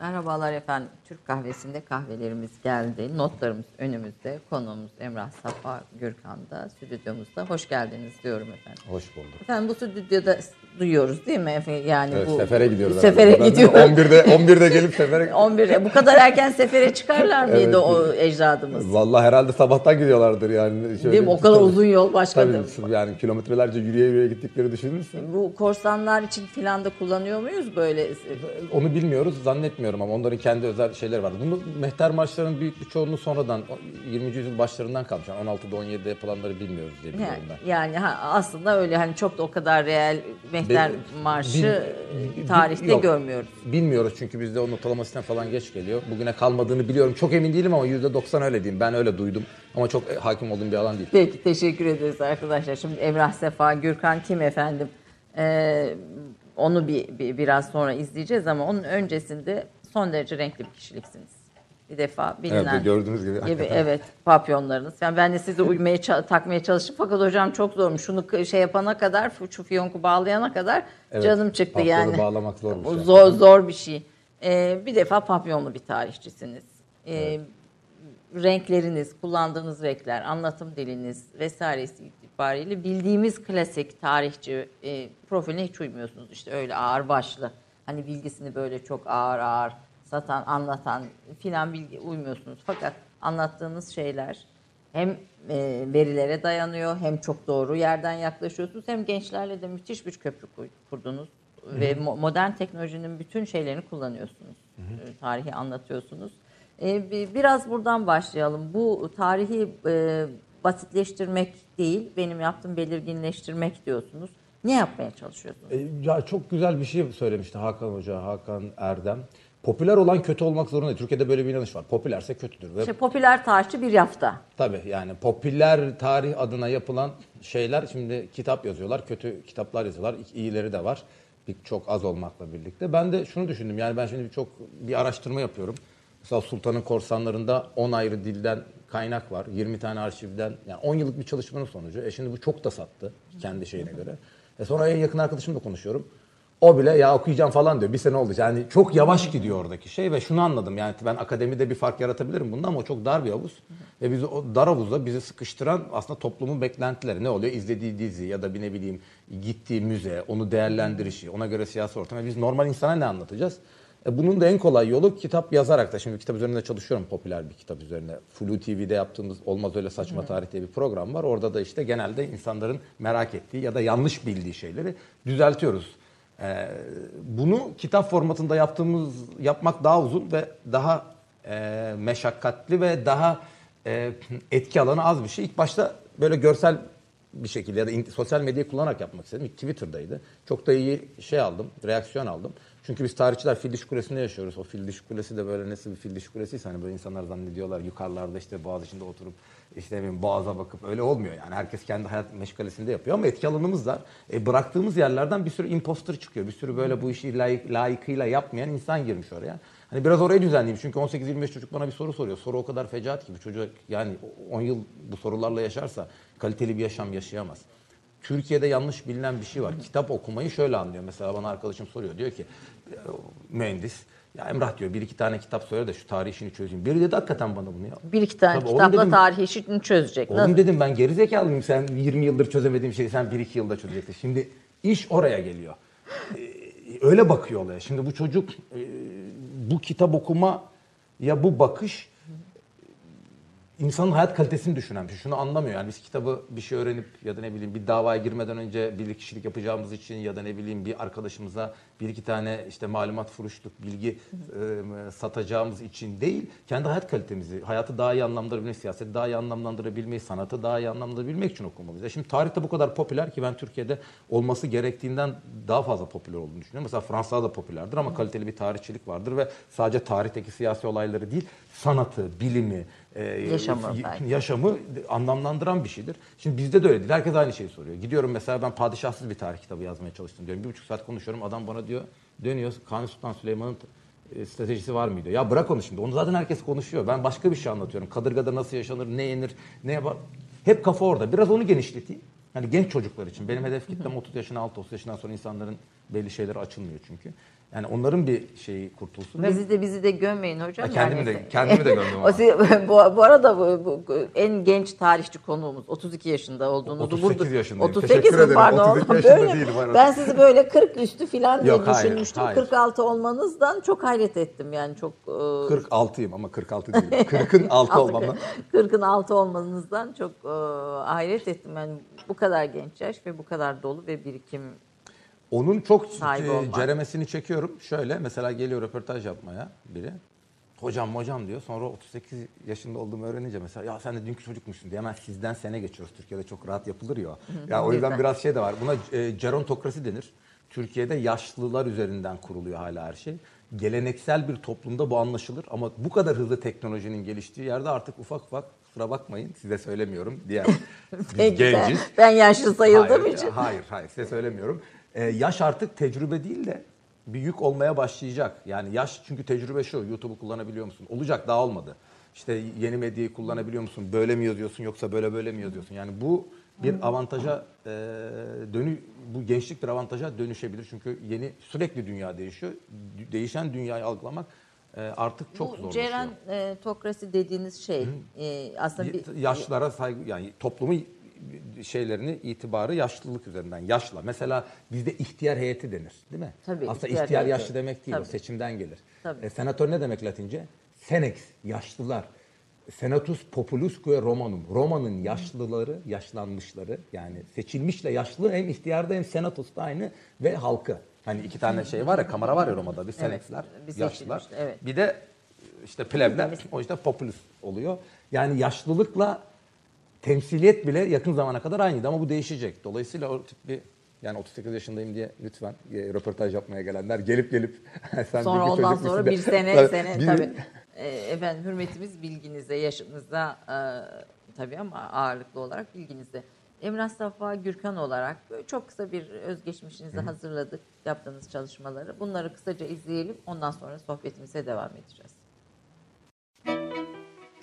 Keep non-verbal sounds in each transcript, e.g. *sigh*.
Merhabalar efendim. Türk kahvesinde kahvelerimiz geldi. Notlarımız önümüzde. Konuğumuz Emrah Safa Gürkan'da stüdyomuzda. Hoş geldiniz diyorum efendim. Hoş bulduk. Efendim bu stüdyoda duyuyoruz değil mi? Efe- Yani Evet, bu sefere gidiyoruz. Sefere herhalde. gidiyor. 11'de 11'de gelip sefere *laughs* 11 bu kadar erken sefere çıkarlar mıydı Evet. o ecdadımız? Vallahi herhalde sabahtan gidiyorlardır yani. Şöyle, Değil mi? O kadar tabii- uzun yol başka da- Tabii yani kilometrelerce yürüye yürüye gittikleri düşünürsen. Bu korsanlar için filan da kullanıyor muyuz böyle? Onu bilmiyoruz zannetmiyorum ama onların kendi özel şeyleri var. Bunu mehter marşlarının büyük bir çoğunluğu sonradan 20. yüzyıl başlarından kalmış. Yani 16'da 17'de yapılanları bilmiyoruz diye biliyorum Yani, ben. yani ha, aslında öyle hani çok da o kadar real mehter Bil- marşı bil- tarihte yok. görmüyoruz. Bilmiyoruz çünkü bizde o notalama sistem falan geç geliyor. Bugüne kalmadığını biliyorum. Çok emin değilim ama %90 öyle diyeyim. Ben öyle duydum. Ama çok e, hakim olduğum bir alan değil. Peki teşekkür ederiz arkadaşlar. Şimdi Emrah Sefa Gürkan kim efendim? Ee, onu bir, bir biraz sonra izleyeceğiz ama onun öncesinde son derece renkli bir kişiliksiniz. Bir defa bilinen Evet gördüğünüz gibi. gibi evet papyonlarınız. Yani ben de size *laughs* uymaya takmaya çalıştım fakat hocam çok zormuş. Şunu şey yapana kadar şu fiyonku bağlayana kadar Evet, canım çıktı yani. bağlamak zormuş *laughs* yani. Zor zor bir şey. Ee, bir defa papyonlu bir tarihçisiniz. Ee, renkleriniz, kullandığınız renkler, anlatım diliniz vesairesi itibariyle bildiğimiz klasik tarihçi e, profiline hiç uymuyorsunuz. İşte öyle ağır başlı. Hani bilgisini böyle çok ağır ağır satan, anlatan filan bilgi uymuyorsunuz. Fakat anlattığınız şeyler hem e, verilere dayanıyor hem çok doğru yerden yaklaşıyorsunuz hem gençlerle de müthiş bir köprü kur- kurdunuz ve mo- modern teknolojinin bütün şeylerini kullanıyorsunuz. E, Tarihi anlatıyorsunuz. E, bi- biraz buradan başlayalım. Bu tarihi e, basitleştirmek değil, benim yaptığım belirginleştirmek diyorsunuz. Ne yapmaya çalışıyorsunuz? E, Ya çok güzel bir şey söylemişti Hakan Hoca, Hakan Erdem. Popüler olan kötü olmak zorunda değil. Türkiye'de böyle bir inanış var. Popülerse kötüdür. Ve İşte popüler tarihçi bir yafta. tabii yani popüler tarih adına yapılan şeyler şimdi kitap yazıyorlar, kötü kitaplar yazıyorlar. İyileri de var. Bir çok az olmakla birlikte. Ben de şunu düşündüm. Yani ben şimdi çok bir araştırma yapıyorum. Mesela Sultan'ın korsanlarında 10 ayrı dilden kaynak var. 20 tane arşivden yani 10 yıllık bir çalışmanın sonucu. E şimdi bu çok da sattı kendi şeyine göre. E sonra en yakın arkadaşımla konuşuyorum. O bile ya okuyacağım falan diyor. Bir sene oldu. Yani çok yavaş gidiyor oradaki şey ve şunu anladım. Yani ben akademide bir fark yaratabilirim bunda ama o çok dar bir havuz. Ve bizi o dar havuzda bizi sıkıştıran aslında toplumun beklentileri. Ne oluyor? İzlediği dizi ya da bir ne bileyim gittiği müze, onu değerlendirişi, ona göre siyasi ortam. Biz normal insana ne anlatacağız? E bunun da en kolay yolu kitap yazarak da. Şimdi kitap üzerinde çalışıyorum popüler bir kitap üzerine. Flu TV'de yaptığımız Olmaz Öyle Saçma Tarih diye bir program var. Orada da işte genelde insanların merak ettiği ya da yanlış bildiği şeyleri düzeltiyoruz. Ee, bunu kitap formatında yaptığımız yapmak daha uzun ve daha e, meşakkatli ve daha e, etki alanı az bir şey. İlk başta böyle görsel bir şekilde ya da sosyal medyayı kullanarak yapmak istedim. Twitter'daydı. Çok da iyi şey aldım, reaksiyon aldım. Çünkü biz tarihçiler fil kulesinde yaşıyoruz. O fil kulesi de böyle nasıl bir fil dişi kulesiyse hani böyle insanlar zannediyorlar yukarılarda işte boğaz içinde oturup işte bileyim boğaza bakıp öyle olmuyor yani. Herkes kendi hayat meşgalesinde yapıyor ama etki alanımız var. E, bıraktığımız yerlerden bir sürü imposter çıkıyor. Bir sürü böyle bu işi layık, layıkıyla yapmayan insan girmiş oraya. Hani biraz orayı düzenleyeyim çünkü 18-25 çocuk bana bir soru soruyor. Soru o kadar fecaat ki bu çocuk yani 10 yıl bu sorularla yaşarsa kaliteli bir yaşam yaşayamaz. Türkiye'de yanlış bilinen bir şey var. Kitap okumayı şöyle anlıyor. Mesela bana arkadaşım soruyor. Diyor ki mühendis ya Emrah diyor bir iki tane kitap söyle de şu tarih işini çözeyim. Biri dedi hakikaten bana bunu ya. Bir iki tane Tabii, kitapla dedim- tarih işini çözecek. Oğlum Nasıl? dedim ben gerizekalıyım sen 20 yıldır çözemediğim şeyi sen 1-2 yılda çözeceksin. Şimdi iş oraya geliyor. Ee, öyle bakıyor olaya. Şimdi bu çocuk e, bu kitap okuma ya bu bakış insanın hayat kalitesini düşünen bir şey. Şunu anlamıyor yani biz kitabı bir şey öğrenip ya da ne bileyim bir davaya girmeden önce bir kişilik yapacağımız için ya da ne bileyim bir arkadaşımıza bir iki tane işte malumat furuşluk bilgi e, satacağımız için değil. Kendi hayat kalitemizi, hayatı daha iyi anlamlandırabilmeyi, siyaseti daha iyi anlamlandırabilmeyi, sanatı daha iyi anlamlandırabilmek için okumamız. Ya şimdi tarihte bu kadar popüler ki ben Türkiye'de olması gerektiğinden daha fazla popüler olduğunu düşünüyorum. Mesela Fransa'da da popülerdir ama kaliteli bir tarihçilik vardır ve sadece tarihteki siyasi olayları değil, sanatı, bilimi, e, Yaşamı belki. yaşamı anlamlandıran bir şeydir. Şimdi bizde de öyle değil. Herkes aynı şeyi soruyor. Gidiyorum mesela ben padişahsız bir tarih kitabı yazmaya çalıştım diyorum. Bir buçuk saat konuşuyorum. Adam bana diyor dönüyor. Kanuni Sultan Süleyman'ın e, stratejisi var mıydı? Ya bırak onu şimdi. Onu zaten herkes konuşuyor. Ben başka bir şey anlatıyorum. Kadırgada nasıl yaşanır, ne yenir, ne yapar. Hep kafa orada. Biraz onu genişleteyim. Hani genç çocuklar için. Benim hedef kitlem 30 yaşına altı 30 yaşından sonra insanların belli şeyleri açılmıyor çünkü. Yani onların bir şeyi kurtulsun. Bizi de bizi de gömmeyin hocam. Ha, kendimi Yani- de- kendimi de gömdüm *laughs* *laughs* bu, bu arada bu, bu- en genç tarihçi konuğumuz 32 yaşında olduğunuzu 38 yaşındayım. 38 Teşekkür ederim. pardon? 32 *laughs* yaşında Böyle- değilim, arada. Ben sizi böyle 40 üstü falan diye Yok, hayır, düşünmüştüm. hayır. 46 olmanızdan çok hayret ettim yani çok e, 46'yım ama 46 değilim. 40'ın altı olmamla. 40'ın altı olmanızdan çok e, hayret ettim. Yani bu kadar genç yaş ve bu kadar dolu ve birikim Onun çok e, olmak. ceremesini çekiyorum. Şöyle mesela geliyor röportaj yapmaya biri. Hocam hocam diyor. Sonra 38 yaşında olduğumu öğrenince mesela ya sen de dünkü çocukmuşsun diye hemen sizden sene geçiyoruz. Türkiye'de çok rahat yapılır ya. o. Ya o yüzden biraz şey de var. Buna e, gerontokrasi denir. Türkiye'de yaşlılar üzerinden kuruluyor hala her şey. Geleneksel bir toplumda bu anlaşılır ama bu kadar hızlı teknolojinin geliştiği yerde artık ufak ufak kusura bakmayın size söylemiyorum diğer *laughs* biz Peki, ben, genciz. ben yaşlı sayıldığım hayır, için. Hayır, hayır size söylemiyorum. Ee, yaş artık tecrübe değil de bir yük olmaya başlayacak. Yani yaş çünkü tecrübe şu, YouTube'u kullanabiliyor musun? Olacak daha olmadı. İşte yeni medyayı kullanabiliyor musun? Böyle mi yazıyorsun yoksa böyle böyle mi yazıyorsun? Yani bu bir avantaja e, dönü bu gençlik bir avantaja dönüşebilir. Çünkü yeni sürekli dünya değişiyor. Değişen dünyayı algılamak e, artık çok bu zorlaşıyor. Ceren e, tokrasi dediğiniz şey e, aslında bir yaşlara saygı yani toplumu şeylerini itibarı yaşlılık üzerinden yaşla. Mesela bizde ihtiyar heyeti denir, değil mi? Tabii, Aslında ihtiyar ihtiyar, heyeti. yaşlı demek değil, o Tabii. seçimden gelir. Tabii. E, senatör ne demek Latince? Senex, yaşlılar. Senatus populusque Romanum. Roma'nın yaşlıları, yaşlanmışları yani seçilmişle yaşlı hem ihtiyarda hem senatosta aynı ve halkı. Hani iki tane şey var ya, kamera var ya Roma'da. Bir senexler, bir yaşlılar. evet. Bir de işte plebler, o işte popülüs oluyor. Yani yaşlılıkla temsiliyet bile yakın zamana kadar aynıydı ama bu değişecek. Dolayısıyla o tip bir yani 38 yaşındayım diye lütfen e, röportaj yapmaya gelenler gelip gelip *laughs* sen Sonra ondan sonra bir sene Tabii, sene bir- tabii. E, efendim hürmetimiz bilginize, yaşınıza e, tabii ama ağırlıklı olarak bilginize. Emrah Safa Gürkan olarak çok kısa bir özgeçmişinizi hazırladık, yaptığınız çalışmaları. Bunları kısaca izleyelim, ondan sonra sohbetimize devam edeceğiz.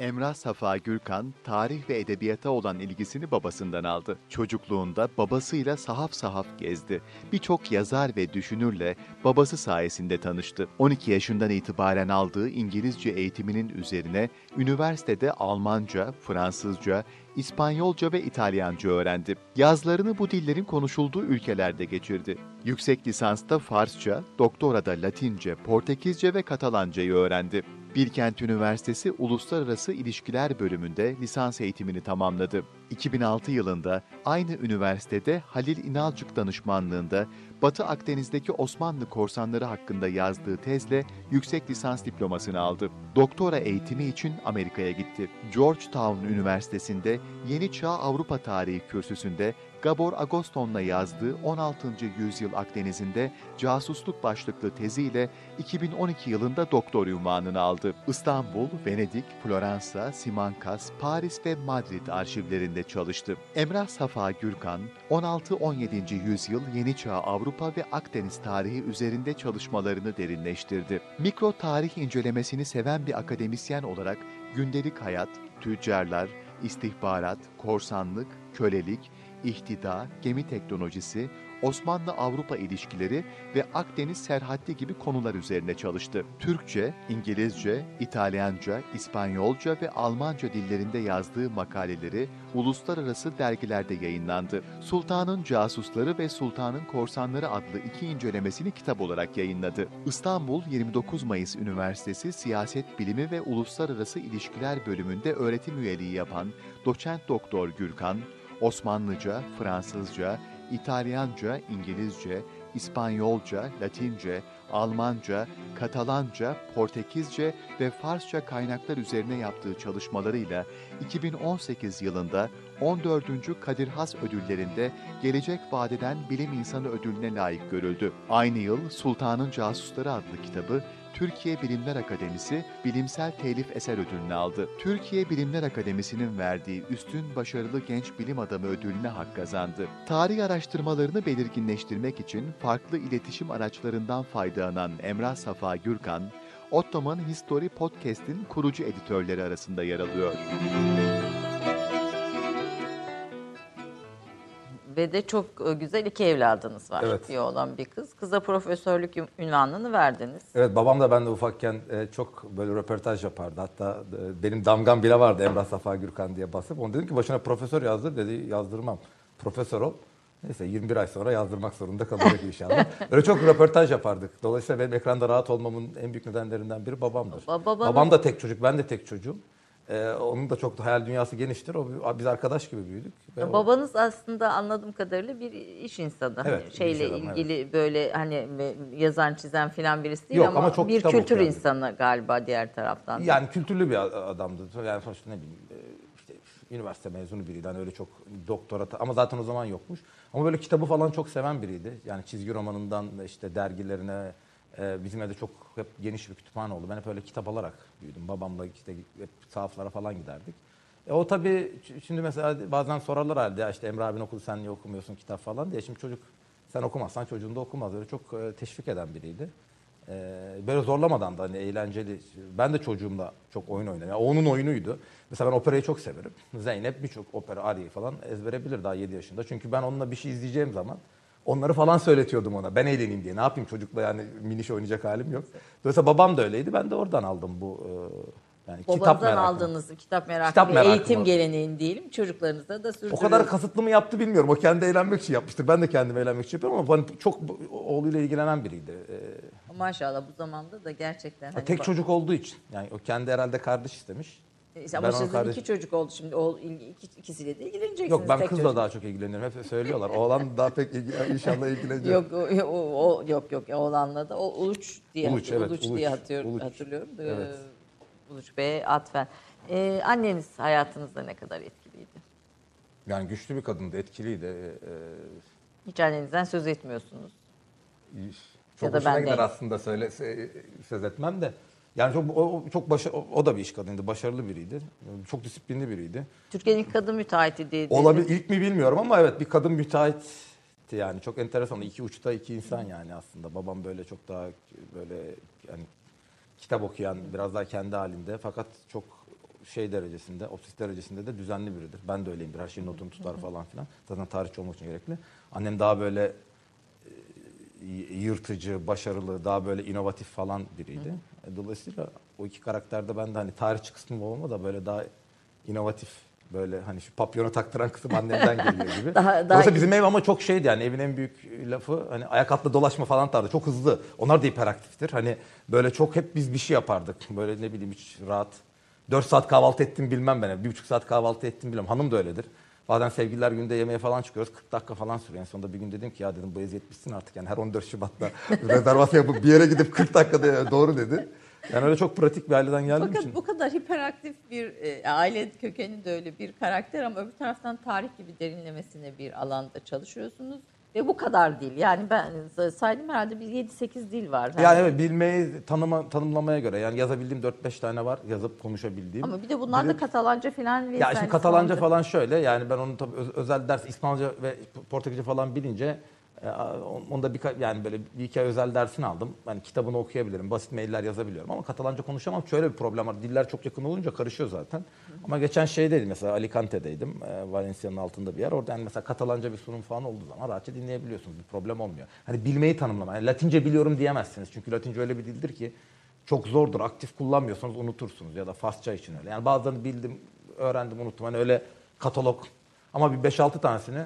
Emrah Safa Gürkan, tarih ve edebiyata olan ilgisini babasından aldı. Çocukluğunda babasıyla sahaf sahaf gezdi. Birçok yazar ve düşünürle babası sayesinde tanıştı. 12 yaşından itibaren aldığı İngilizce eğitiminin üzerine üniversitede Almanca, Fransızca, İspanyolca ve İtalyanca öğrendi. Yazlarını bu dillerin konuşulduğu ülkelerde geçirdi. Yüksek lisansta Farsça, doktorada Latince, Portekizce ve Katalancayı öğrendi. Bilkent Üniversitesi Uluslararası İlişkiler bölümünde lisans eğitimini tamamladı. 2006 yılında aynı üniversitede Halil İnalcık danışmanlığında Batı Akdeniz'deki Osmanlı korsanları hakkında yazdığı tezle yüksek lisans diplomasını aldı. Doktora eğitimi için Amerika'ya gitti. Georgetown Üniversitesi'nde Yeni Çağ Avrupa Tarihi kürsüsünde Gabor Agoston'la yazdığı 16. yüzyıl Akdeniz'inde casusluk başlıklı teziyle 2012 yılında doktor unvanını aldı. İstanbul, Venedik, Floransa, Simancas, Paris ve Madrid arşivlerinde çalıştı. Emrah Safa Gürkan, 16-17. yüzyıl Yeni Çağ Avrupa ve Akdeniz tarihi üzerinde çalışmalarını derinleştirdi. Mikro tarih incelemesini seven bir akademisyen olarak gündelik hayat, tüccarlar, istihbarat, korsanlık, kölelik, ihtida, gemi teknolojisi, Osmanlı-Avrupa ilişkileri ve Akdeniz serhatti gibi konular üzerine çalıştı. Türkçe, İngilizce, İtalyanca, İspanyolca ve Almanca dillerinde yazdığı makaleleri uluslararası dergilerde yayınlandı. Sultanın Casusları ve Sultanın Korsanları adlı iki incelemesini kitap olarak yayınladı. İstanbul 29 Mayıs Üniversitesi Siyaset Bilimi ve Uluslararası İlişkiler bölümünde öğretim üyeliği yapan doçent doktor Gürkan, Osmanlıca, Fransızca, İtalyanca, İngilizce, İspanyolca, Latince, Almanca, Katalanca, Portekizce ve Farsça kaynaklar üzerine yaptığı çalışmalarıyla 2018 yılında 14. Kadir Has ödüllerinde Gelecek Vadeden Bilim İnsanı ödülüne layık görüldü. Aynı yıl Sultanın Casusları adlı kitabı Türkiye Bilimler Akademisi Bilimsel Telif Eser Ödülünü aldı. Türkiye Bilimler Akademisi'nin verdiği Üstün Başarılı Genç Bilim Adamı ödülüne hak kazandı. Tarih araştırmalarını belirginleştirmek için farklı iletişim araçlarından faydalanan Emrah Safa Gürkan, Ottoman History Podcast'in kurucu editörleri arasında yer alıyor. Ve de çok e, güzel iki evladınız var. Evet. Bir oğlan bir kız. Kıza profesörlük ünvanını verdiniz. Evet babam da ben de ufakken e, çok böyle röportaj yapardı. Hatta e, benim damgam bile vardı Emrah Safa Gürkan diye basıp. Onu dedim ki başına profesör yazdır dedi yazdırmam. Profesör ol. Neyse 21 ay sonra yazdırmak zorunda kalacak inşallah. *laughs* Öyle çok röportaj yapardık. Dolayısıyla benim ekranda rahat olmamın en büyük nedenlerinden biri babamdır. Ba- babanız- Babam da tek çocuk, ben de tek çocuğum. Ee, onun da çok hayal dünyası geniştir. O biz arkadaş gibi büyüdük. Ve o- Babanız aslında anladığım kadarıyla bir iş insanı. Hani Evet, bir şeyle iş adamı, ilgili böyle hani yazan çizen filan birisi değil Yok, ama, ama çok bir kültür okuyan. insanı galiba diğer taraftan. Yani kültürlü bir adamdı. Yani sonuçta ne bileyim e, işte üniversite mezunu biriydi. Hani öyle çok doktora ama zaten o zaman yokmuş. Ama böyle kitabı falan çok seven biriydi. Yani çizgi romanından da işte dergilerine e, bizim evde çok hep geniş bir kütüphane oldu. Ben hep öyle kitap alarak büyüdüm. Babamla işte hep sahaflara falan giderdik. E o tabii şimdi mesela bazen sorarlar halde işte Emre abin okudu sen niye okumuyorsun kitap falan diye. Şimdi çocuk sen okumazsan çocuğun da okumaz. Öyle çok e, teşvik eden biriydi. Ee, böyle zorlamadan da hani eğlenceli. Ben de çocuğumla çok oyun oynadım. Yani onun oyunuydu. Mesela ben operayı çok severim. Zeynep birçok opera, ariyi falan ezbere bilir daha 7 yaşında. Çünkü ben onunla bir şey izleyeceğim zaman onları falan söyletiyordum ona. Ben eğleneyim diye. Ne yapayım çocukla yani miniş oynayacak halim yok. Dolayısıyla babam da öyleydi. Ben de oradan aldım bu e, yani kitap Babanızdan merakını. aldığınız kitap merakı Kitap ve merakı eğitim var. geleneğini diyelim çocuklarınıza da O sürdürüyorsunuz. kadar kasıtlı mı yaptı bilmiyorum. O kendi eğlenmek için yapmıştır. Ben de kendime eğlenmek için yapıyorum ama ben çok oğluyla ilgilenen biriydi. Ee, Maşallah bu zamanda da gerçekten. hani tek bak- çocuk olduğu için. Yani o kendi herhalde kardeş istemiş. Ama Ben sizin kardeş- iki çocuk oldu şimdi. O, iki, ikisiyle de ilgileneceksiniz. Yok ben tek kızla çocuk. daha çok ilgileniyorum. Hep söylüyorlar. Oğlan daha pek ilgi- inşallah ilgilenecek. Yok o, o, o- yok yok oğlanla da o Uluç diye Uluç, evet, Uluç Uluç, diye hatırlıyorum, Uluç. hatırlıyorum. Ee, Evet. Uluç Bey'e atfen. Ee, anneniz hayatınızda ne kadar etkiliydi? Yani güçlü bir kadındı, etkiliydi. Ee, Hiç annenizden söz etmiyorsunuz. çok Ya da hoşuna ben gider de. aslında söyle se- söz etmem de. Yani çok o, çok başa, o, da bir iş kadınıydı, başarılı biriydi. Çok disiplinli biriydi. Türkiye'nin ilk kadın müteahhiti diye. Olabilir ilk mi bilmiyorum ama evet bir kadın müteahhitti yani çok enteresan. İki uçta iki insan yani aslında. Babam böyle çok daha böyle yani kitap okuyan, biraz daha kendi halinde fakat çok şey derecesinde, ofis derecesinde de düzenli biridir. Ben de öyleyimdir. Her şeyin notunu tutar falan filan. Zaten tarihçi olmak için gerekli. Annem daha böyle e, yırtıcı, başarılı, daha böyle inovatif falan biriydi. Dolayısıyla o iki karakterde ben de hani tarihçi kısmım olma da böyle daha inovatif böyle hani şu papyonu taktıran kısım annemden geliyor gibi. *laughs* Daha- daha- Dolayısıyla bizim ev ama çok şeydi yani evin en büyük lafı hani ayak altında dolaşma falan tarzı. Çok hızlı. Onlar da hiperaktiftir. Hani böyle çok hep biz bir şey yapardık. Böyle ne bileyim hiç rahat. 4 saat kahvaltı ettim bilmem ben. Bir buçuk saat kahvaltı ettim bilmem. Hanım da öyledir. Bazen sevgililer günde yemeğe falan çıkıyoruz. 40 dakika falan sürüyor. En sonunda bir gün dedim ki ya dedim bu eziyet bitsin artık. Yani her 14 Şubat'ta *laughs* rezervasyon yapıp bir yere gidip 40 dakikada doğru dedi. Yani öyle çok pratik bir aileden geldiğim Fakat için. bu kadar hiperaktif bir e, aile kökeni de öyle bir karakter ama öbür taraftan tarih gibi derinlemesine bir alanda çalışıyorsunuz. Ve bu kadar değil. Yani ben saydım herhalde bir 7-8 dil var. Yani evet bilmeyi tanıma, tanımlamaya göre yani yazabildiğim 4-5 tane var yazıp konuşabildiğim. Ama bir de bunlar da Katalanca falan. Ya vesaire şimdi Katalanca falan şöyle yani ben onun tabii öz- özel ders İspanyolca ve Portekizce falan bilince e, onda bir yani böyle bir iki ay özel dersini aldım. Yani kitabını okuyabilirim, basit mailler yazabiliyorum ama Katalanca konuşamam. Şöyle bir problem var. Diller çok yakın olunca karışıyor zaten. Ama geçen şeydeydim mesela Alicante'deydim. E, Valencia'nın altında bir yer. Orada yani mesela Katalanca bir sunum falan olduğu zaman rahatça dinleyebiliyorsunuz. Bir problem olmuyor. Hani bilmeyi tanımlama. Yani Latince biliyorum diyemezsiniz. Çünkü Latince öyle bir dildir ki çok zordur. Aktif kullanmıyorsanız unutursunuz ya da Farsça için öyle. Yani bazılarını bildim, öğrendim, unuttum. Hani öyle katalog ama bir 5-6 tanesini e,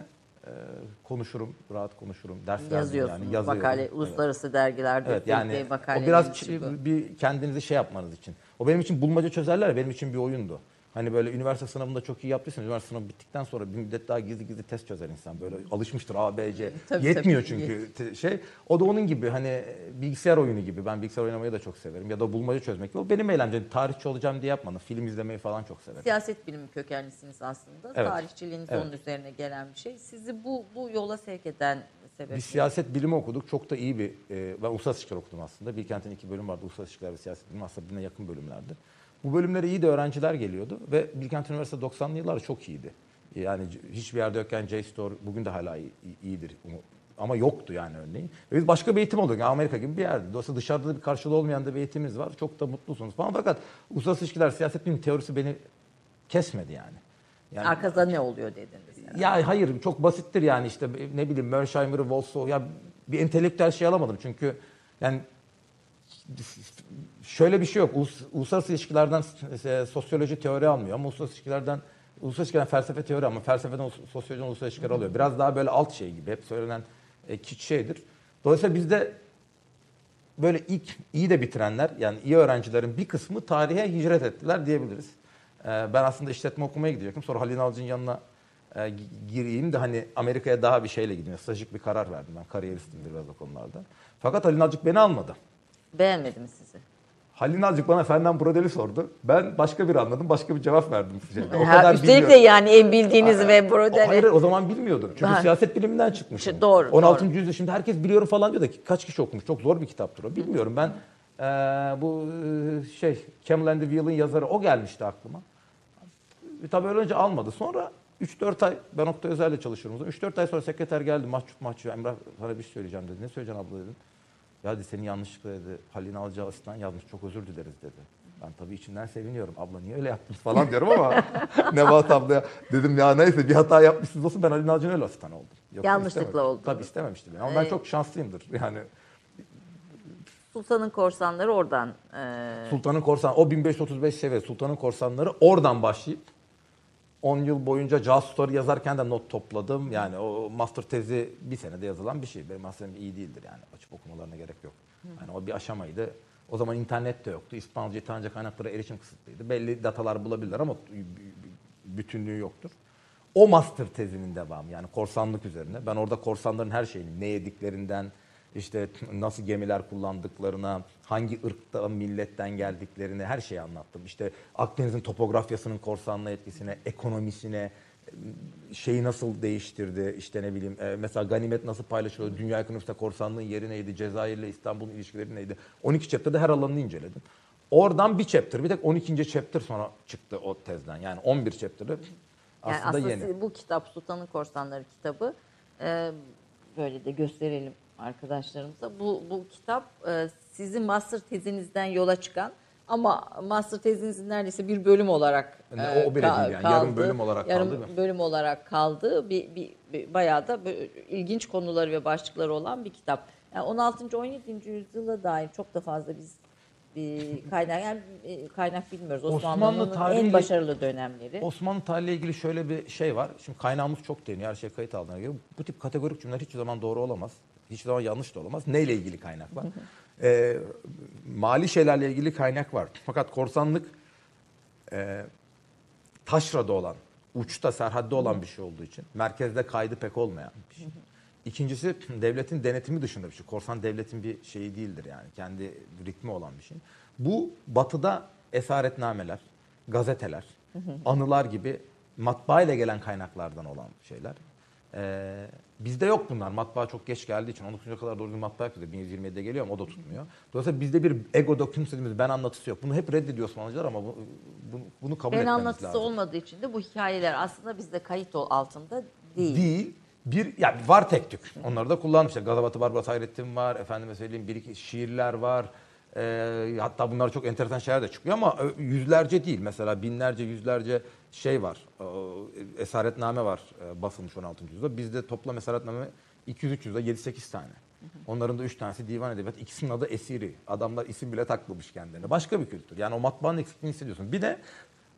konuşurum, rahat konuşurum. Ders verdim yazıyorsunuz. yani yazıyorum. makale, Evet. uluslararası dergilerde Evet yani o biraz ç- bir kendinizi şey yapmanız için. O benim için bulmaca çözerler benim için bir oyundu. Hani böyle üniversite sınavında çok iyi yaptıysanız üniversite sınavı bittikten sonra bir müddet daha gizli gizli test çözer insan. Böyle alışmıştır A, B, C. Tabii, Yetmiyor tabii. çünkü te- şey. O da onun gibi hani bilgisayar oyunu gibi. Ben bilgisayar oynamayı da çok severim. Ya da bulmaca çözmek gibi. O benim eğlencem. Tarihçi olacağım diye yapmadım. Film izlemeyi falan çok severim. Siyaset bilimi kökenlisiniz aslında. Evet. Tarihçiliğiniz Evet. onun üzerine gelen bir şey. Sizi bu bu yola sevk eden sebep Biz siyaset bilimi okuduk. Çok da iyi bir... E, ben uluslararası ilişkiler okudum aslında. Bilkent'in iki bölüm vardı. Uluslararası ilişkiler ve siyaset bilimi. Aslında birbirine yakın bölümlerdi. Bu bölümlere iyi de öğrenciler geliyordu. Ve Bilkent Üniversitesi 90'lı yıllar çok iyiydi. Yani hiçbir yerde yokken JSTOR bugün de hala iyi- iyi- iyidir. Ama yoktu yani örneğin. Ve biz başka bir eğitim olduk. Yani Amerika gibi bir yerdi. Dolayısıyla dışarıda da bir karşılığı olmayan da bir eğitimimiz var. Çok da mutlusunuz falan. Fakat uluslararası ilişkiler, siyaset bilimi teorisi beni kesmedi yani. Yani Arkada ne oluyor dediniz. ya hayır çok basittir yani işte ne bileyim Mersheimer'ı, Wolfs'u ya bir entelektüel şey alamadım çünkü yani şöyle bir şey yok. Ulus, uluslararası ilişkilerden e, sosyoloji teori almıyor ama uluslararası ilişkilerden uluslararası ilişkilerden felsefe teori ama felsefeden sosyolojiden uluslararası ilişkiler alıyor. Biraz daha böyle alt şey gibi hep söylenen e, şeydir. Dolayısıyla bizde böyle ilk iyi de bitirenler yani iyi öğrencilerin bir kısmı tarihe hicret ettiler diyebiliriz. Ee, ben aslında işletme okumaya gidecektim. Sonra Halil Nalcı'nın yanına e, gi- gireyim de hani Amerika'ya daha bir şeyle gideyim. Stratejik bir karar verdim ben. Kariyeristimdir biraz o konularda. Fakat Halil Nalcık beni almadı. Beğenmedi mi sizi? Halil Nalcık bana Ferdinand Brodel'i sordu. Ben başka bir anladım. Başka bir cevap verdim. Şeyde. O Ha, kadar üstelik de yani en bildiğiniz ve O- Brodel'i. Hayır o zaman bilmiyordum. Çünkü Ben- siyaset biliminden çıkmışım. İşte doğru, 16. doğru. yüzyılda şimdi herkes biliyorum falan diyor da kaç kişi okumuş? Çok zor bir kitaptır o. Bilmiyorum ben eee, bu eee, şey Camel and the Wheel'in yazarı o gelmişti aklıma. E, tabii öyle önce almadı. Sonra 3-4 ay ben Oktay Özer'le çalışıyorum. o zaman. 3-4 ay sonra sekreter geldi mahcup mahcup. Emrah sana bir şey söyleyeceğim dedi. Ne söyleyeceksin abla dedim. Ya dedi seni yanlışlıkla dedi Halil Nalcı asistan yazmış çok özür dileriz dedi. Ben tabii içinden seviniyorum. Abla niye öyle yaptınız falan diyorum ama *laughs* Nebahat ablaya dedim ya neyse bir hata yapmışsınız olsun ben Halil Nalcı'nın öyle asistan oldum. Yoksa Yanlışlıkla oldu. Tabii istememişti beni ama ben Ee, çok şanslıyımdır. Yani Sultan'ın korsanları oradan. e, Sultan'ın Korsan o 1535 seviye Sultan'ın Korsanları oradan başlayıp 10 yıl boyunca casusları yazarken de not topladım. Yani o master tezi bir senede yazılan bir şey. Benim masterim iyi değildir yani. Açıp okumalarına gerek yok. Yani o bir aşamaydı. O zaman internet de yoktu. İspanyolca, İtalyanca kaynaklara erişim kısıtlıydı. Belli datalar bulabilirler ama bütünlüğü yoktur. O master tezinin devamı yani korsanlık üzerine. Ben orada korsanların her şeyini ne yediklerinden işte nasıl gemiler kullandıklarına, hangi ırkta, milletten geldiklerini her şeyi anlattım. İşte Akdeniz'in topografyasının korsanlığa etkisine, ekonomisine, şeyi nasıl değiştirdi, işte ne bileyim e, mesela ganimet nasıl paylaşılıyor, dünya ekonomisinde korsanlığın yeri neydi, Cezayir'le İstanbul'un ilişkileri neydi. 12 chapter'da her alanını inceledim. Oradan bir chapter, bir tek 12. chapter sonra çıktı o tezden. Yani 11 chapter'ı Yani aslında, aslında yeni. bu kitap Sultan'ın Korsanları kitabı e, böyle de gösterelim arkadaşlarımıza. Bu bu kitap e, sizin master tezinizden yola çıkan ama master tezinizin neredeyse bir bölüm olarak Ne, e, o bile değil yani, yarım bölüm olarak yarım kaldı mı? bölüm olarak kaldı. Bir, bir, bir bayağı da ilginç konuları ve başlıkları olan bir kitap. Yani 16. 17. yüzyıla dair çok da fazla biz bir kaynak yani e, kaynak bilmiyoruz. Osmanlı Osmanlı'nın tarihi- en başarılı dönemleri. Osmanlı tarihiyle ilgili şöyle bir şey var. Şimdi kaynağımız çok deniyor. Her şey kayıt altına geliyor. Bu tip kategorik cümleler hiçbir zaman doğru olamaz. Hiçbir zaman yanlış da olamaz. Neyle ilgili kaynak var? Ee, mali şeylerle ilgili kaynak var. Fakat korsanlık e, taşrada olan, uçta, serhadde olan bir şey olduğu için merkezde kaydı pek olmayan bir şey. İkincisi devletin denetimi dışında bir şey. Korsan devletin bir şeyi değildir yani. Kendi ritmi olan bir şey. Bu batıda esaretnameler, gazeteler, anılar gibi matbaa ile gelen kaynaklardan olan şeyler. Ee, bizde yok bunlar. Matbaa çok geç geldiği için 19. kadar doğru düzgün matbaa yapıyor. 1127'de geliyor ama o da tutmuyor. Dolayısıyla bizde bir ego dokümus dediğimiz ben anlatısı yok. Bunu hep reddediyor Osmanlıcılar ama bu, bunu, bunu kabul Ben etmemiz anlatısı lazım. olmadığı için de bu hikayeler aslında bizde kayıt altında değil. değil. Bir yani var tek tük. Onları da kullanmışlar. Gazavatı Barbaros Hayrettin var. Efendime söyleyeyim bir iki şiirler var. Ee, hatta bunlar çok enteresan şeyler de çıkıyor ama yüzlerce değil. Mesela binlerce, yüzlerce şey var. Ee, esaretname var e, basılmış 16. yüzyılda. Bizde toplam esaretname 200-300'da 7-8 tane. Onların da 3 tanesi divan edebiyat. İkisinin adı esiri. Adamlar isim bile taklamış kendilerine. Başka bir kültür. Yani o matbaanın eksikliğini hissediyorsun. Bir de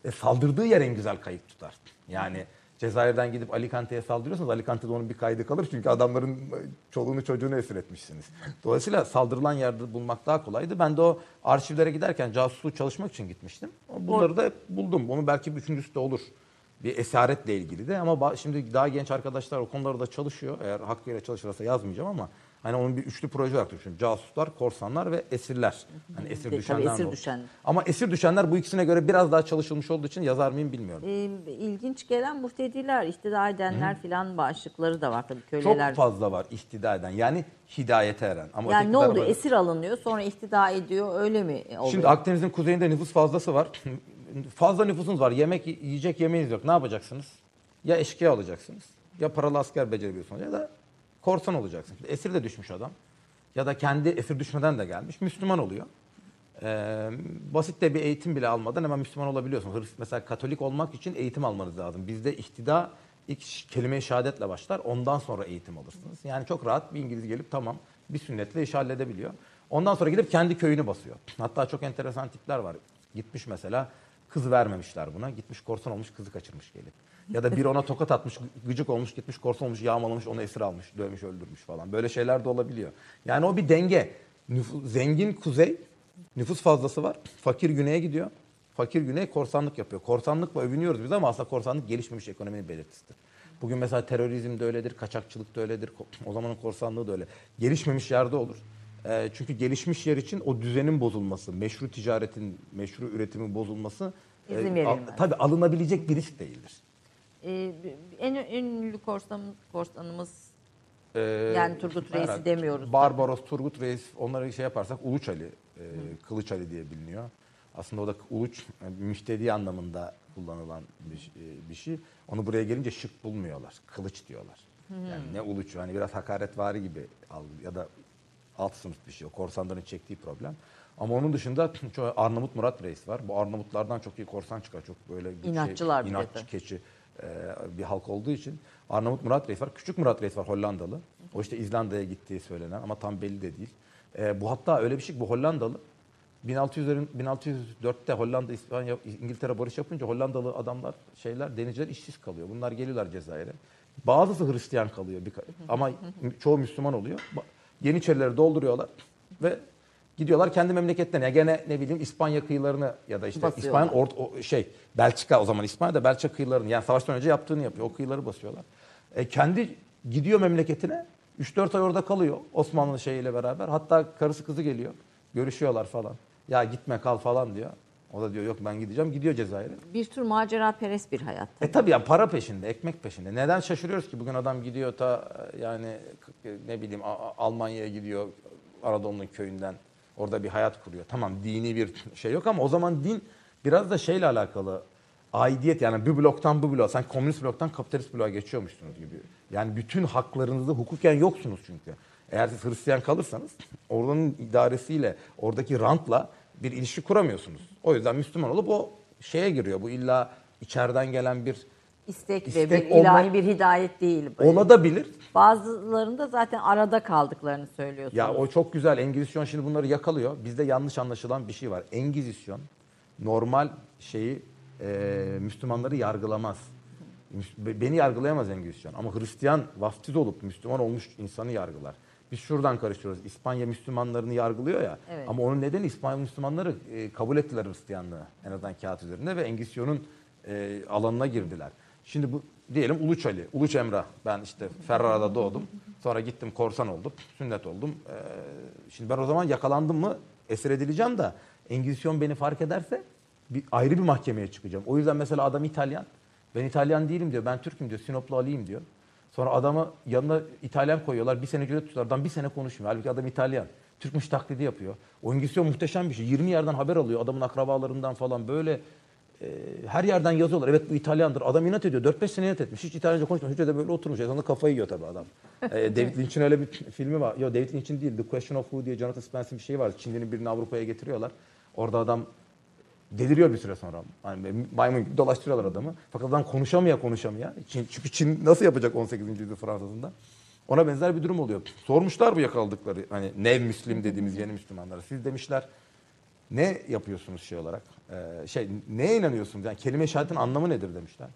e, saldırdığı yer en güzel kayıt tutar. Yani Cezayir'den gidip Alicante'ye saldırıyorsanız Alicante'de onun bir kaydı kalır. Çünkü adamların e, çoluğunu çocuğunu esir etmişsiniz. Dolayısıyla saldırılan yerde bulmak daha kolaydı. Ben de o arşivlere giderken casusluğu çalışmak için gitmiştim. Bunları da buldum. Onun belki bir üçüncüsü de olur. Bir esaretle ilgili de ama şimdi daha genç arkadaşlar o konularda çalışıyor. Eğer hakkıyla çalışırsa yazmayacağım ama hani onun bir üçlü proje olarak düşünün. Casuslar, korsanlar ve esirler. Hani esir Tabii, düşenler esir düşen. Ama esir düşenler bu ikisine göre biraz daha çalışılmış olduğu için yazar mıyım bilmiyorum. Ee, ilginç gelen muhtediler, ihtida edenler filan başlıkları da var tabii Çok köleler. fazla var ihtida eden. Yani hidayete eren. Ama yani ne oluyor? tarafa- Esir alınıyor, sonra ihtida ediyor, öyle mi oluyor? Şimdi Akdeniz'in kuzeyinde nüfus fazlası var. *laughs* Fazla nüfusunuz var. Yemek yiyecek yemeğiniz yok. Ne yapacaksınız? Ya eşkıya olacaksınız. Ya paralı asker becerebiliyorsunuz ya da korsan olacaksınız. Esir de düşmüş adam. Ya da kendi esir düşmeden de gelmiş. Müslüman oluyor. Ee, basit de bir eğitim bile almadan hemen Müslüman olabiliyorsun. Hırs, mesela Katolik olmak için eğitim almanız lazım. Bizde ihtida ilk kelime-i şehadetle başlar. Ondan sonra eğitim alırsınız. Yani çok rahat bir İngiliz gelip tamam bir sünnetle işi halledebiliyor. Ondan sonra gidip kendi köyünü basıyor. Hatta çok enteresan tipler var. Gitmiş mesela kız vermemişler buna. Gitmiş korsan olmuş kızı kaçırmış gelip. Ya da bir ona tokat atmış, gıcık olmuş, gitmiş korsan olmuş, yağmalamış, onu esir almış, dövmüş, öldürmüş falan. Böyle şeyler de olabiliyor. Yani o bir denge. Nüfu- zengin kuzey, nüfus fazlası var. Fakir güneye gidiyor. Fakir güney korsanlık yapıyor. Korsanlıkla övünüyoruz biz ama aslında korsanlık gelişmemiş ekonominin belirtisidir. Bugün mesela terörizm de öyledir, kaçakçılık da öyledir. O zamanın korsanlığı da öyle. Gelişmemiş yerde olur. Ee, çünkü gelişmiş yer için o düzenin bozulması, meşru ticaretin, meşru üretimin bozulması İzin e, al- tabii alınabilecek bir risk değildir. Ee, en ünlü korsanımız, korsanımız Ee, Yani Turgut Reis'i herhalde demiyoruz Barbaros, Turgut Reis onları şey yaparsak Uluç Ali, e, Kılıç Ali diye biliniyor. Aslında o da Uluç müşteri anlamında kullanılan bir, e, bir şey. Onu buraya gelince şık bulmuyorlar. Kılıç diyorlar. Yani ne Uluç hani biraz hakaretvari gibi ya da alt sınıf bir şey o korsanların çektiği problem. Ama onun dışında *clears throat* Arnavut Murat Reis var. Bu Arnavutlardan çok iyi korsan çıkar. Çok böyle bir İnatçılar şey, inatçı, tabii. keçi bir halk olduğu için Arnavut Murat Reis var. Küçük Murat Reis var Hollandalı. O işte İzlanda'ya gittiği söylenen ama tam belli de değil. E, bu hatta öyle bir şey bu Hollandalı. 1600'lerin 1604'te Hollanda, İspanya, İngiltere barış yapınca Hollandalı adamlar, şeyler, denizciler işsiz kalıyor. Bunlar geliyorlar Cezayir'e. Bazısı Hristiyan kalıyor birka- ama çoğu Müslüman oluyor. Yeniçerileri dolduruyorlar ve gidiyorlar kendi memleketlerine. Ya gene ne bileyim İspanya kıyılarını ya da işte Basıyorlar. İspanya'nın ort o şey Belçika o zaman İspanya'da Belçika kıyılarını yani savaştan önce yaptığını yapıyor. O kıyıları basıyorlar. E, kendi gidiyor memleketine 3-4 ay orada kalıyor Osmanlı şeyiyle beraber. Hatta karısı kızı geliyor. Görüşüyorlar falan. Ya gitme kal falan diyor. O da diyor yok ben gideceğim. Gidiyor Cezayir'e. bir tür macera perest bir hayat. E tabii ya para peşinde, ekmek peşinde. Neden şaşırıyoruz ki bugün adam gidiyor ta yani k- ne bileyim Almanya'ya gidiyor Anadolu'nun köyünden. Orada bir hayat kuruyor. Tamam dini bir şey yok ama o zaman din biraz da şeyle alakalı. Aidiyet yani bir bloktan bu bloğa. Sen komünist bloktan kapitalist bloğa geçiyormuşsunuz gibi. Yani bütün haklarınızda hukuken yoksunuz çünkü. Eğer siz Hristiyan kalırsanız *laughs* oranın idaresiyle, oradaki rantla bir ilişki kuramıyorsunuz. O yüzden Müslüman olup o şeye giriyor. Bu illa içeriden gelen bir İstek, İstek ve bir olma- ilahi bir hidayet değil. Böyle. olabilir. Bazılarında zaten arada kaldıklarını söylüyorsunuz. Ya o çok güzel. Engizisyon şimdi bunları yakalıyor. Bizde yanlış anlaşılan bir şey var. Engizisyon normal şeyi e, Müslümanları yargılamaz. Beni yargılayamaz Engizisyon. Ama Hristiyan vaftiz olup Müslüman olmuş insanı yargılar. Biz şuradan karıştırıyoruz. İspanya Müslümanlarını yargılıyor ya. Evet. Ama onun nedeni İspanya Müslümanları e, kabul ettiler Hristiyanlığı en azından kağıt üzerinde ve Engizisyon'un e, alanına girdiler. Şimdi bu diyelim Uluç Ali, Uluç Emrah. Ben işte Ferrara'da doğdum. Sonra gittim korsan oldum, sünnet oldum. E, şimdi ben o zaman yakalandım mı esir edileceğim de Engizisyon beni fark ederse bir ayrı bir mahkemeye çıkacağım. O yüzden mesela adam İtalyan. Ben İtalyan değilim diyor. Ben Türk'üm diyor. Sinoplu Ali'yim diyor. Sonra adamı yanına İtalyan koyuyorlar. Bir sene ücret tutuyorlar. Adam bir sene konuşmuyor. Halbuki adam İtalyan. Türkmüş taklidi yapıyor. O İngilizce muhteşem bir şey. 20 yerden haber alıyor. Adamın akrabalarından falan böyle e, her yerden yazıyorlar. Evet bu İtalyandır. Adam inat ediyor. 4-5 sene inat etmiş. Hiç İtalyanca konuşmuyor. Hücrede böyle oturmuş. Sonra kafayı yiyor tabii adam. *laughs* E, David Lynch'in öyle bir filmi var. Yok David Lynch'in değil. The Question of Who diye Jonathan Spence'in bir şeyi var. Çinli'nin birini Avrupa'ya getiriyorlar. Orada adam deliriyor bir süre sonra. Hani maymun gibi dolaştırıyorlar adamı. Fakat adam konuşamaya konuşamaya. Çin, çünkü Çin nasıl yapacak 18. yüzyıl Fransa'sında? Ona benzer bir durum oluyor. Sormuşlar bu yakaladıkları hani nev Müslim dediğimiz yeni Müslümanlara. Siz demişler ne yapıyorsunuz şey olarak? Ee, şey neye inanıyorsunuz? Yani kelime şehadetin anlamı nedir demişler.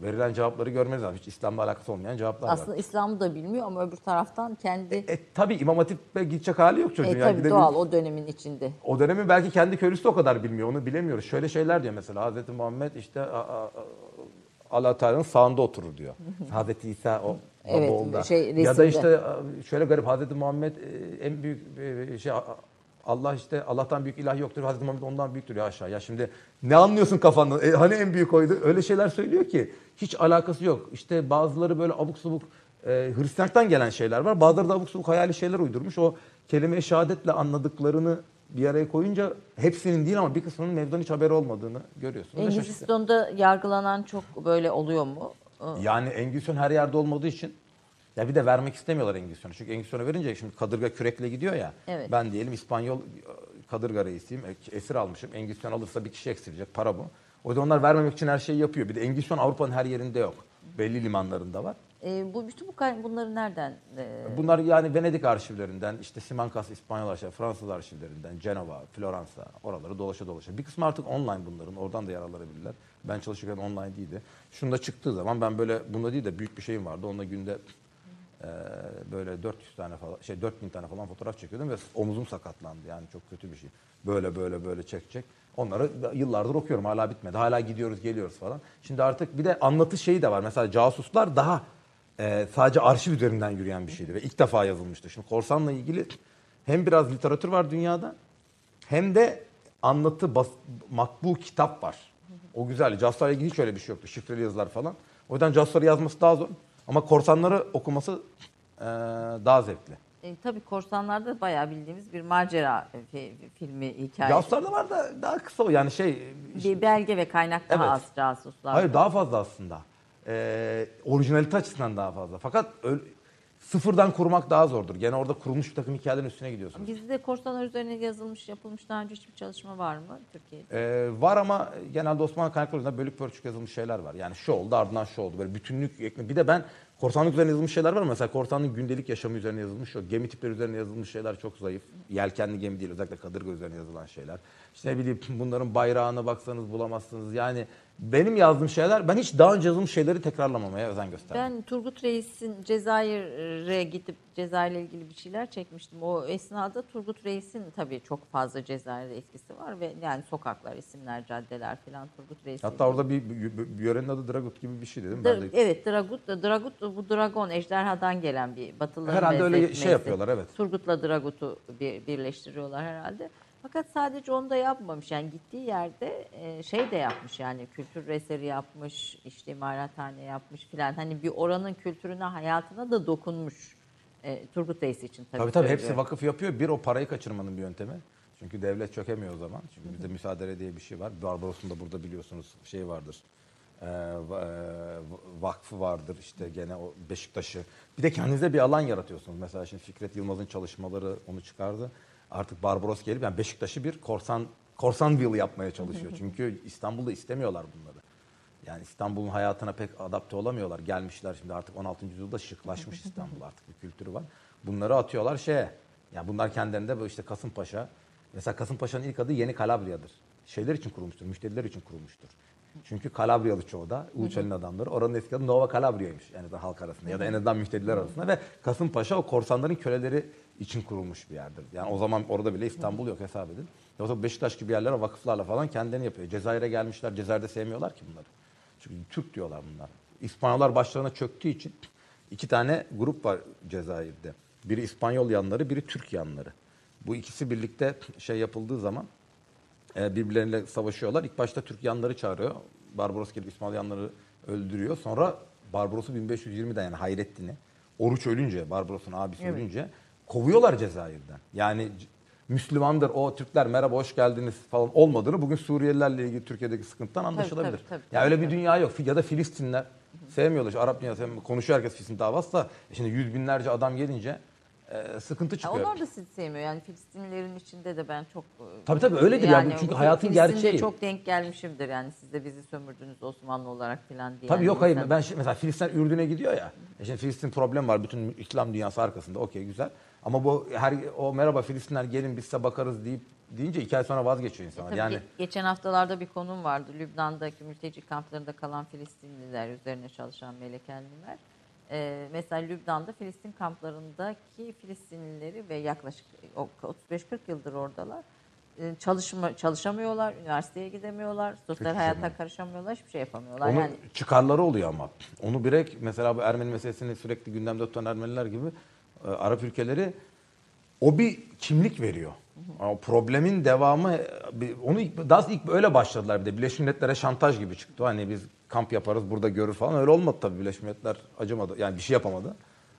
Verilen cevapları görmeniz lazım. Hiç İslam'la alakası olmayan cevaplar var. Aslında İslam'ı da bilmiyor ama öbür taraftan kendi E tabii İmam Hatip'e gidecek hali yok çocuğun. e, Yani tabii doğal o dönemin içinde. O dönemin belki kendi köylüsü de o kadar bilmiyor. Onu bilemiyoruz. Şöyle şeyler diyor mesela. Hazreti Muhammed işte a- a- a- Allah Teala'nın sağında oturur diyor. *laughs* Hazreti İsa o Evet, şey, ya da işte şöyle garip Hazreti Muhammed e, en büyük e, şey Allah işte Allah'tan büyük ilah yoktur. Hazreti Muhammed ondan büyüktür ya aşağı. Ya şimdi ne anlıyorsun kafandan? E, hani en büyük oydu? Öyle şeyler söylüyor ki hiç alakası yok. İşte bazıları böyle abuk subuk e, Hristiyanlıktan gelen şeyler var. Bazıları da abuk subuk hayali şeyler uydurmuş. O kelime-i şehadetle anladıklarını bir araya koyunca hepsinin değil ama bir kısmının mevzudan hiç haberi olmadığını görüyorsun. Engizisyon'da yargılanan çok böyle oluyor mu? Yani Engizisyon her yerde olmadığı için ya bir de vermek istemiyorlar Engizisyon'u. Çünkü Engizisyon'u verince şimdi kadırga kürekle gidiyor ya. Evet. Ben diyelim İspanyol kadırga reisiyim. e- Esir almışım. Engizisyon alırsa bir kişi eksilecek. Para bu. O yüzden onlar vermemek için her şeyi yapıyor. Bir de Engizisyon Avrupa'nın her yerinde yok. Belli limanlarında var. E, bu bütün bu bunları nereden? e, Bunlar yani Venedik arşivlerinden, işte Simancas İspanyol arşivleri, Fransız arşivlerinden, Cenova, Floransa, oraları dolaşa dolaşa. Bir kısmı artık online bunların, oradan da yararlanabilirler. Ben çalışırken online değildi. Şunda çıktığı zaman ben böyle, bunda değil de büyük bir şeyim vardı. Onunla günde e, böyle 400 tane falan, şey 4000 tane falan fotoğraf çekiyordum ve omuzum sakatlandı. Yani çok kötü bir şey. Böyle böyle böyle çek çek. Onları yıllardır okuyorum. Hala bitmedi. Hala gidiyoruz, geliyoruz falan. Şimdi artık bir de anlatı şeyi de var. Mesela casuslar daha e, sadece arşiv üzerinden yürüyen bir şeydi ve ilk defa yazılmıştı. Şimdi korsanla ilgili hem biraz literatür var dünyada hem de anlatı bas, matbu kitap var. O güzel. Casuslarla ilgili hiç öyle bir şey yoktu. Şifreli yazılar falan. O yüzden casusları yazması daha zor. Ama korsanları okuması e, daha zevkli. E, tabii korsanlarda bayağı bildiğimiz bir macera e, fi- filmi hikayesi. Casuslar da var da daha kısa o. Yani şey Bir belge ve kaynak daha Evet. az casuslar. Hayır daha fazla aslında. Ee, orijinalite açısından daha fazla. Fakat öyle, sıfırdan kurmak daha zordur. Gene orada kurulmuş bir takım hikayelerin üstüne gidiyorsunuz. Bizde korsanlar üzerine yazılmış, yapılmış daha önce hiçbir çalışma var mı Türkiye'de? Ee, var ama genelde Osmanlı kaynaklarında bölük pörçük yazılmış şeyler var. Yani şu oldu ardından şu oldu. Böyle bütünlük Bir de ben korsanlık üzerine yazılmış şeyler var. Mesela korsanlığın gündelik yaşamı üzerine yazılmış. O gemi tipleri üzerine yazılmış şeyler çok zayıf. Yelkenli gemi değil özellikle kadırga üzerine yazılan şeyler. İşte ne bileyim bunların bayrağına baksanız bulamazsınız. Yani benim yazdığım şeyler ben hiç daha önce yazılmış şeyleri tekrarlamamaya özen gösterdim. Ben Turgut Reis'in Cezayir'e gidip Cezayir'le ilgili bir şeyler çekmiştim. O esnada Turgut Reis'in tabii çok fazla Cezayir'de etkisi var ve yani sokaklar, isimler, caddeler falan Turgut Reis'in. Hatta orada bir, bir, yörenin adı Dragut gibi bir şey dedim. Dır- Ben de Evet, Dragut, Dragut bu dragon, ejderhadan gelen bir batılı Herhalde öyle şey yapıyorlar, evet. Turgut'la Dragut'u bir, birleştiriyorlar herhalde. Fakat sadece onu da yapmamış. Yani gittiği yerde e, şey de yapmış yani kültür eseri yapmış, işte imarathane yapmış filan. Hani bir oranın kültürüne, hayatına da dokunmuş. E, Turgut Reis için tabii. Tabii tabii hepsi vakıf yapıyor. Bir o parayı kaçırmanın bir yöntemi. Çünkü devlet çökemiyor o zaman. Çünkü bizde müsaade diye bir şey var. Barbaros'un da burada biliyorsunuz şey vardır. Va- e, vakfı vardır işte gene o Beşiktaş'ı. Bir de kendinize bir alan yaratıyorsunuz. Mesela şimdi Fikret Yılmaz'ın çalışmaları onu çıkardı. Artık Barbaros gelip yani Beşiktaş'ı bir korsan Korsanville yapmaya çalışıyor. Çünkü İstanbul'da istemiyorlar bunları. Yani İstanbul'un hayatına pek adapte olamıyorlar. Gelmişler şimdi artık 16. yüzyılda şıklaşmış *laughs* İstanbul artık bir kültürü var. Bunları atıyorlar şeye. Yani bunlar kendilerinde böyle işte Kasımpaşa. Mesela Kasımpaşa'nın ilk adı Yeni Kalabriya'dır. Şeyler için kurulmuştur, müşteriler için kurulmuştur. Çünkü Kalabriyalı çoğu da, Uluçali'nin adamları. Oranın eski adı Nova Calabria'ymış en azından halk arasında ya da en azından müşteriler arasında. Ve Kasımpaşa o korsanların köleleri için kurulmuş bir yerdir. Yani o zaman orada bile İstanbul yok hesap edin. Yoksa Beşiktaş gibi yerlere vakıflarla falan kendilerini yapıyor. Cezayir'e gelmişler, Cezayir'de sevmiyorlar ki bunları. Çünkü Türk diyorlar bunlar. İspanyollar başlarına çöktüğü için iki tane grup var Cezayir'de. Biri İspanyol yanları, biri Türk yanları. Bu ikisi birlikte şey yapıldığı zaman e, birbirleriyle savaşıyorlar. İlk başta Türk yanları çağırıyor. Barbaros gelip İspanyol yanları öldürüyor. Sonra Barbaros'u 1520'den yani Hayrettin'i Oruç ölünce, Barbaros'un abisi Evet. ölünce kovuyorlar Cezayir'den. Yani Müslümandır o Türkler merhaba hoş geldiniz falan olmadığını bugün Suriyelilerle ilgili Türkiye'deki sıkıntıdan anlaşılabilir. tabii, tabii, ya öyle tabii, bir dünya yok. Ya da Filistinler sevmiyorlar. İşte Arap dünyası konuşuyor herkes Filistin davası da e şimdi yüz binlerce adam gelince e, sıkıntı Ya çıkıyor. onlar da sizi sevmiyor. Yani Filistinlilerin içinde de ben çok... e, Tabii tabii öyledir yani. Çünkü hayatın gerçeği. çok denk gelmişimdir yani siz de bizi sömürdünüz Osmanlı olarak falan diye. Tabii yok hayır. Ben şimdi mesela Filistin Ürdün'e gidiyor ya. E şimdi Filistin problem var. Bütün İslam dünyası arkasında. Okey güzel. Ama bu her o merhaba Filistinler gelin biz size bakarız deyip deyince iki ay sonra vazgeçiyor insanlar. Tabii yani ge- geçen haftalarda bir konum vardı. Lübnan'daki mülteci kamplarında kalan Filistinliler üzerine çalışan melekenliler. Ee, mesela Lübnan'da Filistin kamplarındaki Filistinlileri ve yaklaşık o- 35-40 yıldır oradalar. Ee, çalışma çalışamıyorlar, üniversiteye gidemiyorlar, sosyal Hiçbir şey hayata karışamıyorlar, hiçbir şey yapamıyorlar. onun yani çıkarları oluyor ama. Onu direkt mesela bu Ermeni meselesini sürekli gündemde tutan Ermeniler gibi Arap ülkeleri o bir kimlik veriyor. O problemin devamı e, onu ilk, daha ilk öyle başladılar bir de Birleşmiş Milletler'e şantaj gibi çıktı. Hani biz kamp yaparız burada görür falan öyle olmadı tabii Birleşmiş Milletler acımadı yani bir şey yapamadı.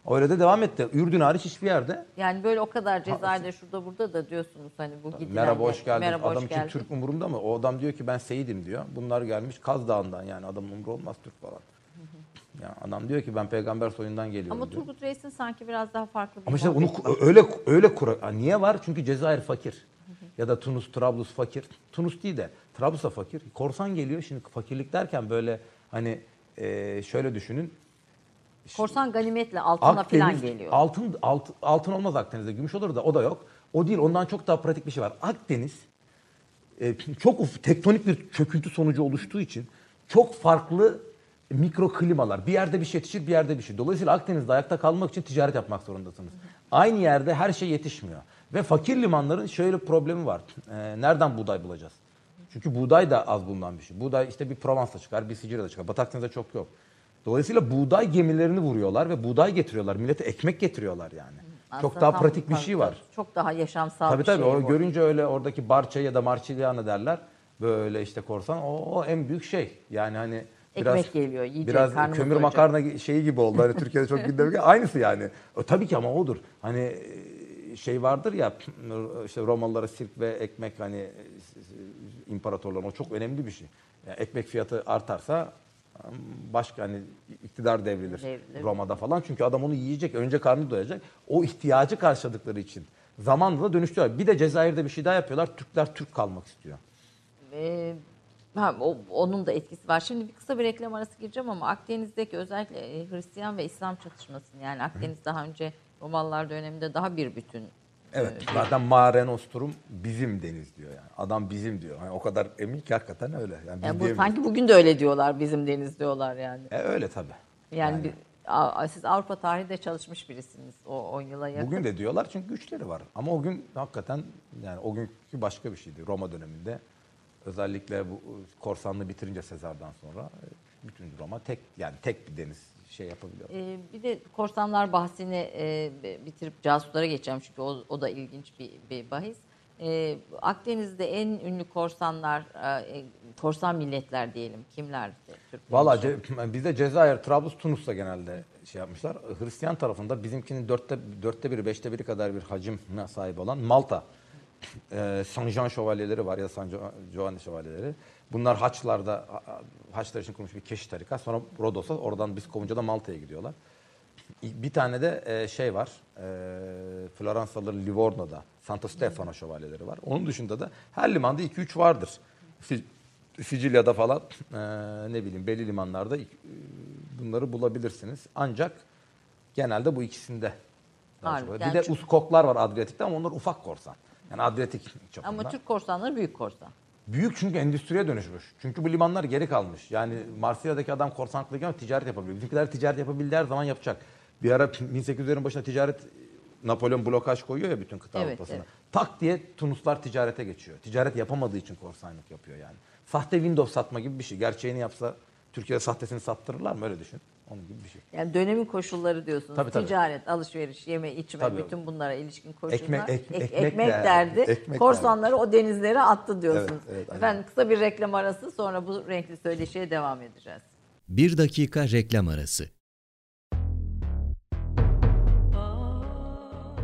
Öyle de devam etti. Ürdün hariç hiçbir yerde yani böyle o kadar Cezayir'de şurada burada da diyorsunuz hani bu gidilen merhaba hoş geldin. merhaba, hoş adam için geldin. Türk umurunda mı? O adam diyor ki ben Seyit'im diyor. Bunlar gelmiş Kaz Dağı'ndan yani adam umru olmaz Türk falan. Ya adam diyor ki ben peygamber soyundan geliyorum Ama diyor. Turgut Reis'in sanki biraz daha farklı bir Ama işte onu muhabbeti var. ku- öyle öyle kura. Ha, Niye var? Çünkü Cezayir fakir. ya da Tunus, Trablus fakir. Tunus değil de Trablus da fakir. Korsan geliyor. Şimdi fakirlik derken böyle hani e, şöyle düşünün. Korsan ganimetle altına falan geliyor. Altın, alt, altın olmaz Akdeniz'de. Gümüş olur da o da yok. O değil. Ondan çok daha pratik bir şey var. Akdeniz e, çok uf- tektonik bir çöküntü sonucu oluştuğu için çok farklı mikro klimalar. Bir yerde bir şey yetişir, bir yerde bir şey. Dolayısıyla Akdeniz'de ayakta kalmak için ticaret yapmak zorundasınız. Aynı yerde her şey yetişmiyor. Ve fakir limanların şöyle bir problemi var. E, nereden buğday bulacağız? Çünkü buğday da az bulunan bir şey. Buğday işte bir Provence'da çıkar, bir Sicilya'da çıkar. Batı Akdeniz'de çok yok. Dolayısıyla buğday gemilerini vuruyorlar ve buğday getiriyorlar. Millete ekmek getiriyorlar yani. çok Aslında daha tam- pratik bir tabii, şey var. tabii. Çok daha yaşamsal Tabii bir tabii şey o bu. görünce öyle oradaki Barça ya da Marsilyana derler. Böyle işte korsan o, o en büyük şey. Yani hani biraz Ekmek geliyor, yiyecek, biraz kömür doyacak. makarna şeyi gibi oldu. Hani Türkiye'de çok gündeme gel- aynısı yani. O, tabii ki ama odur. Hani e, şey vardır ya işte Romalılara sirk ve ekmek hani e, imparatorların o çok önemli bir şey. Yani ekmek fiyatı artarsa başka hani iktidar devrilir Devrilir. Roma'da falan. Çünkü adam onu yiyecek. Önce karnı doyacak. O ihtiyacı karşıladıkları için zamanla da dönüştürüyorlar. Bir de Cezayir'de bir şey daha yapıyorlar. Türkler Türk kalmak istiyor. Ee, ha, o- onun da etkisi var. Şimdi bir kısa bir reklam arası gireceğim ama Akdeniz'deki özellikle e, Hristiyan ve İslam çatışmasını yani Akdeniz daha önce Romalılar döneminde daha bir bütün. Evet. Zaten Mare Nostrum bizim deniz diyor yani. Adam bizim diyor. Yani o kadar emin ki hakikaten öyle. Yani Yani bu, sanki bugün de öyle diyorlar bizim deniz diyorlar yani. E, öyle tabii. Yani, bir- a- siz Avrupa tarihinde çalışmış birisiniz o 10 yıla yakın. Bugün de diyorlar çünkü güçleri var. Ama o gün hakikaten yani o günkü başka bir şeydi. Roma döneminde özellikle bu korsanlığı bitirince Sezar'dan sonra e, bütün Roma tek yani tek bir deniz şey yapabiliyor. Ee, bir de korsanlar bahsini e, bitirip casuslara geçeceğim çünkü o, o da ilginç bir, bir bahis. Ee, Akdeniz'de en ünlü korsanlar, e, korsan milletler diyelim kimlerdi? Valla? Ce- bizde Cezayir, Trablus, Tunus'ta genelde şey yapmışlar. Hristiyan tarafında bizimkinin dörtte, dörtte biri, beşte biri kadar bir hacimine sahip olan Malta. Ee, Saint Jean şövalyeleri var ya San Giovanni şövalyeleri. Bunlar haçlarda, ha- haçlar için kurmuş bir keşiş tarikat. Sonra Rodos'a, oradan biz kovunca da Malta'ya gidiyorlar. Bir tane de e, şey var. E, Floransalı Livorno'da Santo Stefano şövalyeleri var. Onun dışında da her limanda 2-3 vardır. Si- Sicilya'da falan e, ne bileyim belli limanlarda e, bunları bulabilirsiniz. Ancak genelde bu ikisinde. var. Bir de uskoklar var Adriyatik'te ama onlar ufak korsan. Yani Adriyatik çapında. Ama Türk korsanları büyük korsan. Büyük çünkü endüstriye dönüşmüş. Çünkü bu limanlar geri kalmış. Yani Marsilya'daki adam korsanlıkla ama ticaret yapabiliyor. Bizimkiler ticaret yapabildiği her zaman yapacak. Bir ara 1800'lerin başına ticaret Napolyon blokaj koyuyor ya bütün kıta Evet, Avrupa'sına. evet. Tak diye Tunuslar ticarete geçiyor. Ticaret yapamadığı için korsanlık yapıyor yani. Sahte Windows satma gibi bir şey. Gerçeğini yapsa Türkiye'de sahtesini sattırırlar mı öyle düşün. Onun gibi bir şey. Yani dönemin koşulları diyorsunuz. Tabii, tabii. Ticaret, alışveriş, yeme, içme, Tabii. bütün bunlara ilişkin koşullar. Ekmek- ek- Ek- ekmek ekmek derdi. derdi. Ekmek Korsanları o denizlere attı diyorsunuz. Evet, evet. Efendim kısa bir reklam arası sonra bu renkli söyleşiye devam edeceğiz. Bir dakika reklam arası.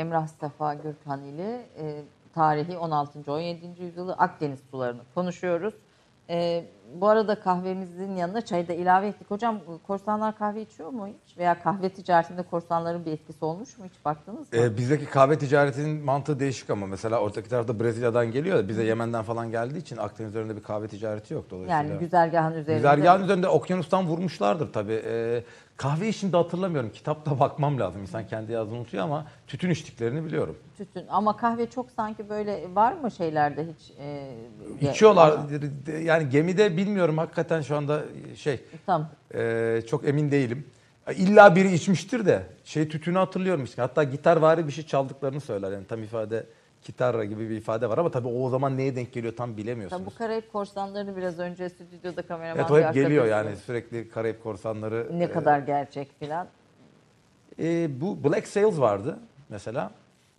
Emrah Safa Gürkan ile e, tarihi 16. 17. yüzyılı Akdeniz sularını konuşuyoruz. E, bu arada kahvemizin yanına çayı da ilave ettik. Hocam korsanlar kahve içiyor mu hiç? Veya kahve ticaretinde korsanların bir etkisi olmuş mu hiç baktınız mı? Ee, bizdeki kahve ticaretinin mantığı değişik ama mesela ortaki tarafta Brezilya'dan geliyor da bize Yemen'den falan geldiği için Akdeniz üzerinde bir kahve ticareti yok dolayısıyla. yani güzergahın üzerinde. Güzergahın üzerinde okyanustan vurmuşlardır tabii. Ee, Kahveyi şimdi hatırlamıyorum. Kitapta *laughs* bakmam lazım. İnsan kendi yazdığını unutuyor ama tütün içtiklerini biliyorum. Tütün. Ama kahve çok sanki böyle var mı şeylerde hiç? e, İçiyorlar. Yani gemide bilmiyorum hakikaten şu anda şey Tamam. e, çok emin değilim. İlla biri içmiştir de şey tütünü hatırlıyorum işte. Hatta gitarvari bir şey çaldıklarını söyler. Yani tam ifade gitarra gibi bir ifade var ama tabii o zaman neye denk geliyor tam bilemiyorsunuz. Tabii bu Karayip korsanlarını biraz önce stüdyoda kameraman Evet o hep geliyor yani sürekli Karayip Korsanları. Ne e, kadar gerçek filan. E, bu Black Sails vardı mesela.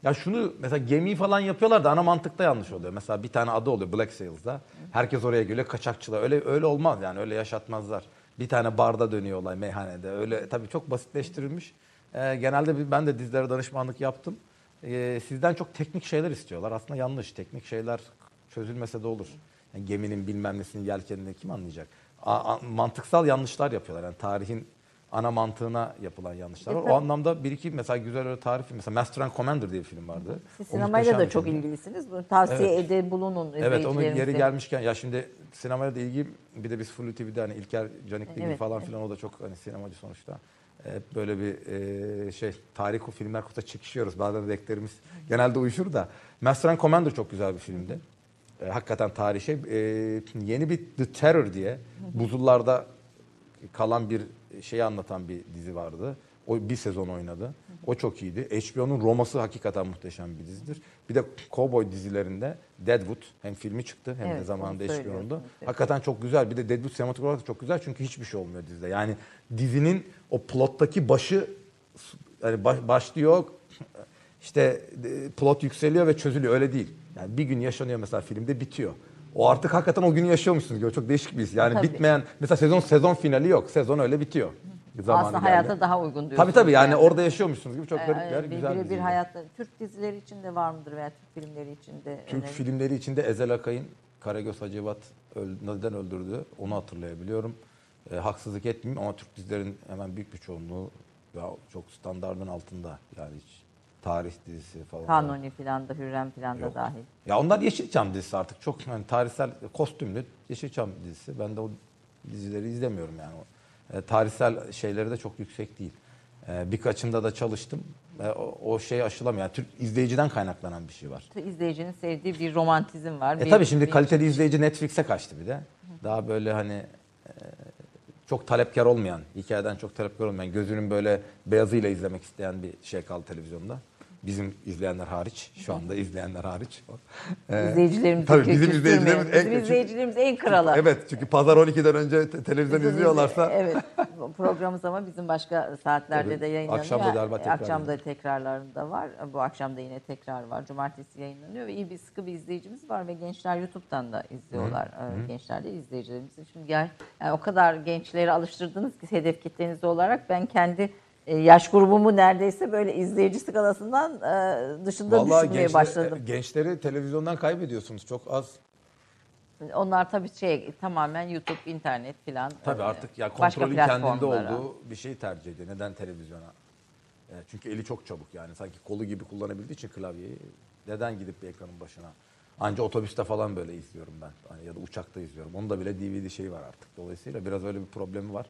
Ya şunu mesela gemiyi falan yapıyorlar da ana mantıkta yanlış oluyor. Mesela bir tane adı oluyor Black Sails'da. Herkes oraya geliyor kaçakçılar. Öyle öyle olmaz yani öyle yaşatmazlar. Bir tane barda dönüyor olay meyhanede. Öyle tabii çok basitleştirilmiş. E, genelde ben de dizilere danışmanlık yaptım. E, sizden çok teknik şeyler istiyorlar. Aslında yanlış. Teknik şeyler çözülmese de olur. Yani geminin bilmem nesinin yelkenini kim anlayacak? A- a- mantıksal yanlışlar yapıyorlar. Yani tarihin ana mantığına yapılan yanlışlar var. O anlamda bir iki mesela güzel öyle tarih film. Mesela Master and Commander diye bir film vardı. Siz O sinemayla da çok film. ilgilisiniz. Bunu tavsiye Evet. ede bulunun Evet onun yeri gelmişken ya şimdi sinemaya da ilgim bir de biz Flu TV'de hani İlker Canikli Evet, falan filan o da çok hani sinemacı sonuçta. Hep böyle bir e, şey tarih o filmler kutuda çekişiyoruz. Bazen renklerimiz genelde uyuşur da. Master and Commander çok güzel bir filmdi. E, hakikaten tarih şey. E, yeni bir The Terror diye buzullarda kalan bir şeyi anlatan bir dizi vardı. O bir sezon oynadı. O çok iyiydi. HBO'nun Roma'sı hakikaten muhteşem bir dizidir. Bir de Cowboy dizilerinde Deadwood hem filmi çıktı hem de Evet, zamanında onu HBO'nda. söylüyorsunuz. Hakikaten çok güzel. Bir de Deadwood sinematik olarak da çok güzel çünkü hiçbir şey olmuyor dizide. Yani dizinin o plottaki başı yani baş- başlıyor işte e, plot yükseliyor ve çözülüyor öyle değil. Yani bir gün yaşanıyor mesela filmde bitiyor. O artık hakikaten o günü yaşıyormuşsunuz gibi. Çok değişik bir his. Yani Tabii. bitmeyen mesela sezon sezon finali yok. Sezon öyle bitiyor. Zamanı Aslında geldi. hayata daha uygun diyorsunuz. Tabii tabii yani orada yaşıyormuşsunuz gibi çok Ee, garip bir yer, bir- güzel bir diziydi. hayatta Türk dizileri içinde var mıdır veya Türk filmleri içinde? Türk önemli? filmleri içinde Ezel Akay'ın Karagöz Hacivat öl- neden öldürdü onu hatırlayabiliyorum. E, haksızlık etmeyeyim ama Türk dizilerin hemen büyük bir çoğunluğu ya çok standardın altında. Yani hiç tarih dizisi falan. Kanuni filan da Hürrem filan da Yok. dahil. Ya onlar Yeşilçam dizisi artık çok hani tarihsel kostümlü Yeşilçam dizisi. Ben de o dizileri izlemiyorum yani. E, tarihsel şeyleri de çok yüksek değil. E, birkaçında da çalıştım. E, o, o şey aşılamıyor. Yani Türk izleyiciden kaynaklanan bir şey var. İzleyicinin sevdiği bir romantizm var. E bir- tabii şimdi bir- kaliteli izleyici Netflix'e kaçtı bir de. Daha böyle hani e, çok talepkar olmayan, hikayeden çok talepkar olmayan, gözünün böyle beyazıyla izlemek isteyen bir şey kaldı televizyonda. Bizim izleyenler hariç, şu anda izleyenler hariç. *laughs* E, İzleyicilerimizi tabii bizim izleyicilerimiz en Bizim izleyicilerimiz en kralı. Evet çünkü pazar 12'den önce te- televizyon Bizim izliyorlarsa Evet. Programımız ama bizim başka saatlerde Tabii. de yayınlanıyor. Akşam da galiba tekrar Akşam da tekrarlarında var. Bu akşam da yine tekrar var. Cumartesi yayınlanıyor ve iyi bir sıkı bir izleyicimiz var ve gençler YouTube'dan da izliyorlar. Ee, Gençler de izleyicilerimiz. Şimdi gel yani o kadar gençleri alıştırdınız ki hedef kitleniz olarak ben kendi yaş grubumu neredeyse böyle izleyici skalasından e, dışında vallahi düşünmeye gençler- başladım. gençleri televizyondan kaybediyorsunuz. Çok az. Onlar tabii şey tamamen YouTube, internet filan. Tabii e, artık ya kontrolün kendinde olduğu bir şeyi tercih ediyor. Neden televizyona? E, çünkü eli çok çabuk yani. Sanki kolu gibi kullanabildiği için klavyeyi. Neden gidip bir ekranın başına? Anca otobüste falan böyle izliyorum ben. Hani ya da uçakta izliyorum. Onda bile DVD şeyi var artık. Dolayısıyla biraz öyle bir problemi var.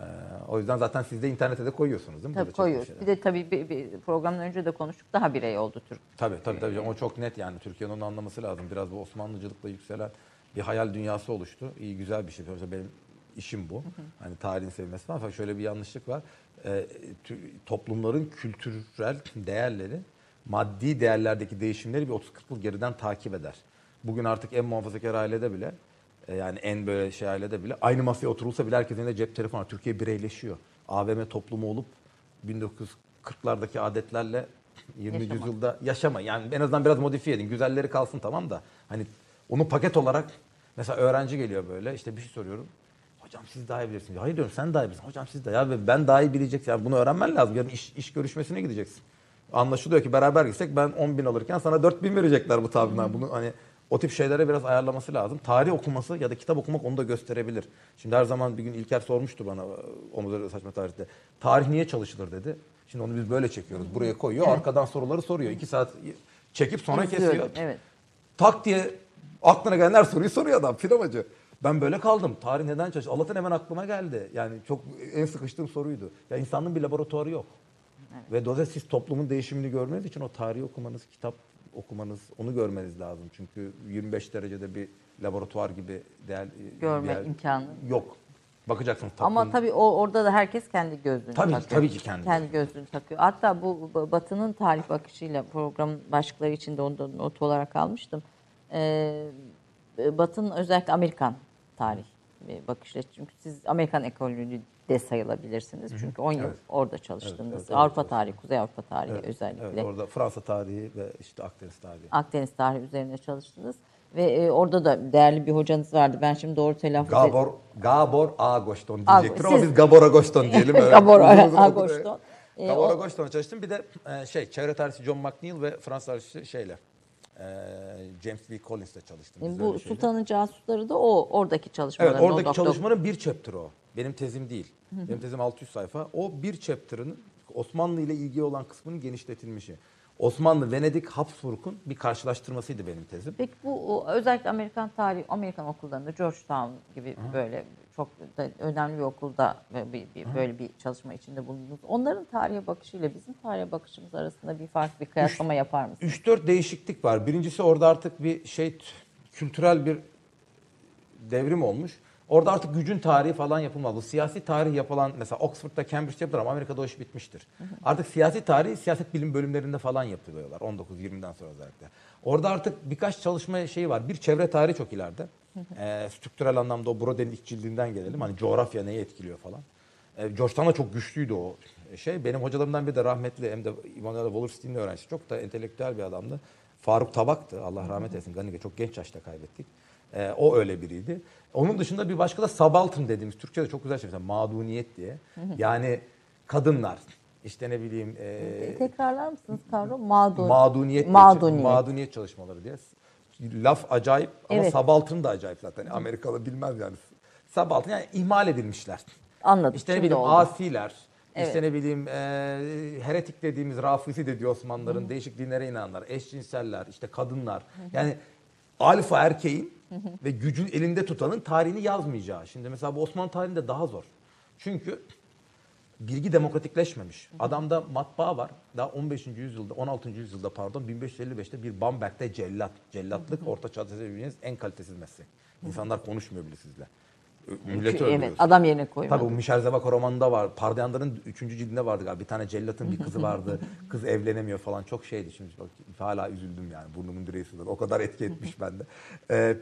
E, o yüzden zaten siz de internete de koyuyorsunuz değil mi? Tabii koyuyoruz. Bir de tabii bir, bir programdan önce de konuştuk. Daha birey oldu Türk. Tabii tabii tabii. O çok net yani. Türkiye'nin onu anlaması lazım. Biraz bu Osmanlıcılıkla yükselen bir hayal dünyası oluştu. İyi güzel bir şey. Mesela benim işim bu. Hani tarihin sevmesi falan. Fakat şöyle bir yanlışlık var. Ee, tü- toplumların kültürel değerleri maddi değerlerdeki değişimleri bir 30-40 yıl geriden takip eder. Bugün artık en muhafazakar ailede bile e, yani en böyle şey ailede bile aynı masaya oturulsa bile herkesin elinde cep telefonu var. Türkiye bireyleşiyor. AVM toplumu olup 1940'lardaki adetlerle 20. Yaşama. yüzyılda yaşama. Yani en azından biraz modifiye edin. Güzelleri kalsın tamam da hani onu paket olarak mesela öğrenci geliyor böyle işte bir şey soruyorum. Hocam siz daha iyi bilirsiniz. Hayır diyorum sen daha iyi bilirsin. Hocam siz de ya ben daha iyi bileceksin. Yani bunu öğrenmen lazım. Yarın iş, iş görüşmesine gideceksin. Anlaşılıyor ki beraber gitsek ben 10 bin alırken sana 4 bin verecekler bu tabirden. Bunu hani o tip şeylere biraz ayarlaması lazım. Tarih okuması ya da kitap okumak onu da gösterebilir. Şimdi her zaman bir gün İlker sormuştu bana omuzları saçma tarihte. Tarih niye çalışılır dedi. Şimdi onu biz böyle çekiyoruz. Buraya koyuyor. Arkadan soruları soruyor. 2 saat çekip sonra İzliyorum, kesiyor. Evet. Tak diye aklına gelen her soruyu soruyor adam. Sinemacı. Ben böyle kaldım. Tarih neden çalıştı? Allah'tan hemen aklıma geldi. Yani çok en sıkıştığım soruydu. Ya insanlığın bir laboratuvarı yok. Ve dolayısıyla siz toplumun değişimini görmeniz için o tarihi okumanız, kitap okumanız, onu görmeniz lazım. Çünkü 25 derecede bir laboratuvar gibi değer, Görme değer- imkanı. yok. Bakacaksınız toplum. Ama tabii o orada da herkes kendi gözlüğünü Tabii takıyor. tabii ki kendi. kendi gözlüğünü takıyor. Hatta bu Batı'nın tarih bakışıyla programın başlıkları içinde onu da not olarak almıştım. Ee, Batı'nın özellikle Amerikan tarih bir bakışla çünkü siz Amerikan ekolünü de sayılabilirsiniz. Çünkü 10 yıl Evet. orada çalıştınız. Evet, evet, Avrupa evet. tarihi, Kuzey Avrupa tarihi Evet, özellikle. Evet, orada Fransa tarihi ve işte Akdeniz tarihi. Akdeniz tarihi üzerine çalıştınız. Ve e, orada da değerli bir hocanız vardı. Ben şimdi doğru telaffuz Gabor, Gabor Agoston Ag- diyecektir ama siz- biz Gabor Agoston diyelim. *laughs* Gabor. Agoston. Ee, Gabor Agoston'a çalıştım. Bir de e, şey çevre tarihçi John McNeill ve Fransız tarihçisi şeyle e, James V. Collins'le çalıştım. Biz Bu. Sultan'ın casusları da o oradaki çalışmaları. Evet oradaki çalışmanın bir chapter o. Benim tezim değil. Benim tezim 600 sayfa. O bir chapter'ın Osmanlı ile ilgili olan kısmının genişletilmişi. Osmanlı, Venedik, Habsburg'un bir karşılaştırmasıydı benim tezim. Peki bu o, özellikle Amerikan tarihi, Amerikan okullarında Georgetown gibi böyle çok da önemli bir okulda bir, bir- böyle bir çalışma içinde bulundunuz. Onların tarihe bakışıyla bizim tarihe bakışımız arasında bir fark, bir kıyaslama yapar mısınız? 3-4 değişiklik var. Birincisi orada artık bir şey kültürel bir devrim olmuş. Orada artık gücün tarihi falan yapılmaz. Bu siyasi tarih yapılan mesela Oxford'da Cambridge'de yapılır ama Amerika'da o iş bitmiştir. Artık siyasi tarih siyaset bilim bölümlerinde falan yapılıyorlar 19-20'den sonra özellikle. Orada artık birkaç çalışma şeyi var. Bir çevre tarihi çok ileride. Ee, strüktürel anlamda o Brodel'in ilk cildinden gelelim. Hani coğrafya neyi etkiliyor falan. Ee, Georgetown'da çok güçlüydü o şey. Benim hocalarımdan biri de rahmetli hem de Immanuel Wallerstein'in öğrencisi. Çok da entelektüel bir adamdı. Faruk Tabak'tı. Allah rahmet eylesin. Ganige çok genç yaşta kaybettik. Ee, o öyle biriydi. Onun dışında bir başka da subaltern dediğimiz Türkçe'de çok güzel şey mesela maduniyet diye. Yani kadınlar işte ne bileyim e, Tekrarlar mısınız kavram? Mağdur. maduniyet, diye- Mağduniyet. maduniyet çalışmaları diye. Laf acayip ama Evet. subaltern da acayip zaten. Amerikalı bilmez yani. Subaltern yani ihmal edilmişler. Anladım. İşte ne Şimdi bileyim oldu. asiler, Evet. işte ne bileyim e, heretik dediğimiz Rafisi de diyor Osmanlıların değişik dinlere inananlar, eşcinseller, işte kadınlar. Yani alfa erkeğin ve gücün elinde tutanın tarihini yazmayacağı. Şimdi mesela bu Osmanlı tarihinde daha zor. Çünkü bilgi demokratikleşmemiş. Adamda matbaa var. Daha 15. yüzyılda, 16. yüzyılda pardon 1555'te bir Bamberg'de cellat. Cellatlık orta çağda sevebileceğiniz en kalitesiz meslek. İnsanlar konuşmuyor bile sizle. Milleti öldürüyorsun. evet adam yerine koymadı. Tabii bu Michel Zevako romanında var. Pardiyanların 3. cildinde vardı galiba. Bir tane cellatın bir kızı vardı. *laughs* Kız evlenemiyor falan. Çok şeydi şimdi. Bak, hala üzüldüm yani. Burnumun direği sızladı. O kadar etki etmiş bende. Ee,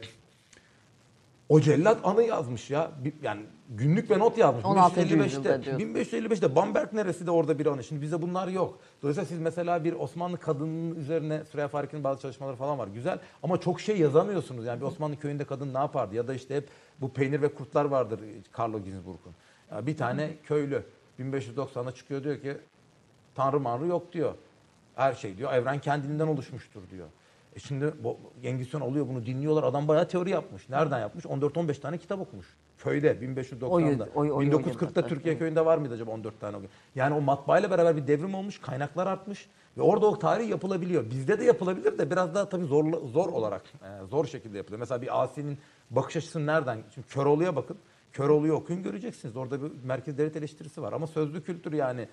o cellat anı yazmış ya. Bir- Yani günlük ve not yazmış. 16. 1555'te. yüzyılda diyorsun. 1555'te Bamberg neresi de orada bir anı. Şimdi bize bunlar yok. Dolayısıyla siz mesela bir Osmanlı kadının üzerine Süreyya Farik'in bazı çalışmaları falan var. Güzel ama çok şey yazamıyorsunuz. Yani bir Osmanlı köyünde kadın ne yapardı? Ya da işte hep bu peynir ve kurtlar vardır Carlo Ginzburg'un. Ya bir tane köylü 1590'da çıkıyor diyor ki Tanrı manrı yok diyor. Her şey diyor evren kendiliğinden oluşmuştur diyor. E şimdi bu, Genghis Han oluyor bunu dinliyorlar. Adam bayağı teori yapmış. Nereden yapmış? 14-15 tane kitap okumuş. Köyde 1590'da. O yüz- o- o- o 1940'ta yılda, Türkiye köyünde var mıydı acaba 14 tane? Yani o matbaayla beraber bir devrim olmuş. Kaynaklar artmış. Ve orada o tarih yapılabiliyor. Bizde de yapılabilir de biraz daha tabii zor, zor olarak, e, zor şekilde yapılıyor. Mesela bir Asi'nin bakış açısı nereden? Şimdi Köroğlu'ya bakın. Köroğlu'yu okuyun göreceksiniz. Orada bir merkez devlet eleştirisi var. Ama sözlü kültür yani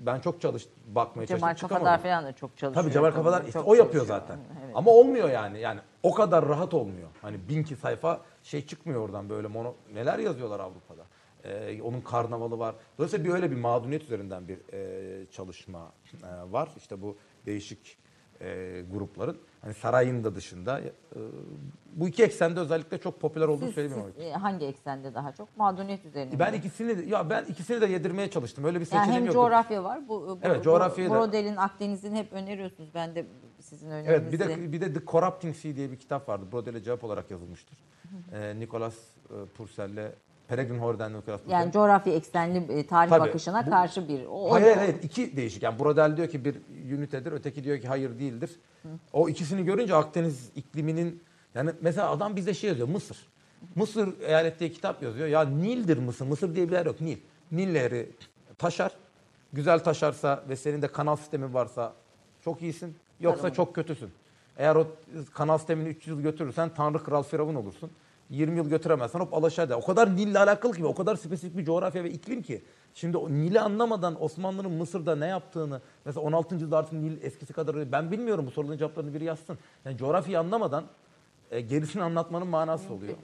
ben çok çalıştım, bakmaya Cemal çalıştım. Kafadar çıkamadım. falan da çok çalışıyor. Tabii Cemal Kafadar işte o yapıyor zaten. Evet. Ama olmuyor yani. Yani o kadar rahat olmuyor. Hani bin ki sayfa şey çıkmıyor oradan böyle mono neler yazıyorlar Avrupa'da. Ee, onun karnavalı var. Dolayısıyla bir öyle bir mağduniyet üzerinden bir e, çalışma e, var. İşte bu değişik e, grupların hani sarayın da dışında e, bu iki eksende özellikle çok popüler olduğunu söylemiyorum. siz, e, hangi eksende daha çok? Mağduniyet üzerine mi? Ben ikisini de, ya ben ikisini de yedirmeye çalıştım. Öyle bir Yani seçeneğim hem yok. coğrafya var. Bu, bu, Evet, bu- coğrafyayı da- Brodel'in Akdeniz'in hep öneriyorsunuz. Ben de sizin Evet önerinizi. bir de bir de The Corrupting Sea diye bir kitap vardı. Brodel'e cevap olarak yazılmıştır. Ee, Nicolas e, Purcell'le Nicolas Purcell. yani coğrafya eksenli e, tarih Tabii, bakışına bu- karşı bir. O, o- Hayır hayır hayır, iki değişik. Yani Brodel diyor ki bir ünitedir, öteki diyor ki hayır değildir. O ikisini görünce Akdeniz ikliminin yani mesela adam bize şey yazıyor Mısır. Mısır eyalet diye kitap yazıyor. Ya Nil'dir Mısır. Mısır diye bir yer yok. Nil. Nil nehri taşar. Güzel taşarsa ve senin de kanal sistemin varsa çok iyisin. Yoksa Tarım. çok kötüsün. Eğer o kanal sistemini 300 yıl götürürsen Tanrı Kral Firavun olursun. 20 yıl götüremezsen hop alaşağı da. O kadar Nil'le alakalı ki o kadar spesifik bir coğrafya ve iklim ki. Şimdi o Nil'i anlamadan Osmanlı'nın Mısır'da ne yaptığını mesela 16. yüzyılda artık Nil eskisi kadar ben bilmiyorum bu soruların cevaplarını biri yazsın. Yani coğrafyayı anlamadan e, gerisini anlatmanın manası oluyor.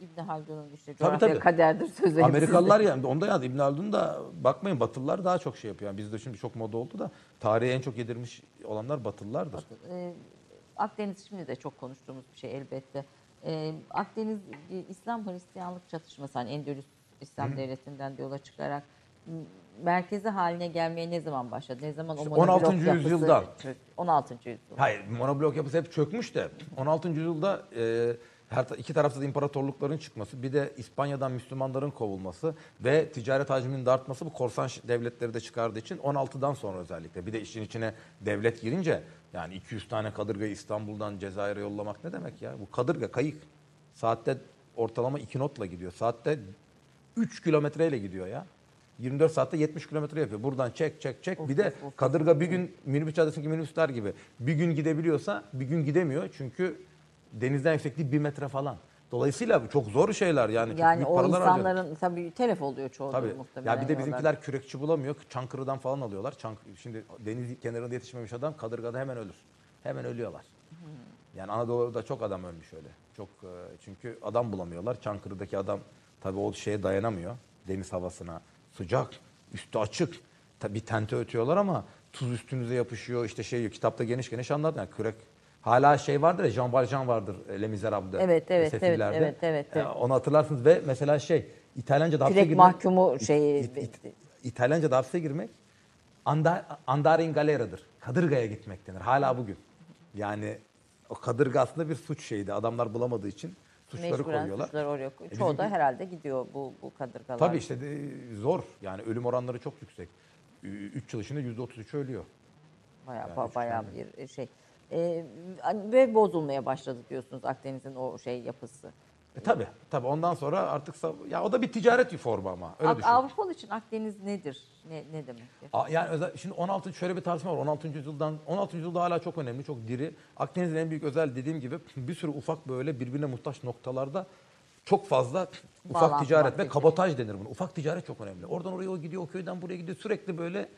İbn Haldun'un işte Tabii, coğrafya tabii. kaderdir sözü. Amerikalılar yani onda yazdı. İbn Haldun da bakmayın Batılılar daha çok şey yapıyor. Yani bizde şimdi çok moda oldu da tarihe en çok yedirmiş olanlar Batılılardır. Ee, Akdeniz şimdi de çok konuştuğumuz bir şey elbette. Ee, Akdeniz bir İslam Hristiyanlık çatışması hani Endülüs İslam devletinden de yola çıkarak merkezi haline gelmeye ne zaman başladı? Ne zaman İşte o monoblok 16. yapısı yüzyılda. çök- 16. yüzyıl. Hayır monoblok yapısı hep çökmüş de 16. yüzyılda e, her iki tarafta da imparatorlukların çıkması, bir de İspanya'dan Müslümanların kovulması ve ticaret hacminin de artması bu korsan devletleri de çıkardığı için 16'dan sonra özellikle. Bir de işin içine devlet girince yani 200 tane kadırgayı İstanbul'dan Cezayir'e yollamak ne demek ya? Bu kadırga kayık saatte ortalama 2 notla gidiyor. Saatte 3 kilometreyle gidiyor ya. 24 saatte 70 kilometre yapıyor. Buradan çek çek çek. Of, bir de of, of. kadırga bir gün minibüs caddesindeki minibüsler gibi bir gün gidebiliyorsa bir gün gidemiyor. Çünkü denizden yüksekliği bir metre falan. Dolayısıyla çok zor şeyler yani. Çok Yani büyük o paralar harcıyor. insanların tabii telef oluyor çoğu Tabii. muhtemelen. Ya bir de yollarda. bizimkiler kürekçi bulamıyor. Çankırı'dan falan alıyorlar. Çank şimdi deniz kenarında yetişmemiş adam kadırgada hemen ölür. Hemen ölüyorlar. Yani Anadolu'da çok adam ölmüş öyle. Çok e, çünkü adam bulamıyorlar. Çankırı'daki adam tabii o şeye dayanamıyor. Deniz havasına. Sıcak, üstü açık. Tabii tente ötüyorlar ama tuz üstünüze yapışıyor. İşte şey kitapta geniş geniş anlat yani kürek Hala şey vardır ya Jean Valjean vardır e, Les Misérables'de. Evet, evet, Sefillerde. evet, evet, evet, E, Onu hatırlarsınız ve mesela şey İtalyanca'da hapse girmek- mahkumu şeyi. İt- it- İtalyanca'da hapse girmek anda, andare in galera'dır. Kadırgaya gitmek denir. Hala bugün. Yani o kadırga aslında bir suç şeydi. Adamlar bulamadığı için suçları Mecburen koyuyorlar. suçlar oraya koy- E, Çoğu da herhalde gidiyor bu, bu kadırgalar. Tabii işte de, zor. Yani ölüm oranları çok yüksek. 3 yıl içinde %33 ölüyor. Bayağı, Yani bayağı bir şey. Ee, ve bozulmaya başladı diyorsunuz Akdeniz'in o şey yapısı. E, tabii. Tabii ondan sonra artık ya o da bir ticaret formu ama. Öyle düşün. Avrupalı için Akdeniz nedir? Ne, ne demektir? A- Yani özel, şimdi 16 şöyle bir tartışma var. 16. yüzyıldan 16. yüzyılda hala çok önemli, çok diri. Akdeniz'in en büyük özel dediğim gibi *laughs* bir sürü ufak böyle birbirine muhtaç noktalarda çok fazla *laughs* ufak Bağlantı ticaret ve kabotaj denir bunu. Ufak ticaret çok önemli. Oradan oraya o gidiyor, o köyden buraya gidiyor. Sürekli böyle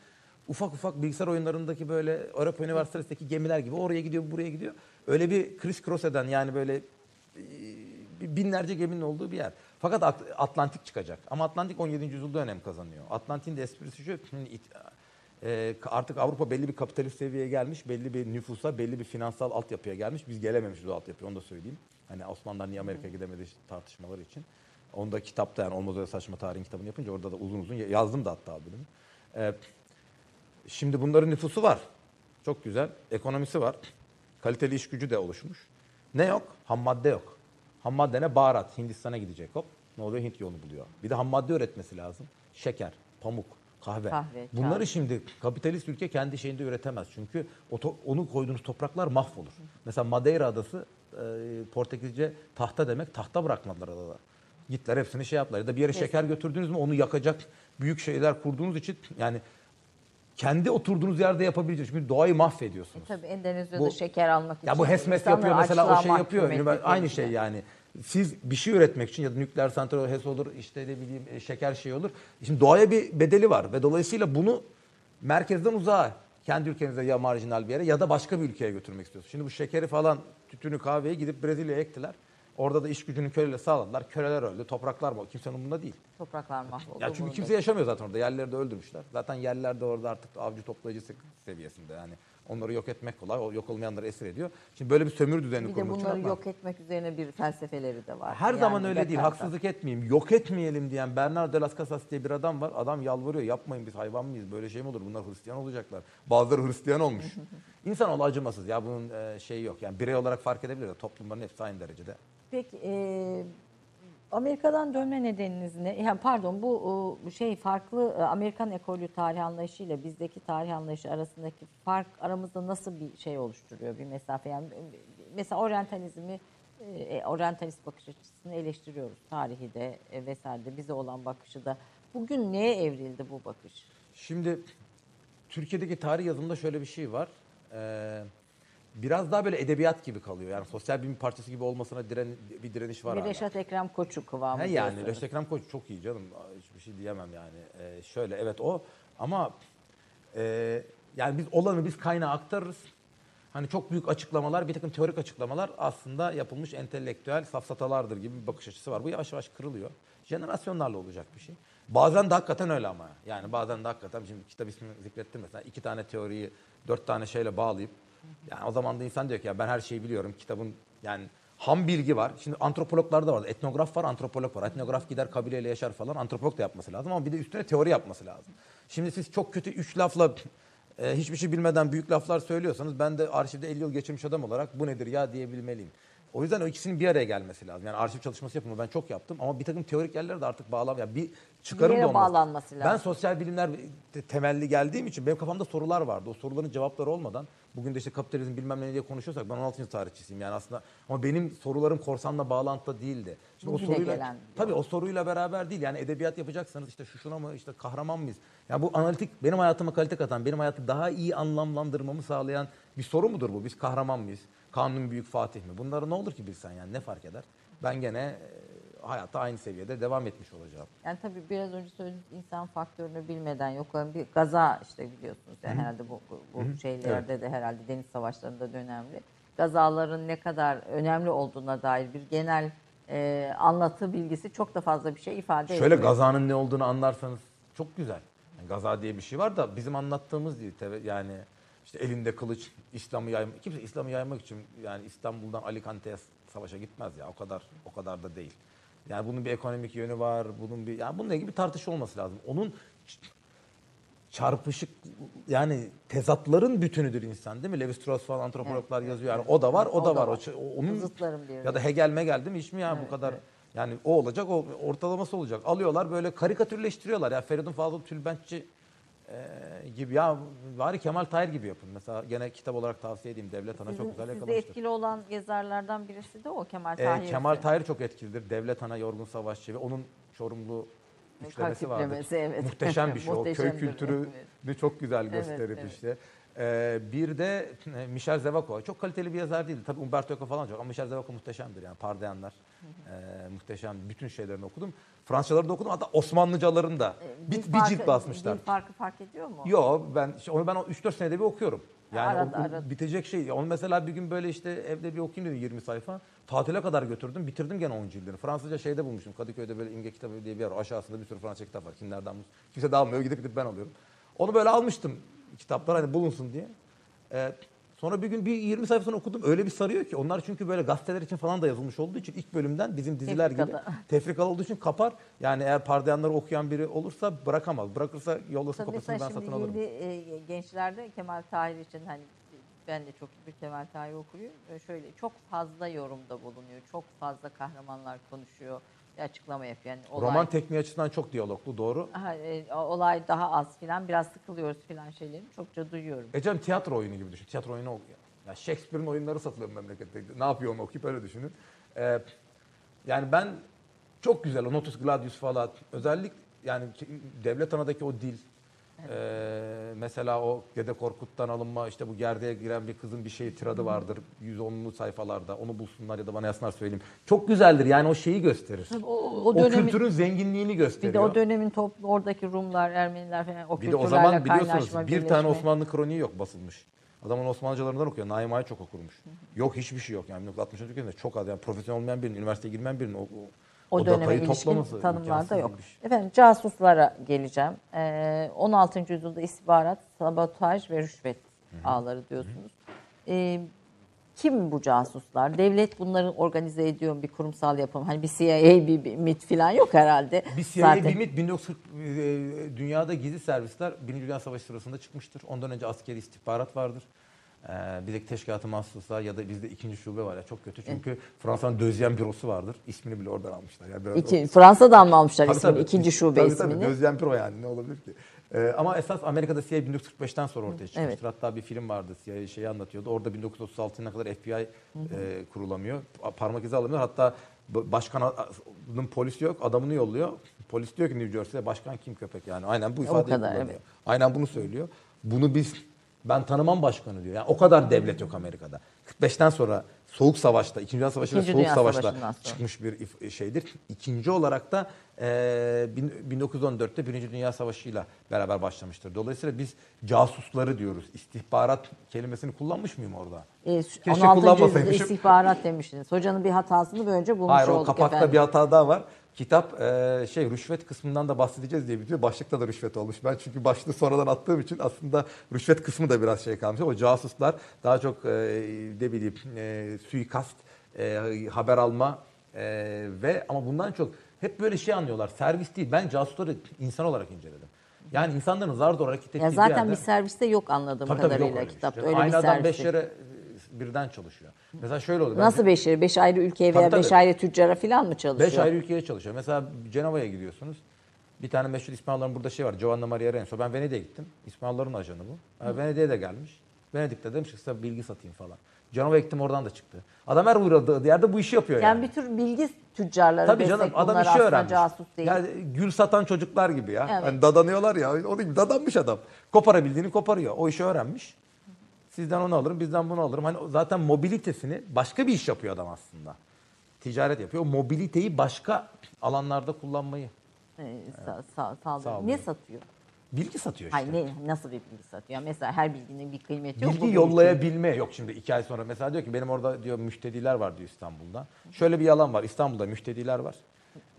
ufak ufak bilgisayar oyunlarındaki böyle Europa Üniversitesi'ndeki gemiler gibi oraya gidiyor, buraya gidiyor. Öyle bir criss cross eden yani böyle e, binlerce geminin olduğu bir yer. Fakat At- Atlantik çıkacak. Ama Atlantik 17. yüzyılda önem kazanıyor. Atlantik'in de esprisi şu, e, artık Avrupa belli bir kapitalist seviyeye gelmiş, belli bir nüfusa, belli bir finansal altyapıya gelmiş. Biz gelememişiz o altyapıya, onu da söyleyeyim. Hani Osmanlılar niye Amerika'ya gidemedi tartışmaları için. Onu da kitapta yani Olmaz Öyle Saçma Tarihin kitabını yapınca orada da uzun uzun yazdım da hatta bölümü. E, şimdi bunların nüfusu var. Çok güzel. Ekonomisi var. Kaliteli iş gücü de oluşmuş. Ne yok? Ham madde yok. Ham madde ne? Baharat. Hindistan'a gidecek hop. Ne oluyor? Hint yolunu buluyor. Bir de ham madde üretmesi lazım. Şeker, pamuk, kahve. Kahve, Bunları kağıt. şimdi kapitalist ülke kendi şeyinde üretemez. Çünkü onu koyduğunuz topraklar mahvolur. Mesela Madeira adası e, Portekizce tahta demek. Tahta bırakmadılar adada. Gittiler hepsini şey yaptılar. Ya da bir yere şeker götürdünüz mü onu yakacak büyük şeyler kurduğunuz için yani kendi oturduğunuz yerde yapabileceğiniz. Çünkü doğayı mahvediyorsunuz. Tabii Endonezya'da Bu- şeker almak için. Ya bu HESMES yapıyor mesela o şey yapıyor. mahkum Ünivers- Aynı şey için. yani. Siz bir şey üretmek için ya da nükleer santral HES olur, işte ne bileyim e, şeker şey olur. Şimdi doğaya bir bedeli var ve dolayısıyla bunu merkezden uzağa kendi ülkenizde ya marjinal bir yere ya da başka bir ülkeye götürmek istiyorsunuz. Şimdi bu şekeri falan, tütünü, kahveyi gidip Brezilya'ya ektiler. Orada da iş gücünü köleyle sağladılar. Köleler öldü, topraklar mı? Kimsenin umurunda değil. Topraklar mahvoldu. Ya çünkü kimse yaşamıyor zaten orada. Yerleri de öldürmüşler. Zaten yerler de orada artık avcı toplayıcı seviyesinde yani. Onları yok etmek kolay. O yok olmayanları esir ediyor. Şimdi böyle bir sömürü düzeni Bir de kurmak bunları yok etmek üzerine bir felsefeleri de var. her Yani zaman öyle değil. Haksızlık etmeyeyim. Yok etmeyelim diyen Bernard de las Casas diye bir adam var. Adam yalvarıyor. Yapmayın biz hayvan mıyız? Böyle şey mi olur? Bunlar Hristiyan olacaklar. Bazıları Hristiyan olmuş. *laughs* İnsanoğlu acımasız. Ya bunun e, şeyi yok. Yani birey olarak fark edebilir. de Toplumların hepsi aynı derecede. Peki e, Amerika'dan dönme nedeniniz ne? Yani pardon bu o, şey farklı e, Amerikan ekolü tarih anlayışı ile bizdeki tarih anlayışı arasındaki fark aramızda nasıl bir şey oluşturuyor bir mesafe? Yani e, mesela oryantalizmi e, oryantalist bakış açısını eleştiriyoruz tarihi de e, vesaire de bize olan bakışı da. Bugün neye evrildi bu bakış? Şimdi Türkiye'deki tarih yazımında şöyle bir şey var. Ee, biraz daha böyle edebiyat gibi kalıyor. Yani sosyal bilim parçası gibi olmasına diren, bir direniş var. Bir hala. Reşat Ekrem Koçu kıvamı He yani diyorsunuz. Reşit Ekrem Koç çok iyi canım. Hiçbir şey diyemem yani. Ee, şöyle evet o ama e, yani biz olanı biz kaynağa aktarırız. Hani çok büyük açıklamalar, bir takım teorik açıklamalar aslında yapılmış entelektüel safsatalardır gibi bir bakış açısı var. Bu yavaş yavaş kırılıyor. Jenerasyonlarla olacak bir şey. Bazen de hakikaten öyle ama. Yani bazen de hakikaten şimdi kitap ismini zikrettim mesela iki tane teoriyi dört tane şeyle bağlayıp yani o zaman da insan diyor ki ya ben her şeyi biliyorum. Kitabın yani ham bilgi var. Şimdi antropologlarda var. Etnograf var, antropolog var. Etnograf gider kabileyle yaşar falan. Antropolog da yapması lazım ama bir de üstüne teori yapması lazım. Şimdi siz çok kötü üç lafla e, hiçbir şey bilmeden büyük laflar söylüyorsanız ben de arşivde 50 yıl geçirmiş adam olarak bu nedir ya diyebilmeliyim. O yüzden o ikisinin bir araya gelmesi lazım. Yani arşiv çalışması yapımı ben çok yaptım ama bir takım teorik yerlere de artık bağlam ya bir çıkarım Bir da olmaz. bağlanması Ben lazım. sosyal bilimler te- temelli geldiğim için benim kafamda sorular vardı. O soruların cevapları olmadan bugün de işte kapitalizm bilmem ne diye konuşuyorsak ben 16. tarihçisiyim yani aslında ama benim sorularım korsanla bağlantıda değildi. Şimdi o soruyla gelen. tabii o soruyla beraber değil yani edebiyat yapacaksanız işte şu şuna mı işte kahraman mıyız? Yani bu analitik benim hayatıma kalite katan, benim hayatı daha iyi anlamlandırmamı sağlayan bir soru mudur bu? Biz kahraman mıyız? Kanun büyük Fatih mi? Bunları ne olur ki bilsen yani ne fark eder? Ben gene e, hayatta aynı seviyede devam etmiş olacağım. Yani tabii biraz önce söylediğiniz insan faktörünü bilmeden yok olan bir gaza işte biliyorsunuz. Yani herhalde bu, bu bu şeylerde de herhalde deniz savaşlarında da önemli. Gazaların ne kadar önemli olduğuna dair bir genel e, anlatı bilgisi çok da fazla bir şey ifade Şöyle etmiyor. gazanın ne olduğunu anlarsanız çok güzel. Yani gaza diye bir şey var da bizim anlattığımız değil. Yani işte elinde kılıç, İslam'ı yaymak. Kimse İslam'ı yaymak için yani İstanbul'dan Alicante'ye savaşa gitmez ya. O kadar o kadar da değil. Yani bunun bir ekonomik yönü var. Bunun bir yani bununla ilgili bir tartışma olması lazım. Onun çarpışık yani tezatların bütünüdür insan değil mi? Levi Strauss falan antropologlar yazıyor. Yani o da var, o da var. O, ç- o- onun Zıtların bir ya da Hegel Megel değil mi? Hiç mi ya bu kadar yani o olacak, o ortalaması olacak. Alıyorlar böyle karikatürleştiriyorlar. Ya Feridun Fazıl Tülbentçi e, gibi ya bari Kemal Tahir gibi yapın. Mesela gene kitap olarak tavsiye edeyim. Devlet Ana çok Sizin, güzel sizde yakalamıştır. etkili olan yazarlardan birisi de o Kemal Ee, Tahir. Kemal Tahir çok etkilidir. Devlet Ana Yorgun Savaşçı ve onun Çorumlu üçlemesi vardır. Evet. Muhteşem bir şey. o *laughs* köy kültürünü çok güzel Evet, gösterip evet. işte. Ee, bir de e, Michel Zevaco. Çok kaliteli bir yazar değildi. Tabii Umberto Eco falan çok ama Michel Zevaco muhteşemdir yani. Pardayanlar. e, muhteşem. Bütün şeylerini okudum. Fransızcalarını da okudum. Hatta Osmanlıcalarını da. Dil Bir, bir farkı- cilt basmışlar. Dil farkı fark ediyor mu? Yo ben onu ben 3-4 senede bir okuyorum. Yani Arada, o- arada. bitecek şey. Onu mesela bir gün böyle işte evde bir okuyayım dedim 20 sayfa. Tatile kadar götürdüm. Bitirdim gene 10 cildini. Fransızca şeyde bulmuştum. Kadıköy'de böyle imge kitabı diye bir yer. Aşağısında bir sürü Fransızca kitap var. Kimlerden bulmuş. Kimse de almıyor. Gidip gidip ben alıyorum. Onu böyle almıştım kitaplar hani bulunsun diye. Ee, sonra bir gün bir 20 sayfasını okudum. Öyle bir sarıyor ki. Onlar çünkü böyle gazeteler için falan da yazılmış olduğu için ilk bölümden bizim diziler gibi Tefrikada. *laughs* tefrikalı olduğu için kapar. Yani eğer pardayanları okuyan biri olursa bırakamaz. Bırakırsa yollasın Tabii kopyasını ben satın şimdi alırım. yeni e, gençlerde Kemal Tahir için hani ben de çok bir Kemal Tahir okuyorum. E, Şöyle çok fazla yorumda bulunuyor. Çok fazla kahramanlar konuşuyor. Açıklama yapıyor. Yani olay, Roman tekniği açısından çok diyaloglu doğru. Aha, e, olay daha az filan. Biraz sıkılıyoruz filan şeylerini çokça duyuyorum. E canım tiyatro oyunu gibi düşün. Tiyatro oyunu okuyor. Ya Shakespeare'in oyunları satılıyor memlekette. Ne yapıyor onu okuyup öyle düşünün. Ee, yani ben çok güzel o Notus Gladius falan. Özellik yani devlet anadaki o dil. Ee, mesela o Dede Korkut'tan alınma işte bu gerdeğe giren bir kızın bir şeyi tiradı vardır 110'lu sayfalarda onu bulsunlar ya da bana yazsınlar söyleyeyim. Çok güzeldir yani o şeyi gösterir. O, o O, dönemin, kültürün zenginliğini gösteriyor. bir de o dönemin toplu oradaki Rumlar, Ermeniler falan o Bir de o zaman biliyorsunuz bir tane birleşme. Osmanlı kroniği yok basılmış. Adamın Osmanlıcalarından okuyor. Naim Ay çok okurmuş. Yok hiçbir şey yok. Yani 1960 ülkesinde çok az. Yani profesyonel olmayan birinin, üniversiteye girmeyen birinin o, o, o, o döneme ilişkin tanımlarda imkansız yok. şey. Efendim casuslara geleceğim. Ee, 16. yüzyılda istihbarat, sabotaj ve rüşvet ağları diyorsunuz. Ee, kim bu casuslar? Devlet bunları organize ediyor mu? Bir kurumsal yapım. Hani bir CIA, bir, bir MIT falan yok herhalde. Bir CIA, Zaten. bir MIT 1940 e, dünyada gizli servisler Birinci Dünya Savaşı sırasında çıkmıştır. Ondan önce askeri istihbarat vardır. Ee, bizdeki teşkilatı mahsuslar ya da bizde ikinci şube var ya çok kötü. Çünkü Fransa'nın Dözyen bürosu vardır. İsmini bile oradan almışlar. Yani biraz İki, Fransa'dan mı almışlar Tabii, ismini? tabii. ikinci şube tabii, ismini. Tabii Gözlem Pro yani ne olabilir ki? Ee, ama esas Amerika'da CIA 1945'ten sonra ortaya çıkmıştır. Evet. Hatta bir film vardı CIA şeyi anlatıyordu. Orada 1936'ya kadar FBI e, kurulamıyor. Pa- Parmak izi alamıyor. Hatta başkanın polisi yok adamını yolluyor. Polis diyor ki New Jersey'de başkan kim köpek yani. Aynen bu O ifadeyi kadar, kullanıyor. evet. Aynen bunu söylüyor. Bunu biz Ben tanımam başkanı diyor. Yani o kadar devlet yok Amerika'da. 45'ten sonra Soğuk Savaş'ta, İkinci Dünya Savaşı ve İkinci Soğuk Dünya Savaş'ta çıkmış bir şeydir. İkinci olarak da e, bin- 1914'te Birinci Dünya Savaşı'yla beraber başlamıştır. Dolayısıyla biz casusları diyoruz. İstihbarat kelimesini kullanmış mıyım orada? E, Keşke 16. yüzyılda istihbarat demiştiniz. Hocanın bir hatasını böylece bulmuş Hayır o olduk kapakta efendim. bir hata daha var. Kitap e, şey rüşvet kısmından da bahsedeceğiz diye bitiyor. Başlıkta da rüşvet olmuş. Ben çünkü başlığı sonradan attığım için aslında rüşvet kısmı da biraz şey kalmış. O casuslar daha çok e, ne bileyim e, suikast, e, haber alma e, ve ama bundan çok hep böyle şey anlıyorlar. Servis değil. Ben casusları insan olarak inceledim. Yani insanların zar zor hareket ettiği Ya bir zaten yerde... bir serviste yok anladığım Tabii tabii yok kadarıyla öyle bir kitapta. şey. Öyle Aynı bir adam beş yere birden çalışıyor. Mesela şöyle. Ben- Nasıl beş yere? Beş ayrı ülkeye veya tabii. beş ayrı tüccara falan mı çalışıyor? Beş ayrı ülkeye çalışıyor. Mesela Cenova'ya gidiyorsunuz. Bir tane meşhur İspanyolların burada şey var. Giovanna Maria Renzo. Ben Venedik'e gittim. İspanyolların ajanı bu. Ha, Venedik'e de gelmiş. Venedik'te demiş ki size bilgi satayım falan. Cenova'ya gittim oradan da çıktı. Adam her uğradığı yerde bu işi yapıyor yani. Yani bir tür bilgi tüccarları Tabii canım adam işi öğrenmiş. casus değil. Yani gül satan çocuklar gibi ya. Evet. Hani dadanıyorlar ya. O değil dadanmış adam. Koparabildiğini koparıyor. O işi öğrenmiş. Sizden onu alırım, bizden bunu alırım. Hani zaten mobilitesini başka bir iş yapıyor adam aslında. Ticaret yapıyor. O mobiliteyi başka alanlarda kullanmayı. Ee, sa- sa- sağlıyor. Sağlıyor. Ne satıyor? Bilgi satıyor işte. Hayır ne, nasıl bir bilgi satıyor? Mesela her bilginin bir kıymeti yok. Bilgi yollayabilme yok şimdi iki ay sonra. Mesela diyor ki benim orada diyor müştediler var diyor İstanbul'da. Şöyle bir yalan var. İstanbul'da müştediler var.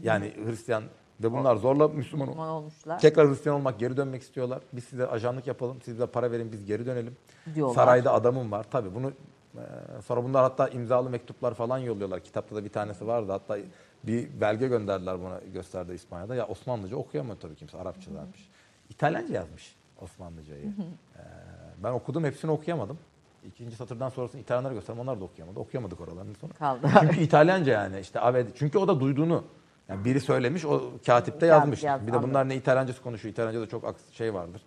Yani Hristiyan ve bunlar zorla Müslüman Müslüman olmuşlar. Tekrar Hristiyan olmak, geri dönmek istiyorlar. Biz size ajanlık yapalım, siz bize para verin, biz geri dönelim. Diyorlar. Sarayda adamım var. Tabii bunu e, sonra bunlar hatta imzalı mektuplar falan yolluyorlar. Kitapta da bir tanesi vardı. Hatta bir belge gönderdiler buna gösterdi İspanya'da. Ya Osmanlıca okuyamıyor tabii kimse. Arapça yazmış. İtalyanca yazmış Osmanlıcayı. E, ben okudum hepsini okuyamadım. İkinci satırdan sonrasını İtalyanlara gösterdim. Onlar da okuyamadı. Okuyamadık oralarını sonra. Kaldı. Çünkü İtalyanca yani işte Ave- çünkü o da duyduğunu yani biri söylemiş o katipte yazmış. yaz- bir de bunlar anladım. ne İtalyancası konuşuyor. İtalyanca'da çok şey vardır.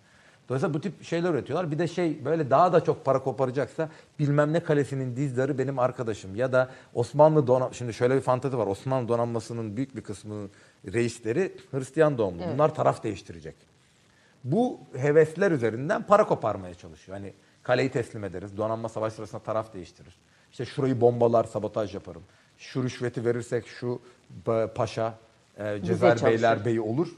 Dolayısıyla bu tip şeyler üretiyorlar. Bir de şey böyle daha da çok para koparacaksa bilmem ne kalesinin dizleri benim arkadaşım ya da Osmanlı donanma şimdi şöyle bir fantezi var. Osmanlı donanmasının büyük bir kısmının reisleri Hristiyan doğumlu. Bunlar taraf değiştirecek. Bu hevesler üzerinden para koparmaya çalışıyor. Hani kaleyi teslim ederiz. Donanma savaş sırasında taraf değiştirir. İşte şurayı bombalar, sabotaj yaparım. Şu rüşveti verirsek şu paşa, e, Cezayir. Beyler Beyi olur.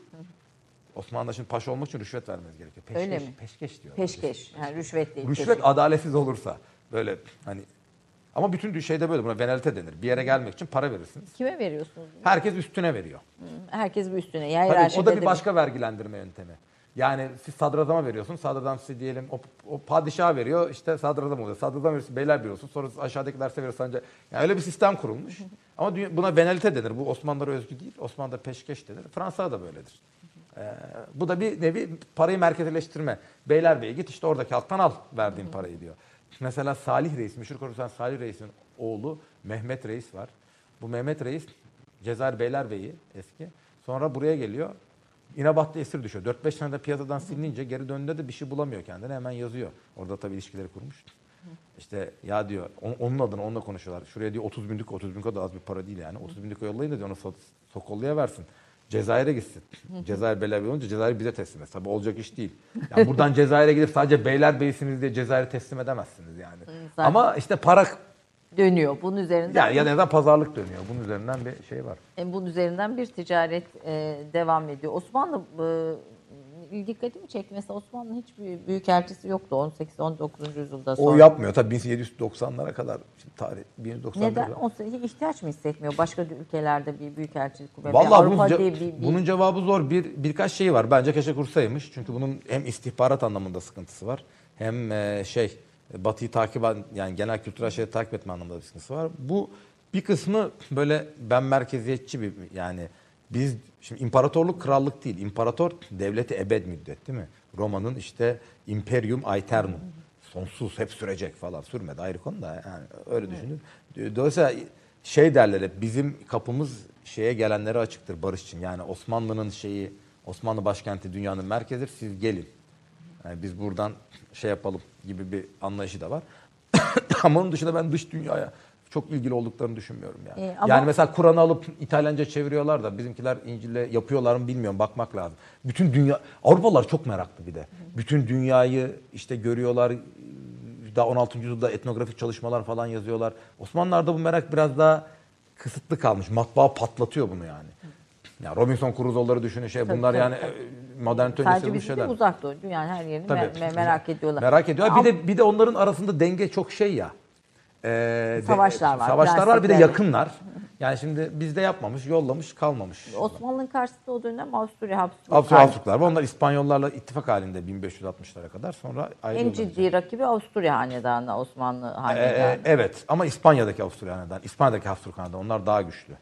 Osmanlı'da şimdi paşa olmak için rüşvet vermeniz gerekiyor. Peşkeş, Öyle mi? Peşkeş diyor. Peşkeş. Yani rüşvet değil. Rüşvet peşkeş. adaletsiz olursa böyle hani ama bütün şeyde böyle buna venalite denir. Bir yere gelmek için para verirsiniz. Kime veriyorsunuz? Herkes üstüne veriyor. Herkes bir üstüne. Tabii, o da bir başka vergilendirme yöntemi. Yani siz sadrazama veriyorsun. Sadrazam size diyelim o, o padişah veriyor işte sadrazam oluyor. Sadrazam veriyorsun beyler veriyorsun. Sonra aşağıdakiler size verir sanca. Yani öyle bir sistem kurulmuş. Ama buna venalite denir. Bu Osmanlılara özgü değil. Osmanlı'da peşkeş denir. Fransa'da da böyledir. Ee, bu da bir nevi parayı merkezileştirme. Beylerbeyi git işte oradaki halktan al verdiğin parayı diyor. Mesela Salih Reis, meşhur konuşan Salih Reis'in oğlu Mehmet Reis var. Bu Mehmet Reis Cezayir Beylerbeyi eski. Sonra buraya geliyor. İnabat'ta esir düşüyor. 4-5 senede piyasadan silinince geri döndüğünde de bir şey bulamıyor kendine. Hemen yazıyor. Orada tabii ilişkileri kurmuş. İşte ya diyor on- onun adına onunla konuşuyorlar. Şuraya diyor 30 binlik 30 bin da az bir para değil yani. 30 binlik yollayın da diyor onu so- Sokollu'ya versin. Cezayir'e gitsin. Cezayir Beylerbeyi olunca Cezayir bize teslim et. Tabii olacak iş değil. Yani buradan Cezayir'e gidip sadece Beylerbeyi'siniz diye Cezayir'e teslim edemezsiniz yani. zaten- Ama işte para dönüyor. Bunun üzerinden yani ya neden pazarlık dönüyor. Bunun üzerinden bir şey var. E, bunun üzerinden bir ticaret e, devam ediyor. Osmanlı e, dikkatimi çekti. Mesela Osmanlı'nın hiçbir büyükelçisi yoktu 18-19. yüzyılda sonra. O yapmıyor tabii 1790'lara kadar şimdi tarih 1790'lara Neden? O ihtiyaç mı hissetmiyor? Başka ülkelerde bir büyükelçilik kurmaya. Vallahi bunun, ce- bir, bir- bunun cevabı zor. Bir birkaç şey var. Bence keşke kursaymış. Çünkü bunun hem istihbarat anlamında sıkıntısı var. Hem e, şey Batı'yı takip yani genel kültürel şeyleri takip etme anlamında bir sıkıntısı var. Bu bir kısmı böyle ben merkeziyetçi bir yani biz şimdi imparatorluk krallık değil. İmparator devleti ebed müddet değil mi? Roma'nın işte imperium aeternum. Sonsuz hep sürecek falan. Sürmedi ayrı konu da yani öyle düşünün. Dolayısıyla şey derler hep bizim kapımız şeye gelenlere açıktır barış için. Yani Osmanlı'nın şeyi Osmanlı başkenti dünyanın merkezidir. Siz gelin. Yani biz buradan şey yapalım gibi bir anlayışı da var. *coughs* Ama onun dışında ben dış dünyaya çok ilgili olduklarını düşünmüyorum yani. E, ama- Yani mesela Kur'an'ı alıp İtalyanca çeviriyorlar da bizimkiler İncil'le yapıyorlar mı bilmiyorum bakmak lazım. Bütün dünya Avrupalılar çok meraklı bir de. Bütün dünyayı işte görüyorlar. Daha 16. yüzyılda etnografik çalışmalar falan yazıyorlar. Osmanlılar'da bu merak biraz daha kısıtlı kalmış. Matbaa patlatıyor bunu yani. Ya Robinson Crusoe'ları düşünün şey bunlar tabii, yani tabii. E, modernite Sadece bizim şeyler. değil uzak doğu. Dünyanın her yerini Tabii. me- me- merak ediyorlar. Merak ediyor. Ama- Bir de bir de onların arasında denge çok şey ya. Ee, de- Savaşlar var, Savaşlar var bir de prensipler. yakınlar. Yani şimdi bizde yapmamış, yollamış, kalmamış. Osmanlı'nın karşısında o dönem Avusturya Habsburg. Avusturya Habsburglar var. Onlar İspanyollarla ittifak halinde 1560'lara kadar sonra En ayrılıyorlar. ciddi rakibi Avusturya hanedanı, Osmanlı Ee, hanedanı. evet ama İspanya'daki Avusturya Hanedan, İspanya'daki Habsburg Hanedan onlar daha güçlü.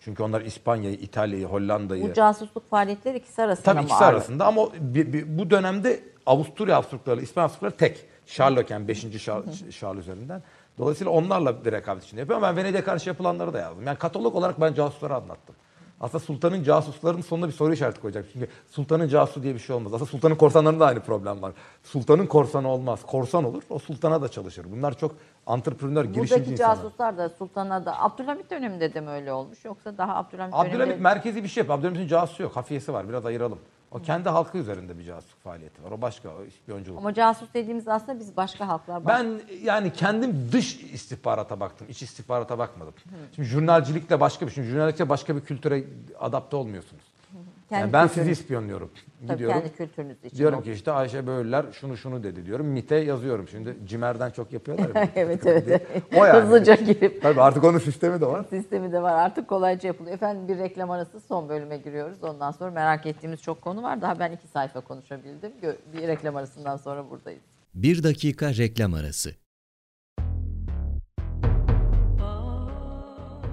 Çünkü onlar İspanya'yı, İtalya'yı, Hollanda'yı... Bu casusluk faaliyetleri ikisi arasında Tabii ikisi ağırlık? arasında ama bir- bir- bu dönemde Avusturya Habsburgları, İspanya Habsburgları tek. Sherlocken 5. Şar, Şarl üzerinden. Dolayısıyla onlarla bir rekabet içinde yapıyor ama ben Venedik'e karşı yapılanları da yazdım. Yani katalog olarak ben casusları anlattım. Aslında sultanın casuslarının sonuna bir soru işareti koyacak. Çünkü sultanın casusu diye bir şey olmaz. Aslında sultanın korsanlarında da aynı problem var. Sultanın korsanı olmaz. Korsan olur, o sultana da çalışır. Bunlar çok antreprenör, girişimci Buradaki insanlar. casuslar da sultana da Abdülhamit döneminde de mi öyle olmuş yoksa daha Abdülhamit, Abdülhamit döneminde merkezi bir şey yapıyor. Abdülhamit'in casusu yok. Hafiyesi var. Biraz ayıralım. O kendi halkı üzerinde bir casusluk faaliyeti var. O başka. O ispiyonculuk. ama casus dediğimiz aslında biz başka halklar Ben yani kendim dış istihbarata baktım. iç istihbarata bakmadım. Şimdi jurnalcilikle başka bir şey. Jurnalcilikle başka bir kültüre adapte olmuyorsunuz. kendi Yani ben sizi ispiyonluyorum. Tabii Gidiyorum. kendi kültürünüz için. Diyorum ki işte Ayşe Böğürler şunu şunu dedi diyorum. MIT'e yazıyorum. Şimdi Cimer'den çok yapıyorlar ya. *laughs* evet evet. O yani. Hızlıca girip Tabii artık onun sistemi de var. sistemi de var artık kolayca yapılıyor. Efendim bir reklam arası son bölüme giriyoruz. Ondan sonra merak ettiğimiz çok konu var. Daha ben iki sayfa konuşabildim. Bir reklam arasından sonra buradayız. Bir dakika reklam arası.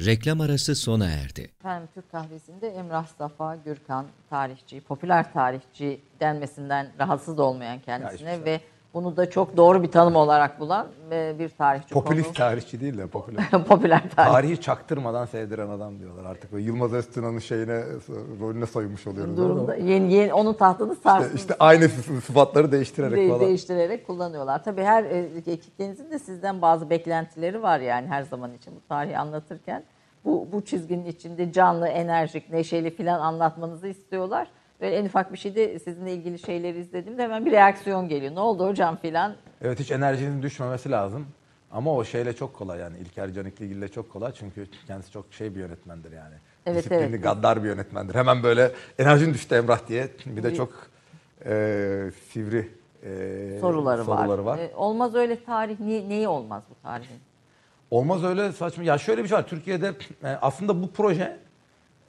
Reklam arası sona erdi. Efendim Türk kahvesinde Emrah Safa Gürkan tarihçi, popüler tarihçi denmesinden rahatsız olmayan kendisine Ya, hiçbir ve bunu da çok doğru bir tanım olarak bulan e, bir tarihçi Popülist konu. tarihçi değil de popüler. *laughs* popüler tarih. Tarihi çaktırmadan sevdiren adam diyorlar artık. Böyle Yılmaz Öztuna'nın şeyine, rolüne soymuş oluyoruz. durumda. Yeni, yeni onun tahtını sarsın. İşte, işte aynı sı- sıfatları değiştirerek de- falan. değiştirerek kullanıyorlar. Tabii her e, kitlenizin de sizden bazı beklentileri var yani her zaman için bu tarihi anlatırken. Bu, bu çizginin içinde canlı, enerjik, neşeli filan anlatmanızı istiyorlar. Böyle en ufak bir şeyde sizinle ilgili şeyleri izlediğimde hemen bir reaksiyon geliyor. Ne oldu hocam filan. Evet hiç enerjinin düşmemesi lazım. Ama o şeyle çok kolay yani İlker Canikligil ile çok kolay çünkü kendisi çok şey bir yönetmendir yani. Evet, Disiplinli, evet. gaddar bir yönetmendir. Hemen böyle enerjin düştü Emrah diye bir de çok e, sivri e, soruları, soruları var. E, olmaz öyle tarih. Niye, neyi olmaz bu tarihin? Olmaz öyle saçma. Ya şöyle bir şey var. Türkiye'de e, aslında bu proje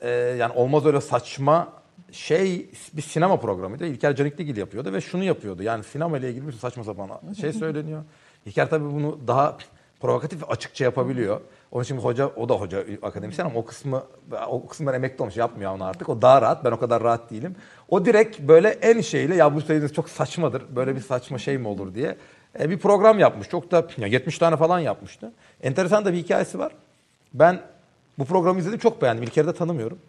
e, yani olmaz öyle saçma şey bir sinema programıydı. İlker Canikligil yapıyordu ve şunu yapıyordu. Yani sinema ile ilgili bir saçma sapan şey *laughs* söyleniyor. İlker tabii bunu daha provokatif ve açıkça yapabiliyor. Onun için hoca o da hoca akademisyen ama o kısmı o kısımdan emekli olmuş yapmıyor onu artık. O daha rahat. Ben o kadar rahat değilim. O direkt böyle en şeyle ya bu söylediğiniz çok saçmadır. Böyle bir saçma şey mi olur diye e, bir program yapmış. Çok da ya 70 tane falan yapmıştı. Enteresan da bir hikayesi var. Ben bu programı izledim çok beğendim. İlker'i de tanımıyorum.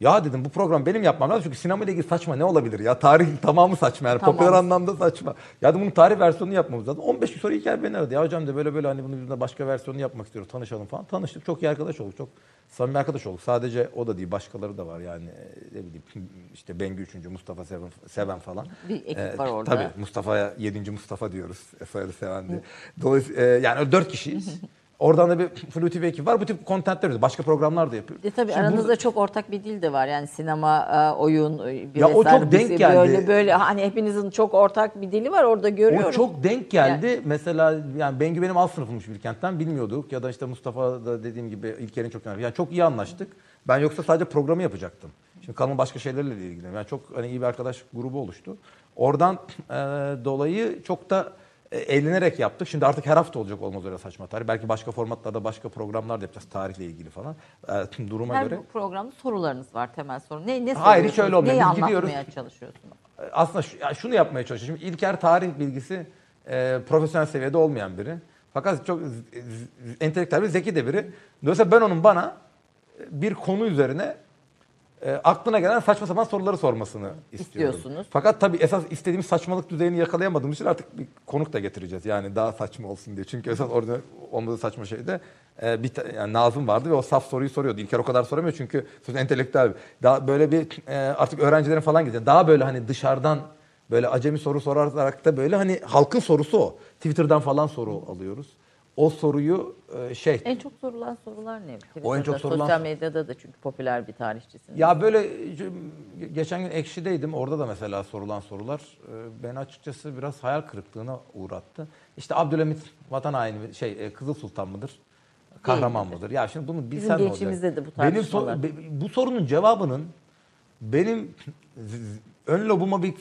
Ya dedim bu program benim yapmam lazım çünkü sinema ile ilgili saçma ne olabilir ya? Tarih tamamı saçma yani Tamam. popüler anlamda saçma. Ya dedim bunun tarih versiyonunu yapmamız lazım. 15 gün sonra İlker beni aradı. Ya hocam de böyle böyle hani bunun yüzünden başka versiyonunu yapmak istiyoruz tanışalım falan. Tanıştık çok iyi arkadaş olduk. Çok samimi arkadaş olduk. Sadece o da değil başkaları da var yani e, ne bileyim işte Bengü 3. Mustafa Seven, Seven falan. Bir ekip Ee, var orada. Tabii Mustafa'ya 7. Mustafa diyoruz. e, Soyadı Seven diye. Dolayısıyla e, yani dört kişiyiz. *laughs* Oradan da bir Flu TV ekip var. Bu tip kontentler üretiyor. Başka programlar da yapıyor. E tabii Şimdi aranızda burada- çok ortak bir dil de var. Yani sinema, e, oyun, e, bir Ya o çok denk bizi geldi. Böyle böyle hani hepinizin çok ortak bir dili var orada görüyorum. O çok denk geldi. Mesela yani Bengü benim alt sınıfımmış Bilkent'ten bilmiyorduk. Ya da işte Mustafa da dediğim gibi İlker'in çok yani çok iyi anlaştık. Ben yoksa sadece programı yapacaktım. Şimdi kanalın başka şeylerle de ilgileniyorum. Yani çok hani iyi bir arkadaş grubu oluştu. Oradan e, dolayı çok da e, eğlenerek yaptık. Şimdi artık her hafta olacak olmaz öyle saçma tarih. Belki başka formatlarda başka programlar da yapacağız tarihle ilgili falan. E, duruma Her göre. programda sorularınız var temel soru. Ne, ne Hayır, hiç öyle olmuyor. Neyi Biz gidiyoruz. çalışıyorsunuz? aslında şu- ya şunu yapmaya çalışıyor. Şimdi İlker tarih bilgisi e, profesyonel seviyede olmayan biri. Fakat çok entelektüel ve zeki de biri. Dolayısıyla ben onun bana e, bir konu üzerine e, aklına gelen saçma sapan soruları sormasını istiyorum. İstiyorsunuz. Fakat tabii esas istediğimiz saçmalık düzeyini yakalayamadığımız için artık bir konuk da getireceğiz. Yani daha saçma olsun diye. Çünkü esas orada olmadığı saçma şeyde e, bir yani Nazım vardı ve o saf soruyu soruyordu. İlker o kadar soramıyor çünkü sonuçta entelektüel. Daha böyle bir e, artık öğrencilerin falan gidecek. Daha böyle hani dışarıdan böyle acemi soru sorarak da böyle hani halkın sorusu o. Twitter'dan falan soru alıyoruz. O soruyu e, şey En çok sorulan sorular ne? O en çok Twitter'da, sorulan- Sosyal medyada da çünkü popüler bir tarihçisiniz. Ya böyle e, geçen gün Ekşi'deydim. Orada da mesela sorulan sorular e, beni açıkçası biraz hayal kırıklığına uğrattı. İşte Abdülhamit vatan haini şey e, Kızıl Sultan mıdır? Kahraman mıdır? Ya şimdi bunu bilsen olacak? gençliğimizde de bu Benim tartışmalar. be- bu sorunun cevabının benim ön lobuma bir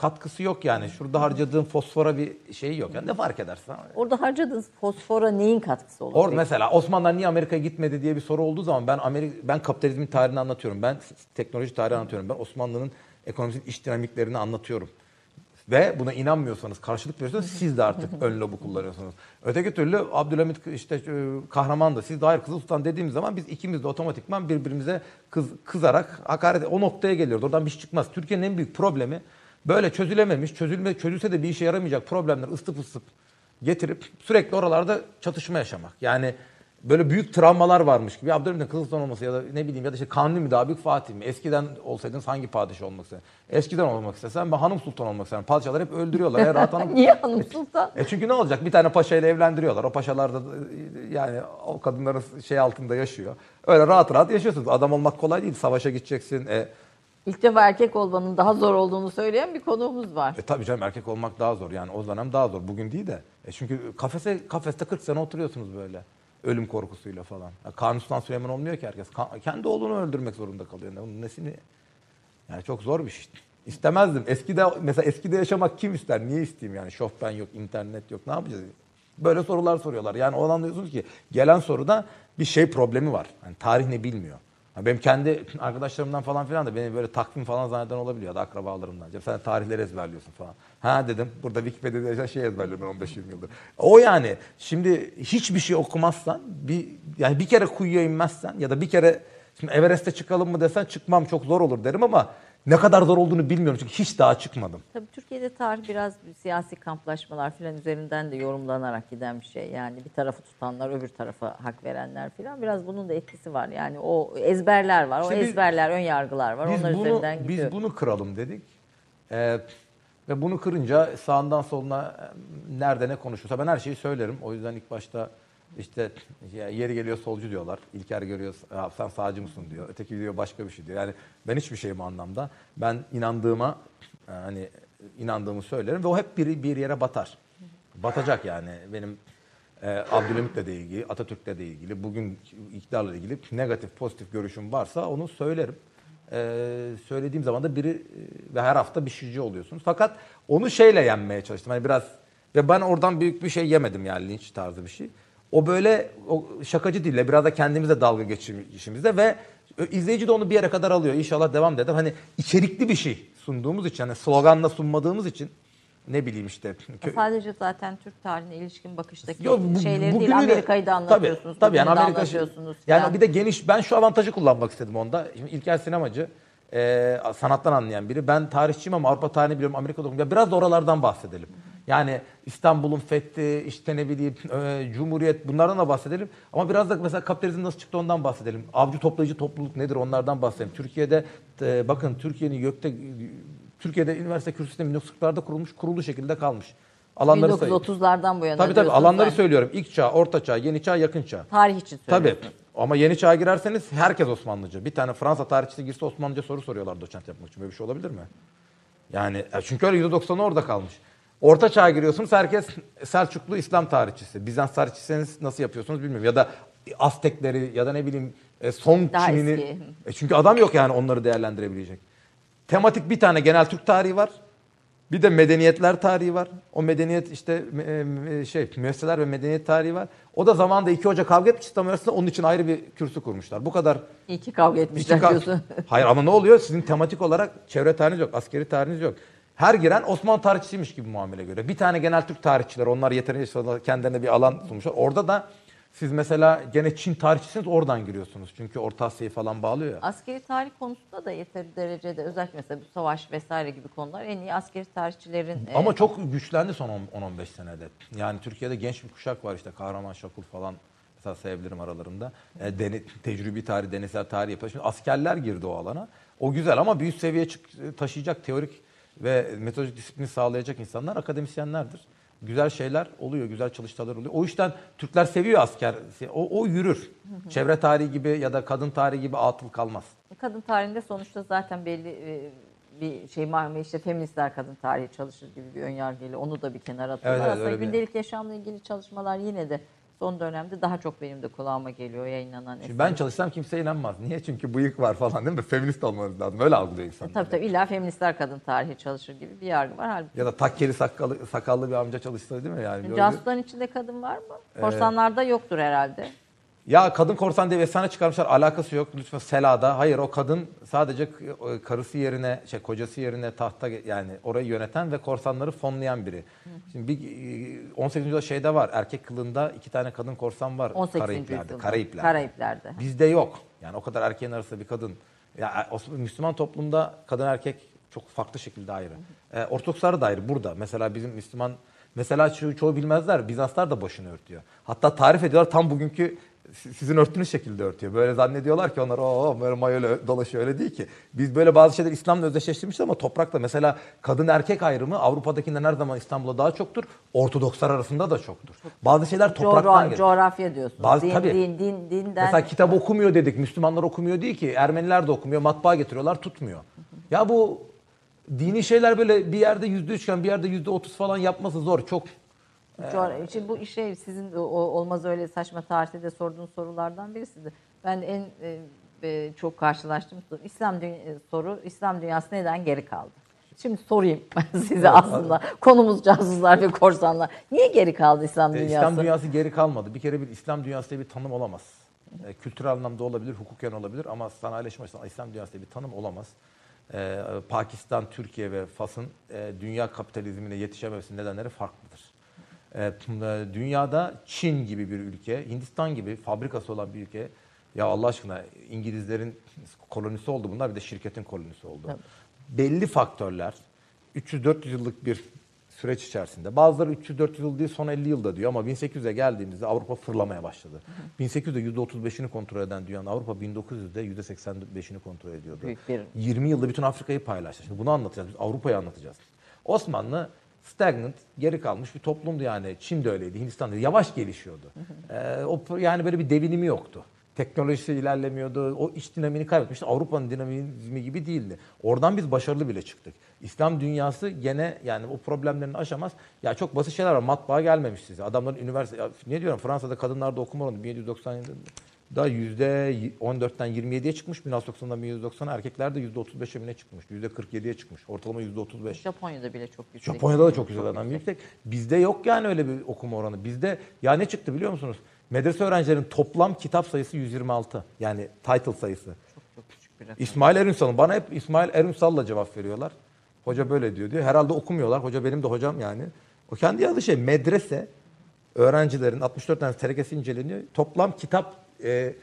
katkısı yok yani. Şurada harcadığım fosfora bir şey yok. Yani ne fark edersin? Orada harcadığınız fosfora neyin katkısı olur? Orada peki? mesela Osmanlılar niye Amerika'ya gitmedi diye bir soru olduğu zaman ben Amerika ben kapitalizmin tarihini anlatıyorum. Ben s- teknoloji tarihini anlatıyorum. Ben Osmanlı'nın ekonomisinin iş dinamiklerini anlatıyorum. Ve buna inanmıyorsanız, karşılık veriyorsanız siz de artık ön lobu kullanıyorsunuz. Öteki türlü Abdülhamit işte e, kahraman da siz de hayır Kızıl Sultan dediğimiz zaman biz ikimiz de otomatikman birbirimize kız, kızarak hakaret o noktaya geliyoruz. Oradan bir şey çıkmaz. Türkiye'nin en büyük problemi böyle çözülememiş, çözülme, çözülse de bir işe yaramayacak problemler ısıtıp ısıtıp getirip sürekli oralarda çatışma yaşamak. Yani böyle büyük travmalar varmış gibi. Abdülhamit'in Kızıl Sultan olması ya da ne bileyim ya da işte Kanuni mi daha büyük Fatih mi? Eskiden olsaydınız hangi padişah olmak isterdin? Eskiden olmak istesen ben hanım sultan olmak isterim. Padişahlar hep öldürüyorlar. Ya rahat hanım. *laughs* Niye hanım sultan? E çünkü ne olacak? Bir tane paşayla evlendiriyorlar. O paşalar da yani o kadınların şey altında yaşıyor. Öyle rahat rahat yaşıyorsunuz. Adam olmak kolay değil. Savaşa gideceksin. E, İlk defa erkek olmanın daha zor olduğunu söyleyen bir konuğumuz var. E tabii canım erkek olmak daha zor yani o dönem daha zor. Bugün değil de. E çünkü kafese kafeste 40 sene oturuyorsunuz böyle. Ölüm korkusuyla falan. Ya Sultan Süleyman olmuyor ki herkes. Ka- kendi oğlunu öldürmek zorunda kalıyor. Yani Bunun nesini? Yani çok zor bir şey. İstemezdim. Eskide mesela eskide yaşamak kim ister? Niye isteyeyim yani? Şofben yok, internet yok. Ne yapacağız? Böyle sorular soruyorlar. Yani o anlıyorsunuz ki gelen soruda bir şey problemi var. Yani tarih ne bilmiyor. Benim kendi *clears throat* arkadaşlarımdan falan filan da beni böyle takvim falan zanneden olabiliyor da akrabalarımdan. Sen tarihleri ezberliyorsun falan. Ha dedim burada Wikipedia'da yaşayan şey ezberliyorum ben 15-20 yıldır. O yani şimdi hiçbir şey okumazsan bir yani bir kere kuyuya inmezsen ya da bir kere şimdi Everest'e çıkalım mı desen çıkmam çok zor olur derim ama ne kadar zor olduğunu bilmiyorum çünkü hiç daha çıkmadım. Tabii Türkiye'de tarih biraz siyasi kamplaşmalar filan üzerinden de yorumlanarak giden bir şey. Yani bir tarafı tutanlar öbür tarafa hak verenler filan biraz bunun da etkisi var. Yani o ezberler var, o Şimdi ezberler, ön yargılar var. Onlar bunu, üzerinden gidiyor. biz bunu kıralım dedik. Ee, ve bunu kırınca sağından soluna e, nerede ne konuşursa ben her şeyi söylerim. O yüzden ilk başta işte yeri geliyor solcu diyorlar. İlker görüyor "Ya sen sağcı mısın diyor. Öteki diyor başka bir şey diyor. Yani ben hiçbir şeyim anlamda. Ben inandığıma e, hani inandığımı söylerim ve o hep bir, bir yere batar. Batacak yani benim e, Abdülhamit'le de ilgili, Atatürk'le de ilgili, bugün iktidarla ilgili negatif pozitif görüşüm varsa onu söylerim. Ee, söylediğim zaman da biri e, ve her hafta bir şişci oluyorsunuz. Fakat onu şeyle yenmeye çalıştım. Hani biraz ve ben oradan büyük bir şey yemedim yani linç tarzı bir şey. O böyle o şakacı dille biraz da kendimize dalga geçişimizde ve izleyici de onu bir yere kadar alıyor. İnşallah devam eder. Hani içerikli bir şey sunduğumuz için hani sloganla sunmadığımız için ne bileyim işte. Sadece zaten Türk tarihine ilişkin bakıştaki Yok, bu- şeyleri değil. Amerika'yı da anlatıyorsunuz. Tabii, tabii yani Amerika anlatıyorsunuz. Yani bir de geniş ben şu avantajı kullanmak istedim onda. Şimdi İlker sinemacı e, sanattan anlayan biri. Ben tarihçiyim ama Avrupa tarihini biliyorum, Amerika'da okudum. Ya biraz da oralardan bahsedelim. Yani İstanbul'un fethi, işte ne bileyim *laughs* e, Cumhuriyet bunlardan da bahsedelim. Ama biraz da mesela kapitalizm nasıl çıktı ondan bahsedelim. Avcı toplayıcı topluluk nedir onlardan bahsedelim. Türkiye'de e, bakın Türkiye'nin gökte Türkiye'de üniversite kürsüsü 1940'larda kurulmuş, kurulu şekilde kalmış. Alanları sayıyorum. 1930'lardan bu yana Tabii tabii alanları ben. söylüyorum. İlk çağ, orta çağ, yeni çağ, yakın çağ. Tarih için Tabii. Ama yeni çağa girerseniz herkes Osmanlıcı. Bir tane Fransa tarihçisi girse Osmanlıca soru soruyorlar doçent yapmak için. Böyle bir şey olabilir mi? Yani e, çünkü öyle %90'ı orada kalmış. Orta çağa giriyorsunuz herkes Selçuklu İslam tarihçisi. Bizans tarihçisiniz nasıl yapıyorsunuz bilmiyorum. Ya da Aztekleri ya da ne bileyim e, Song Daha Çin'ini. eski. E, çünkü adam yok yani onları değerlendirebilecek. Tematik bir tane genel Türk tarihi var. Bir de medeniyetler tarihi var. O medeniyet işte e, şey müesseseler ve medeniyet tarihi var. O da zamanında iki hoca kavga etmiş İslam arasında onun için ayrı bir kürsü kurmuşlar. Bu kadar İyi ki kavga etmişler İki ka- diyorsun. Hayır ama ne oluyor? Sizin tematik olarak çevre tarihiniz yok, askeri tarihiniz yok. Her giren Osmanlı tarihçisiymiş gibi muamele göre. Bir tane genel Türk tarihçiler, onlar yeterince sonra kendilerine bir alan sunmuşlar. Orada da siz mesela gene Çin tarihçisiniz oradan giriyorsunuz. Çünkü Orta Asya'yı falan bağlıyor ya. Askeri tarih konusunda da yeteri derecede özellikle mesela bu savaş vesaire gibi konular en iyi askeri tarihçilerin Ama e, çok güçlendi son 10-15 senede. Yani Türkiye'de genç bir kuşak var işte Kahraman Şakul falan mesela sayabilirim aralarında. E, deni, tecrübi tarih, denizsel tarih yapıyor. Şimdi askerler girdi o alana. O güzel ama büyük seviyeye çık- taşıyacak teorik ve metodolojik disiplini sağlayacak insanlar akademisyenlerdir. Güzel şeyler oluyor, güzel çalışmalar oluyor. O yüzden Türkler seviyor asker. O, o yürür. Çevre tarihi gibi ya da kadın tarihi gibi atıl kalmaz. kadın tarihinde sonuçta zaten belli e, bir şey malum işte feministler kadın tarihi çalışır gibi bir önyargıyla onu da bir kenara atıyorlar. Evet, Aslında gündelik yaşamla ilgili çalışmalar yine de son dönemde daha çok benim de kulağıma geliyor yayınlanan Şimdi ben çalışsam kimse inanmaz. Niye? Çünkü bıyık var falan değil mi? Feminist olmanız lazım. Öyle algılıyor insanlar. Tabii tabii illa feministler kadın tarihi çalışır gibi bir yargı var. Halbuki Ya da takkeli sakallı, sakallı bir amca çalışsa değil mi yani? Casusların içinde kadın var mı? Korsanlarda yoktur herhalde. Ya kadın korsan diye efsane çıkarmışlar alakası yok. Lütfen Sela'da. Hayır o kadın sadece k- karısı yerine şey kocası yerine tahta yani orayı yöneten ve korsanları fonlayan biri. Şimdi bir e, 18. yüzyılda şeyde var. Erkek kılığında iki tane kadın korsan var 18. Karayipler'de. yüzyılda. Karayipler'de. Karayipler'de. Bizde yok. Yani o kadar erkeğin arasında bir kadın. Ya Osman- Müslüman toplumda kadın erkek çok farklı şekilde ayrı. E, Ortodokslar da ayrı burada. Mesela bizim Müslüman mesela ço- çoğu bilmezler. Bizanslar da başını örtüyor. Hatta tarif ediyorlar tam bugünkü sizin örttüğünüz şekilde örtüyor. Böyle zannediyorlar ki onlar o böyle mayolu dolaşıyor öyle değil ki. Biz böyle bazı şeyler İslam'la özdeşleştirmişiz ama toprakla mesela kadın erkek ayrımı Avrupa'dakinden her zaman İstanbul'da daha çoktur. Ortodokslar arasında da çoktur. Bazı şeyler topraktan Coğra- gelir. coğrafya diyorsunuz. Bazı- din, tabii. din, din, dinden. Mesela kitap okumuyor dedik. Müslümanlar okumuyor değil ki. Ermeniler de okumuyor. Matbaa getiriyorlar tutmuyor. Ya bu dini şeyler böyle bir yerde yüzde üçken bir yerde yüzde otuz falan yapması zor. Çok Coğra- Şimdi bu şey sizin o, o- olmaz öyle saçma tarihte de sorduğunuz sorulardan birisidir. Ben en e, e, çok karşılaştığım soru İslam e, soru İslam dünyası neden geri kaldı? Şimdi sorayım *laughs* size aslında konumuz casuslar ve korsanlar. Niye geri kaldı İslam E, dünyası? İslam dünyası geri kalmadı. Bir kere bir İslam dünyası diye bir tanım olamaz. E, kültürel anlamda olabilir, hukuken olabilir ama sanayileşme açısından İslam dünyası diye bir tanım olamaz. E, Pakistan, Türkiye ve Fas'ın e, dünya kapitalizmine yetişememesinin nedenleri farklıdır. E, dünyada Çin gibi bir ülke, Hindistan gibi fabrikası olan bir ülke, ya Allah aşkına İngilizlerin kolonisi oldu bunlar bir de şirketin kolonisi oldu. Tabii. Belli faktörler 300-400 yıllık bir süreç içerisinde. Bazıları 300-400 yıl değil son 50 yılda diyor ama 1800'e geldiğimizde Avrupa fırlamaya başladı. 1800'de %35'ini kontrol eden dünyanın Avrupa 1900'de %85'ini kontrol ediyordu. Büyük bir- 20 yılda bütün Afrika'yı paylaştı. Şimdi bunu anlatacağız. Biz Avrupa'yı anlatacağız. Osmanlı stagnant, geri kalmış bir toplumdu yani. Çin de öyleydi, Hindistan da yavaş gelişiyordu. Ee, o yani böyle bir devinimi yoktu. Teknolojisi ilerlemiyordu. O iç dinamini kaybetmişti. Avrupa'nın dinamizmi gibi değildi. Oradan biz başarılı bile çıktık. İslam dünyası gene yani o problemlerini aşamaz. Ya çok basit şeyler var. Matbaa gelmemiş size. Adamların üniversite ne diyorum Fransa'da kadınlarda okuma oranı 1797 da yüzde 14'ten 27'ye çıkmış. 1990'dan 1790'a erkeklerde yüzde 35'e mi ne çıkmış? Yüzde 47'ye çıkmış. Ortalama yüzde 35. Japonya'da bile çok yüksek. Japonya'da da çok güzel adam yüksek. Bizde yok yani öyle bir okuma oranı. Bizde ya ne çıktı biliyor musunuz? Medrese öğrencilerin toplam kitap sayısı 126. Yani title sayısı. Çok küçük bir rakam. İsmail Erünsal'ın bana hep İsmail Erünsal'la cevap veriyorlar. Hoca böyle diyor diyor. Herhalde okumuyorlar. Hoca benim de hocam yani. O kendi yazdığı şey medrese öğrencilerin 64 tane terekesi inceleniyor. Toplam kitap e,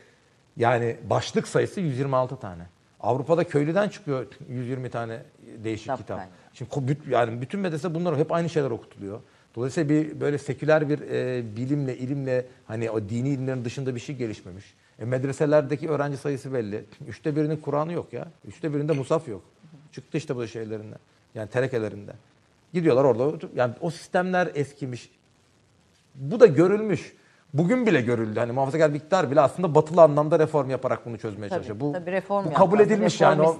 yani başlık sayısı 126 tane. Avrupa'da köylüden çıkıyor 120 tane değişik Kitap kitap. kaynağı. Şimdi yani bütün medrese bunlar hep aynı şeyler okutuluyor. Dolayısıyla bir böyle seküler bir e, bilimle, ilimle hani o dini ilimlerin dışında bir şey gelişmemiş. E, medreselerdeki öğrenci sayısı belli. Üçte birinin Kur'an'ı yok ya. Üçte birinde musaf yok. Çıktı işte bu şeylerinden. Yani terekelerinden. Gidiyorlar orada yani o sistemler eskimiş. Bu da görülmüş. Bugün bile görüldü. Hani muhafazakar bir iktidar bile aslında batılı anlamda reform yaparak bunu çözmeye Tabii, çalışıyor. Bu, tabii reform bu kabul yapmaz, edilmiş yani. O,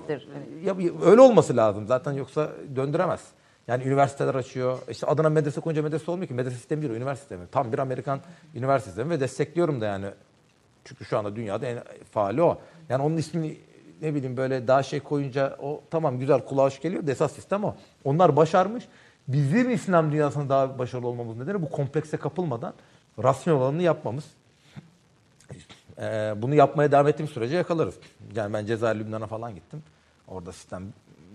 ya, öyle olması lazım zaten yoksa döndüremez. Yani üniversiteler açıyor. İşte adına medrese koyunca medrese olmuyor ki. Medrese sistemi değil üniversite sistemi. Tam bir Amerikan üniversite sistemi ve destekliyorum da yani. Çünkü şu anda dünyada en faali o. Yani onun ismini ne bileyim böyle daha şey koyunca o tamam güzel kulağa hoş geliyor da esas sistem o. Onlar başarmış. Bizim İslam dünyasında daha başarılı olmamız nedeni bu komplekse kapılmadan rasyonel olanını yapmamız. Ee, bunu yapmaya devam ettiğim sürece yakalarız. Yani ben Cezayir, Lübnan'a falan gittim. Orada sistem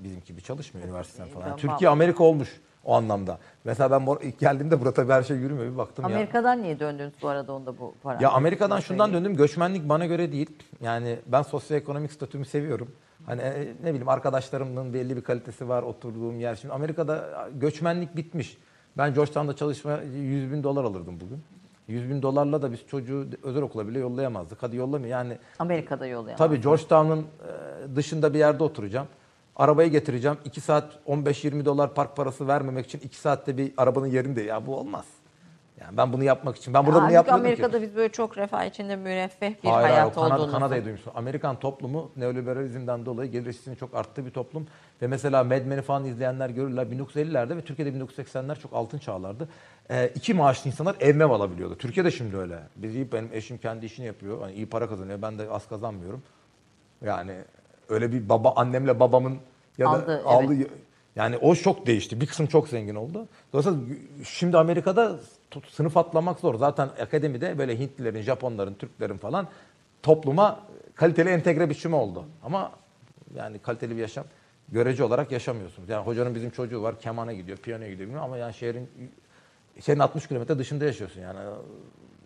bizimki gibi çalışmıyor üniversiteden falan. Yani. Türkiye Amerika olmuş o anlamda. Mesela ben ilk geldiğimde burada tabii her şey yürümüyor. Bir baktım ya. Amerika'dan niye döndünüz bu arada onda bu para? Ya Amerika'dan şundan döndüm. Göçmenlik bana göre değil. Yani ben sosyoekonomik statümü seviyorum. Hani e, ne bileyim arkadaşlarımın belli bir kalitesi var oturduğum yer. Şimdi Amerika'da göçmenlik bitmiş. Ben Georgetown'da çalışma 100 bin dolar alırdım bugün. 100 bin dolarla da biz çocuğu özel okula bile yollayamazdık. Hadi yollamıyor. Yani Amerika'da yollayamaz. tabii Georgetown'un e, dışında bir yerde oturacağım. Arabayı getireceğim. 2 saat 15-20 dolar park parası vermemek için 2 saatte bir arabanın yerinde. Ya bu olmaz. Yani ben bunu yapmak için. Ben burada bunu Halbuki yapmadım ki. Amerika'da biz böyle çok refah içinde müreffeh bir Hayır, hayat hayır, Kanada, olduğunu. Kanada'yı duymuşsun. Amerikan toplumu neoliberalizmden dolayı gelir eşitsizliğinin çok arttığı bir toplum. Ve mesela Mad Men'i falan izleyenler görürler 1950'lerde ve Türkiye'de 1980'ler çok altın çağlardı. Ee, iki maaşlı insanlar ev mev alabiliyordu. Türkiye'de şimdi öyle. Biz benim eşim kendi işini yapıyor. Hani iyi para kazanıyor. Ben de az kazanmıyorum. Yani öyle bir baba annemle babamın ya da Aldı, aldı, evet. yani o çok değişti. Bir kısım çok zengin oldu. Dolayısıyla şimdi Amerika'da sınıf atlamak zor. Zaten akademide böyle Hintlilerin, Japonların, Türklerin falan topluma kaliteli entegre biçimi oldu. Ama yani kaliteli bir yaşam görece olarak yaşamıyorsunuz. Yani hocanın bizim çocuğu var, kemana gidiyor, piyanoya gidiyor ama yani şehrin senin 60 kilometre dışında yaşıyorsun yani.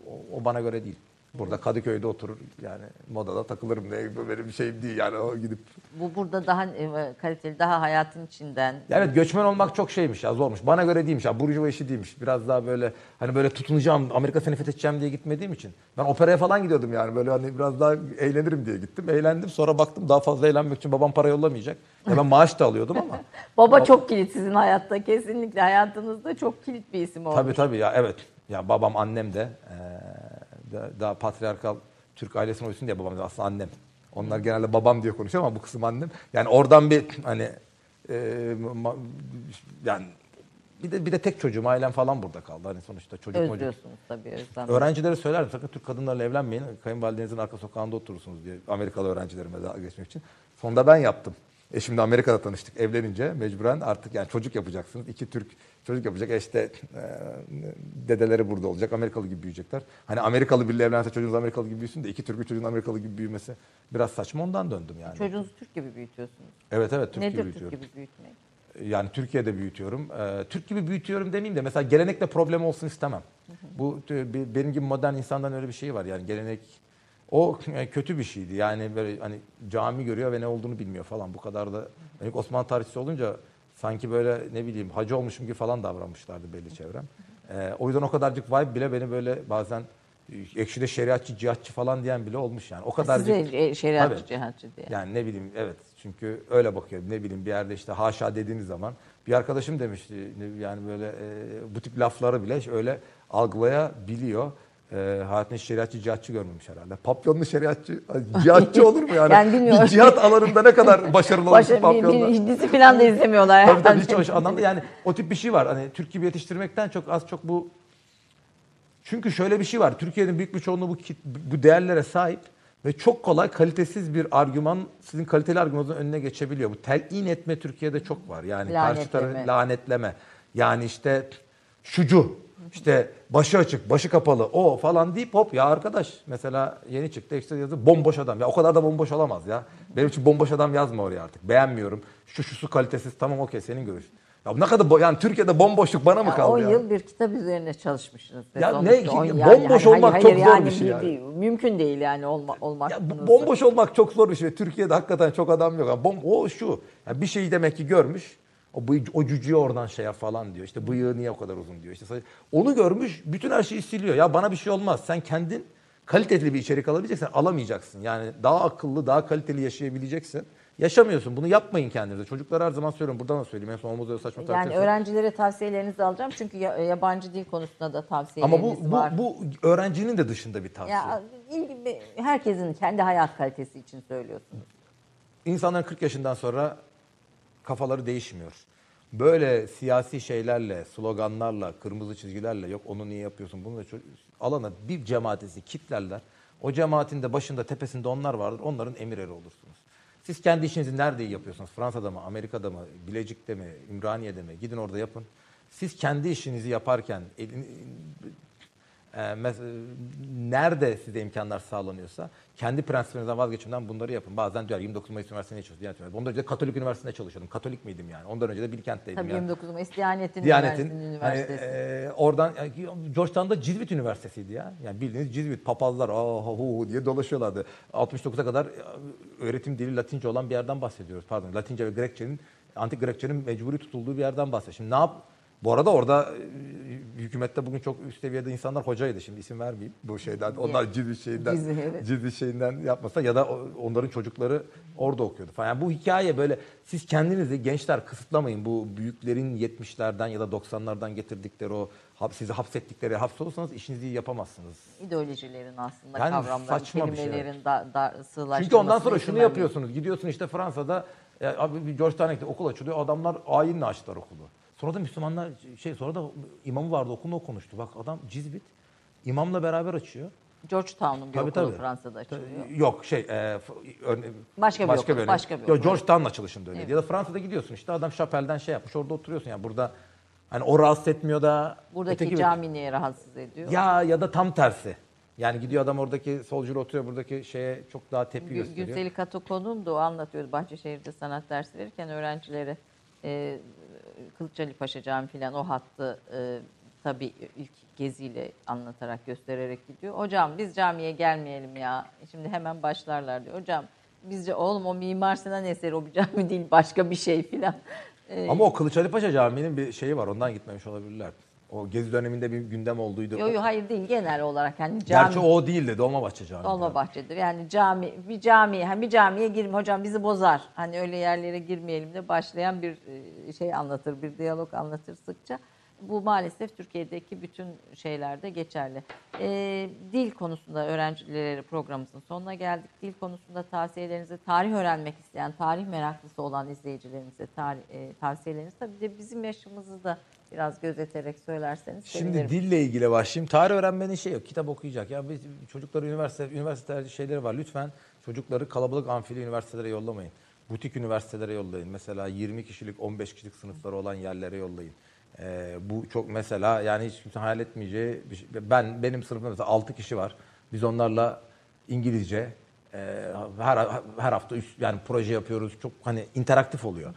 O, o bana göre değil. Burada Kadıköy'de oturur yani modada takılırım diye bu benim şeyim değil yani o gidip. Bu burada daha e, kaliteli, daha hayatın içinden. Ya evet göçmen olmak çok şeymiş ya zormuş. Bana göre değilmiş ya burjuva işi değilmiş. Biraz daha böyle hani böyle tutunacağım Amerika seni fethedeceğim diye gitmediğim için. Ben operaya falan gidiyordum yani böyle hani biraz daha eğlenirim diye gittim. Eğlendim sonra baktım daha fazla eğlenmek için babam para yollamayacak. Ya ben maaş da alıyordum ama. *laughs* Baba çok kilit sizin hayatta. Kesinlikle hayatınızda çok kilit bir isim olmuş. Tabii tabii ya evet. Ya babam annem de eee, da- daha patriarkal Türk ailesine uysun diye babam da aslında annem. Onlar genelde babam diye konuşuyor ama bu kısım annem. Yani oradan bir hani eee, ma- yani bir de bir de tek çocuğum ailem falan burada kaldı. Hani sonuçta çocuk çocuk. Özlüyorsunuz tabii özlem. Öğrencilere söylerdim sakın Türk kadınlarla evlenmeyin. Kayınvalidenizin arka sokağında oturursunuz diye Amerikalı öğrencilerime dalga geçmek için. Sonunda ben yaptım. Eşimle Amerika'da tanıştık. Evlenince mecburen artık yani çocuk yapacaksınız. İki Türk çocuk yapacak. E işte e, dedeleri burada olacak. Amerikalı gibi büyüyecekler. Hani Amerikalı biriyle evlense çocuğunuz Amerikalı gibi büyüsün de iki Türk bir çocuğun Amerikalı gibi büyümesi biraz saçma ondan döndüm yani. Çocuğunuzu Türk gibi büyütüyorsunuz. Evet evet Türk Nedir gibi Türk büyütüyorum. gibi büyütmek? Yani Türkiye'de büyütüyorum. Ee, Türk gibi büyütüyorum demeyeyim de mesela gelenekle problem olsun istemem. Bu benim gibi modern insandan öyle bir şey var yani gelenek o e, kötü bir şeydi. Yani böyle hani cami görüyor ve ne olduğunu bilmiyor falan. Bu kadar da yani Osmanlı tarihçisi olunca sanki böyle ne bileyim hacı olmuşum gibi falan davranmışlardı belli çevrem. Ee, o yüzden o kadarcık vibe bile beni böyle bazen e, ekşide şeriatçı, cihatçı falan diyen bile olmuş yani. O kadarcık Size şeriatçı, Tabii. cihatçı diye. yani ne bileyim evet çünkü öyle bakıyorum ne bileyim bir yerde işte haşa dediğiniz zaman bir arkadaşım demişti yani böyle e, bu tip lafları bile öyle algılayabiliyor. E, hayatında şeriatçı cihatçı görmemiş herhalde. Papyonlu şeriatçı *laughs* cihatçı olur mu yani? Bilmiyorum. Bir cihat alanında ne kadar başarılı olmuş Başa, bir, bir *laughs* dizi falan da izlemiyorlar. Tabii tabii hiç hoş anlamda yani o tip bir şey var. Hani Türk gibi yetiştirmekten çok az çok bu çünkü şöyle bir şey var. Türkiye'nin büyük bir çoğunluğu bu, bu değerlere sahip ve çok kolay kalitesiz bir argüman sizin kaliteli argümanınızın önüne geçebiliyor. Bu telin etme Türkiye'de çok var. Yani karşı Lanetleme. tarafı lanetleme. Yani işte şucu, işte başı açık, başı kapalı, o falan deyip hop ya arkadaş mesela yeni çıktı işte yazı bomboş adam. Ya o kadar da bomboş olamaz ya. Benim için bomboş adam yazma oraya artık. Beğenmiyorum. Şu şusu kalitesiz tamam okey senin görüşün. Ya ne kadar bo- yani Türkiye'de bomboşluk bana mı Ya kaldı 10 ya? yıl bir kitap üzerine çalışmışsınız. Ya Sonuçta ne- on- bomboş olmak çok zor bir şey yani. bir- mümkün değil yani olma, olmak. Ya bomboş olmak çok zor bir şey. Türkiye'de hakikaten çok adam yok. Yani bom, o şu. Ya bir şeyi demek ki görmüş. O, bıy- o cücüğü oradan şey yap falan diyor. İşte bıyığı niye o kadar uzun diyor. İşte onu görmüş bütün her şeyi siliyor. Ya bana bir şey olmaz. Sen kendin kaliteli bir içerik alabileceksen alamayacaksın. Yani daha akıllı, daha kaliteli yaşayabileceksin. Yaşamıyorsun. Bunu yapmayın kendinize. Çocuklara her zaman söylüyorum. Buradan da söyleyeyim. En son öyle saçma Yani tartışma. öğrencilere tavsiyelerinizi alacağım çünkü ya- yabancı dil konusunda da Ama tavsiyeleriniz bu, var. bu, bu öğrencinin de dışında bir tavsiye. ya herkesin kendi hayat kalitesi için söylüyorsunuz. İnsanların 40 yaşından sonra kafaları değişmiyor. Böyle siyasi şeylerle, sloganlarla, kırmızı çizgilerle yok onu niye yapıyorsun bunu da alana bir cemaatisi kitlerler. O cemaatin de başında tepesinde onlar vardır. Onların emir eri olursunuz. Siz kendi işinizi nerede yapıyorsunuz? Fransa'da mı, Amerika'da mı, Bilecik'te mi, Ümraniye'de mi? Gidin orada yapın. Siz kendi işinizi yaparken elin, nerede size imkanlar sağlanıyorsa kendi prensipinizden vazgeçimden bunları yapın. Bazen diyor 29 Mayıs Üniversitesi'nde çalışıyordum. Diyanet Üniversitesi. Ondan önce de Katolik Üniversitesi'nde çalışıyordum. Katolik miydim yani? Ondan önce de Bilkent'teydim. Tabii yani. 29 Mayıs Diyanet'in, Diyanet'in Üniversitesi'nin hani, üniversitesi. e, oradan yani Georgetown'da Cizvit Üniversitesi'ydi ya. Yani bildiğiniz Cizvit papazlar ah hu hu diye dolaşıyorlardı. 69'a kadar e, öğretim dili Latince olan bir yerden bahsediyoruz. Pardon Latince ve Grekçenin antik Grekçenin mecburi tutulduğu bir yerden bahsediyoruz. Şimdi ne yap? Bu arada orada e, hükümette bugün çok üst seviyede insanlar hocaydı. Şimdi isim vermeyeyim bu şeyden. Onlar Cizvit şeyinden, evet. Cizvit şeyinden yapmasa ya da onların çocukları orada okuyordu falan. Yani bu hikaye böyle siz kendinizi gençler kısıtlamayın. Bu büyüklerin 70'lerden ya da 90'lardan getirdikleri o sizi hapsettikleri hapsolursanız işinizi iyi yapamazsınız. İdeolojilerin aslında Yani kavramların, şey, kelimelerin da, da, sığlaştırılmasına Çünkü ondan sonra şunu yapıyorsunuz. Gidiyorsun işte Fransa'da e, abi bir Georgetown'a gitti, okul açılıyor. Adamlar ayinle açtılar okulu. Sonra da Müslümanlar şey sonra da imamı vardı okulunu o konuştu. Bak adam Cizvit imamla beraber açıyor. Georgetown'un bir Tabii, okulu tabii. Fransa'da açılıyor. Yok şey e, örne- Başka bir okul, örnek. başka bir Yok, okul. Georgetown açılışında öyleydi. Evet. Ya da Fransa'da gidiyorsun işte adam şapelden şey yapmış orada oturuyorsun yani burada hani o rahatsız etmiyor da Buradaki öteki- cami niye rahatsız ediyor? ya ya da tam tersi. Yani gidiyor adam oradaki solcular oturuyor buradaki şeye çok daha tepki Gü- gösteriyor. Güzeli Katoko'nun da o anlatıyordu Bahçeşehir'de sanat dersi verirken öğrencilere e, Kılıçdaroğlu Paşa Camii falan o hattı e, tabii ilk geziyle anlatarak göstererek gidiyor. Hocam biz camiye gelmeyelim ya. Şimdi hemen başlarlar diyor. Hocam bizce oğlum o Mimar Sinan eseri o bir cami değil başka bir şey filan. Ama o Kılıç Ali Paşa Camii'nin bir şeyi var ondan gitmemiş olabilirler. O gezi döneminde bir gündem olduydu. Yo yo hayır değil genel olarak hani cami. Gerçi o değildi Dolmabahçe Camii. Dolmabahçe'dir. Yani cami bir camiye hani bir camiye girme hocam bizi bozar. Hani öyle yerlere girmeyelim de başlayan bir e, şey anlatır, bir diyalog anlatır sıkça. Bu maalesef Türkiye'deki bütün şeylerde geçerli. Ee, dil konusunda öğrencilere programımızın sonuna geldik. Dil konusunda tavsiyelerinizi, tarih öğrenmek isteyen, tarih meraklısı olan izleyicilerimize tarih, e, tavsiyeleriniz tabii de bizim yaşımızı da biraz gözeterek söylerseniz Şimdi sevinirim. dille ilgili başlayayım. Tarih öğrenmenin şey yok. Kitap okuyacak. Ya biz çocukları üniversite üniversite şeyleri var. Lütfen çocukları kalabalık amfili üniversitelere yollamayın. Butik üniversitelere yollayın. Mesela 20 kişilik, 15 kişilik sınıfları olan yerlere yollayın. Ee, bu çok mesela yani hiç kimse hayal etmeyeceği bir şey. Ben benim sınıfımda mesela 6 kişi var. Biz onlarla İngilizce e, her her hafta üç, yani proje yapıyoruz. Çok hani interaktif oluyor.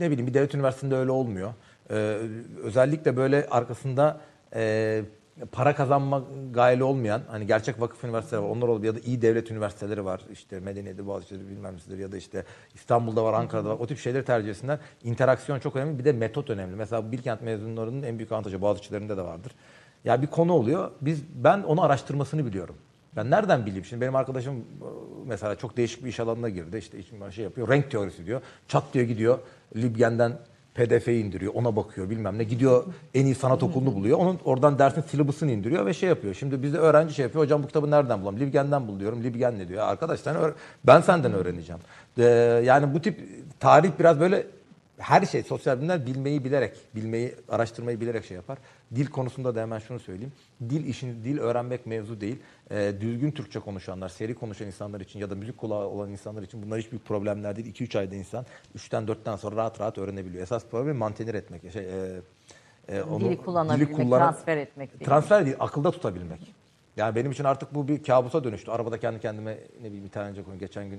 Ne bileyim bir devlet üniversitesinde öyle olmuyor. Ee, özellikle böyle arkasında e, para kazanma gayeli olmayan hani gerçek vakıf üniversiteleri var. Onlar olabilir ya da iyi devlet üniversiteleri var. İşte Medeniyet'te Boğaziçi'de bilmem nesidir ya da işte İstanbul'da var, Ankara'da var. O tip şeyleri tercih etsinler. İnteraksiyon çok önemli. Bir de metot önemli. Mesela Bilkent mezunlarının en büyük avantajı Boğaziçi'lerinde de vardır. Ya bir konu oluyor. Biz ben onu araştırmasını biliyorum. Ben nereden bileyim? Şimdi benim arkadaşım e, mesela çok değişik bir iş alanına girdi. İşte şey yapıyor. Renk teorisi diyor. Çat diyor gidiyor. Libgen'den PDF indiriyor. Ona bakıyor bilmem ne. Gidiyor en iyi sanat okulunu buluyor. Onun oradan dersin syllabus'ını indiriyor ve şey yapıyor. Şimdi bizde öğrenci şey yapıyor. Hocam bu kitabı nereden bulalım? Libgen'den bul diyorum. Libgen ne diyor? Arkadaş sen ben senden öğreneceğim. Ee, yani bu tip tarih biraz böyle her şey sosyal bilimler bilmeyi bilerek, bilmeyi, araştırmayı bilerek şey yapar. Dil konusunda da hemen şunu söyleyeyim. Dil işin dil öğrenmek mevzu değil. Ee, düzgün Türkçe konuşanlar, seri konuşan insanlar için ya da müzik kulağı olan insanlar için bunlar hiç büyük problemler değil. 2-3 ayda insan 3'ten 4'ten sonra rahat rahat öğrenebiliyor. Esas problem mantenir etmek. Şey, e, e, onu- Dili kullanabilmek, kullan- transfer etmek değil. Transfer değil, akılda tutabilmek. Yani benim için artık bu bir kabusa dönüştü. Arabada kendi kendime ne bileyim bir tane konu geçen gün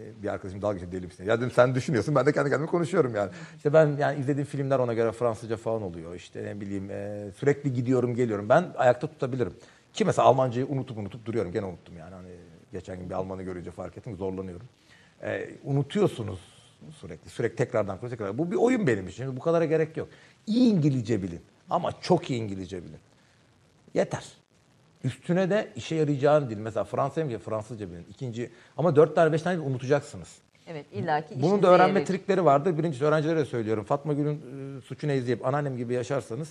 e, bir arkadaşım dalga geçti deli misin? Ya dedim sen düşünüyorsun ben de kendi kendime konuşuyorum yani. İşte ben yani izlediğim filmler ona göre Fransızca falan oluyor. İşte ne bileyim e, sürekli gidiyorum geliyorum. Ben ayakta tutabilirim. Ki mesela Almancayı unutup unutup duruyorum. Gene unuttum yani. Hani geçen gün bir Almanı görünce fark ettim zorlanıyorum. E, unutuyorsunuz sürekli. Sürekli tekrardan tekrar. tekrar. Bu bir oyun benim için. Bu kadara gerek yok. İyi İngilizce bilin. Ama çok iyi İngilizce bilin. Yeter. Üstüne de işe yarayacağın dil. Mesela Fransızca mı? Fransızca bilin. İkinci ama dört tane beş tane unutacaksınız. Evet illaki Bunun da öğrenme yarayacak. trikleri vardır. Birincisi öğrencilere söylüyorum. Fatma Gül'ün e, suçunu izleyip anneannem gibi yaşarsanız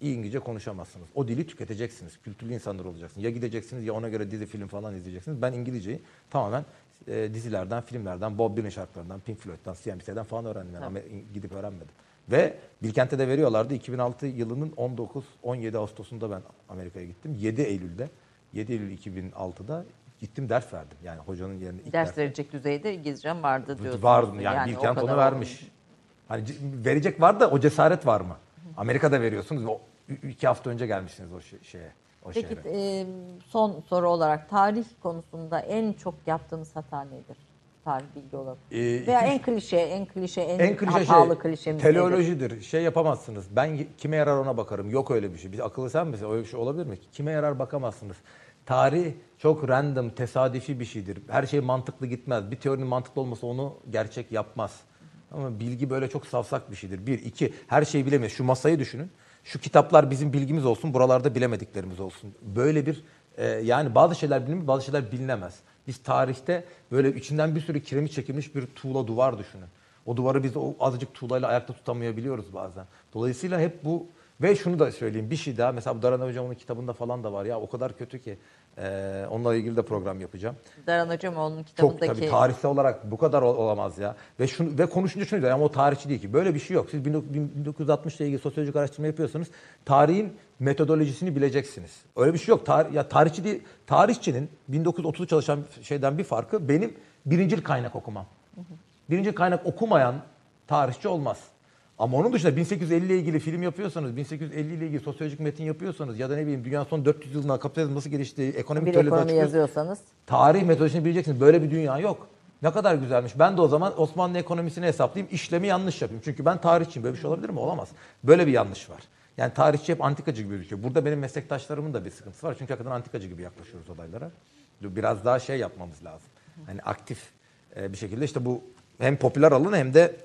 iyi İngilizce konuşamazsınız. O dili tüketeceksiniz. Kültürlü insanlar olacaksınız. Ya gideceksiniz ya ona göre dizi film falan izleyeceksiniz. Ben İngilizceyi tamamen e, dizilerden, filmlerden, Bob Dylan şarkılarından, Pink Floyd'dan, CMC'den falan öğrendim. Yani. Ama gidip öğrenmedim. Ve Bilkent'e de veriyorlardı. 2006 yılının 19-17 Ağustos'unda ben Amerika'ya gittim. 7 Eylül'de, 7 Eylül 2006'da gittim ders verdim. Yani hocanın yerine ilk Ders ders verecek düzeyde İngilizcem vardı diyorsunuz. Vardı yani, o Bilkent onu vermiş. Hani c- verecek var da o cesaret var mı? Amerika'da veriyorsunuz. O iki hafta önce gelmişsiniz o şe- şeye. O Peki şehre. e, son soru olarak tarih konusunda en çok yaptığınız hata nedir? Tarih bilgi olarak. Ee, Veya en klişe, en klişe, en, en klişe hatalı şey klişemiz nedir? teleolojidir. Şey yapamazsınız. Ben kime yarar ona bakarım. Yok öyle bir şey. Bir akıllı sen misin? Öyle bir şey olabilir mi? Kime yarar bakamazsınız. Tarih çok random, tesadüfi bir şeydir. Her şey mantıklı gitmez. Bir teorinin mantıklı olması onu gerçek yapmaz. Ama bilgi böyle çok safsak bir şeydir. Bir, iki, her şeyi bilemeyiz. Şu masayı düşünün. Şu kitaplar bizim bilgimiz olsun, buralarda bilemediklerimiz olsun. Böyle bir, e, yani bazı şeyler bilinir, bazı şeyler bilinemez. Biz tarihte böyle içinden bir sürü kiremit çekilmiş bir tuğla duvar düşünün. O duvarı biz o azıcık tuğlayla ayakta tutamayabiliyoruz bazen. Dolayısıyla hep bu ve şunu da söyleyeyim bir şey daha mesela bu Daran Hocam'ın kitabında falan da var ya o kadar kötü ki e, onunla ilgili de program yapacağım. Daran Hocamoğlu'nun Çok kitabındaki tabii tarihsel olarak bu kadar ol- olamaz ya. Ve şunu ve konuşunca şunu diyor ama o tarihçi değil ki. Böyle bir şey yok. Siz 1960 ile ilgili sosyolojik araştırma yapıyorsanız tarihin metodolojisini bileceksiniz. Öyle bir şey yok. Tar ya tarihçi değil, tarihçinin 1930'da çalışan şeyden bir farkı benim birincil kaynak okumam. Birincil kaynak okumayan tarihçi olmaz. Ama onun dışında 1850 ile ilgili film yapıyorsanız, 1850 ile ilgili sosyolojik metin yapıyorsanız ya da ne bileyim dünyanın son 400 yılında kapitalizm nasıl gelişti, ekonomik bir ekonomi yazıyorsanız Tarih metodolojisini bileceksiniz. Böyle bir dünya yok. Ne kadar güzelmiş. Ben de o zaman Osmanlı ekonomisini hesaplayayım, işlemi yanlış yapayım. Çünkü ben tarihçiyim. Böyle bir şey olabilir mi? Olamaz. Böyle bir yanlış var. Yani tarihçi hep antikacı gibi gözüküyor. Burada benim meslektaşlarımın da bir sıkıntısı var. Çünkü hakikaten antikacı gibi yaklaşıyoruz olaylara. Biraz daha şey yapmamız lazım. Hani aktif e, bir şekilde işte bu hem popüler alan hem de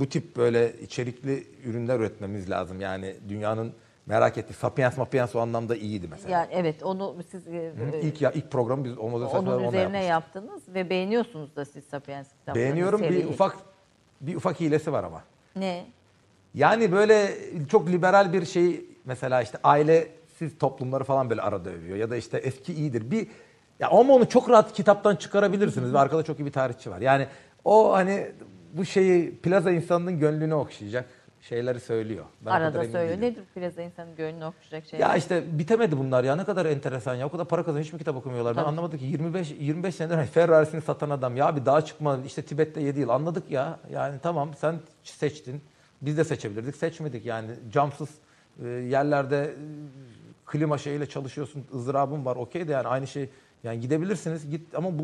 bu tip böyle içerikli ürünler üretmemiz lazım. Yani dünyanın merak ettiği Sapiens Mapiens o anlamda iyiydi mesela. yani evet onu siz e, Hı, İlk ya ilk programı biz Homo onun üzerine yaptınız ve beğeniyorsunuz da siz Sapiens kitaplarını. Beğeniyorum bir seriyi. ufak bir ufak hilesi var ama. Ne? Yani böyle çok liberal bir şey mesela işte ailesiz toplumları falan böyle arada övüyor ya da işte eski iyidir. Bir ya ama onu çok rahat kitaptan çıkarabilirsiniz arkada çok iyi bir tarihçi var. Yani o hani bu şeyi plaza insanının gönlünü okşayacak şeyleri söylüyor. Ben Arada söylüyor. değilim. Nedir plaza insanın gönlünü okşayacak şeyler? Ya işte bitemedi bunlar ya. Ne kadar enteresan ya. O kadar para kazanıyor. Hiç mi kitap okumuyorlar. Ben Tabii. anlamadım ki 25 25 senedir Ferrari'sini satan adam. Ya bir daha çıkma. İşte Tibet'te 7 yıl. Anladık ya. Yani tamam sen seçtin. Biz de seçebilirdik. Seçmedik yani. Camsız e, yerlerde e, klima şeyiyle çalışıyorsun. ızdırabın var. Okey de yani aynı şey. Yani gidebilirsiniz. Git ama bu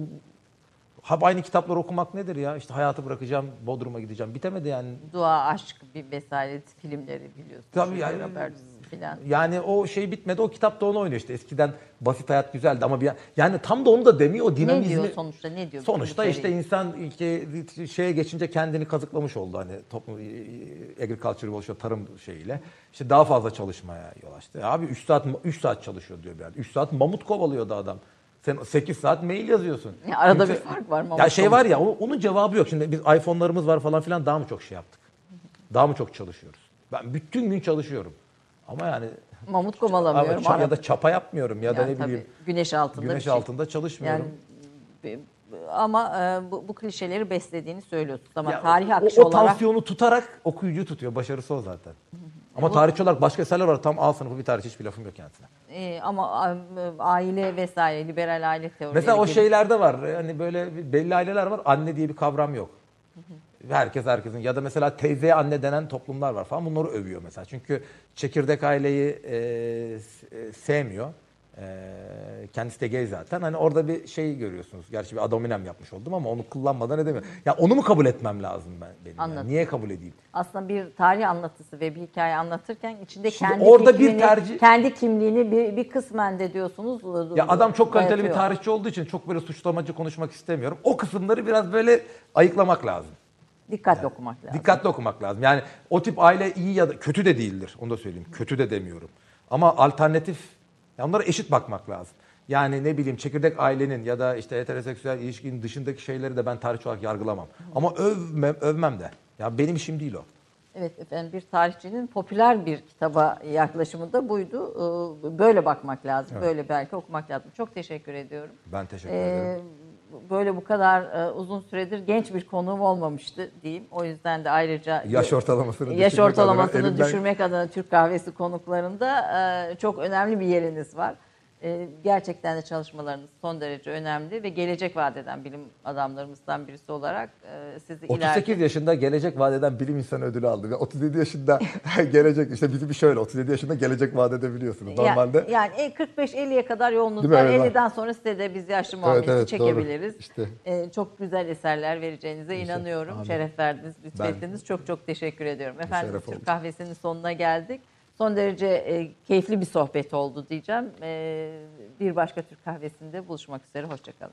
hep aynı kitapları okumak nedir ya işte hayatı bırakacağım Bodrum'a gideceğim bitemedi yani Dua, aşk, bir vesaire filmleri biliyorsunuz. Tabii yani- filan. Yani o şey bitmedi. O kitap da onu oynuyor işte. Eskiden basit hayat güzeldi ama bir yani tam da onu da demiyor. O Ne dinamizmi. diyor sonuçta? Ne diyor? Sonuçta işte içeriği? insan şeye geçince kendini kazıklamış oldu hani toplum agriculture revolution tarım şeyiyle. İşte daha fazla çalışmaya yol açtı. Abi 3 saat 3 saat çalışıyor diyor bir yerde. 3 saat mamut kovalıyordu adam. Sen 8 saat mail yazıyorsun. Ya arada Kimse- bir fark var. Ya mamut şey var ya o- onun cevabı yok. Şimdi biz iPhone'larımız var falan filan daha mı çok şey yaptık? Daha mı çok çalışıyoruz? Ben bütün gün çalışıyorum. Ama yani Mamut ama kovalamıyorum. ça- ya da çapa yapmıyorum ya da Yani ne tabii, bileyim güneş altında güneş şey. altında çalışmıyorum. Yani ama e, bu, bu klişeleri beslediğini söylüyorsunuz. Ama Ya tarih o, akışı o olarak tansiyonu tutarak okuyucu tutuyor. Başarısı o zaten. Ama tarihçi olarak başka eserler var. Tam A sınıfı bir tarihçi hiçbir lafım yok kendisine. e, ama e, aile vesaire liberal aile teorileri Mesela o gibi. şeylerde var. Hani böyle belli aileler var. Anne diye bir kavram yok. Herkes herkesin ya da mesela teyzeye anne denen toplumlar var falan bunları övüyor mesela. Çünkü çekirdek aileyi e, e, sevmiyor. E, kendisi de gay zaten. Hani orada bir şey görüyorsunuz. Gerçi bir adominem yapmış oldum ama onu kullanmadan edemiyorum. Ya onu mu kabul etmem lazım ben benim? yani? Anladım. Niye kabul edeyim? aslında bir tarih anlatısı ve bir hikaye anlatırken içinde Şimdi kendi orada bir fikrini, tercih- kendi kimliğini bir, bir kısmen de diyorsunuz. Ya adam çok kaliteli bir tarihçi olduğu için çok böyle suçlamacı konuşmak istemiyorum. O kısımları biraz böyle ayıklamak lazım. Dikkatli okumak lazım. Dikkatli okumak lazım. Yani o tip aile iyi ya da kötü de değildir. Onu da söyleyeyim. Kötü de demiyorum. Ama alternatif, ya onlara eşit bakmak lazım. Yani ne bileyim çekirdek ailenin ya da işte heteroseksüel ilişkinin dışındaki şeyleri de ben tarihçi olarak yargılamam. Ama övmem, övmem de. Ya benim işim değil o. Evet efendim bir tarihçinin popüler bir kitaba yaklaşımı da buydu. Ee, Böyle bakmak lazım. Böyle belki okumak lazım. Çok teşekkür ediyorum. Ben teşekkür Ee, ederim. Böyle bu kadar e, uzun süredir genç bir konuğum olmamıştı diyeyim. O yüzden de ayrıca Yaş ortalamasını yaş düşürmek ortalamasını adına düşürmek adına Türk kahvesi konuklarında e, çok önemli bir yeriniz var. E, Gerçekten de çalışmalarınız son derece önemli ve gelecek vadeden bilim adamlarımızdan birisi olarak e, sizi 38 ileride yaşında gelecek vadeden bilim insanı ödülü aldım. Ve 37 yaşında *laughs* gelecek işte bizim bir şöyle 37 yaşında gelecek vaat edebiliyorsunuz. Normalde Yani, yani e, 45-50'ye kadar yolunuz var. Evet, var. 50'den sonra size de biz yaşlı muamelesi evet, doğru. çekebiliriz. İşte. E, çok güzel eserler vereceğinize inanıyorum. Amin. Şeref verdiniz, lütfettiniz. Çok çok teşekkür ediyorum. Efendim Türk oldu. kahvesinin sonuna geldik. Son derece e, keyifli bir sohbet oldu diyeceğim. E, bir başka Türk kahvesinde buluşmak üzere. Hoşçakalın.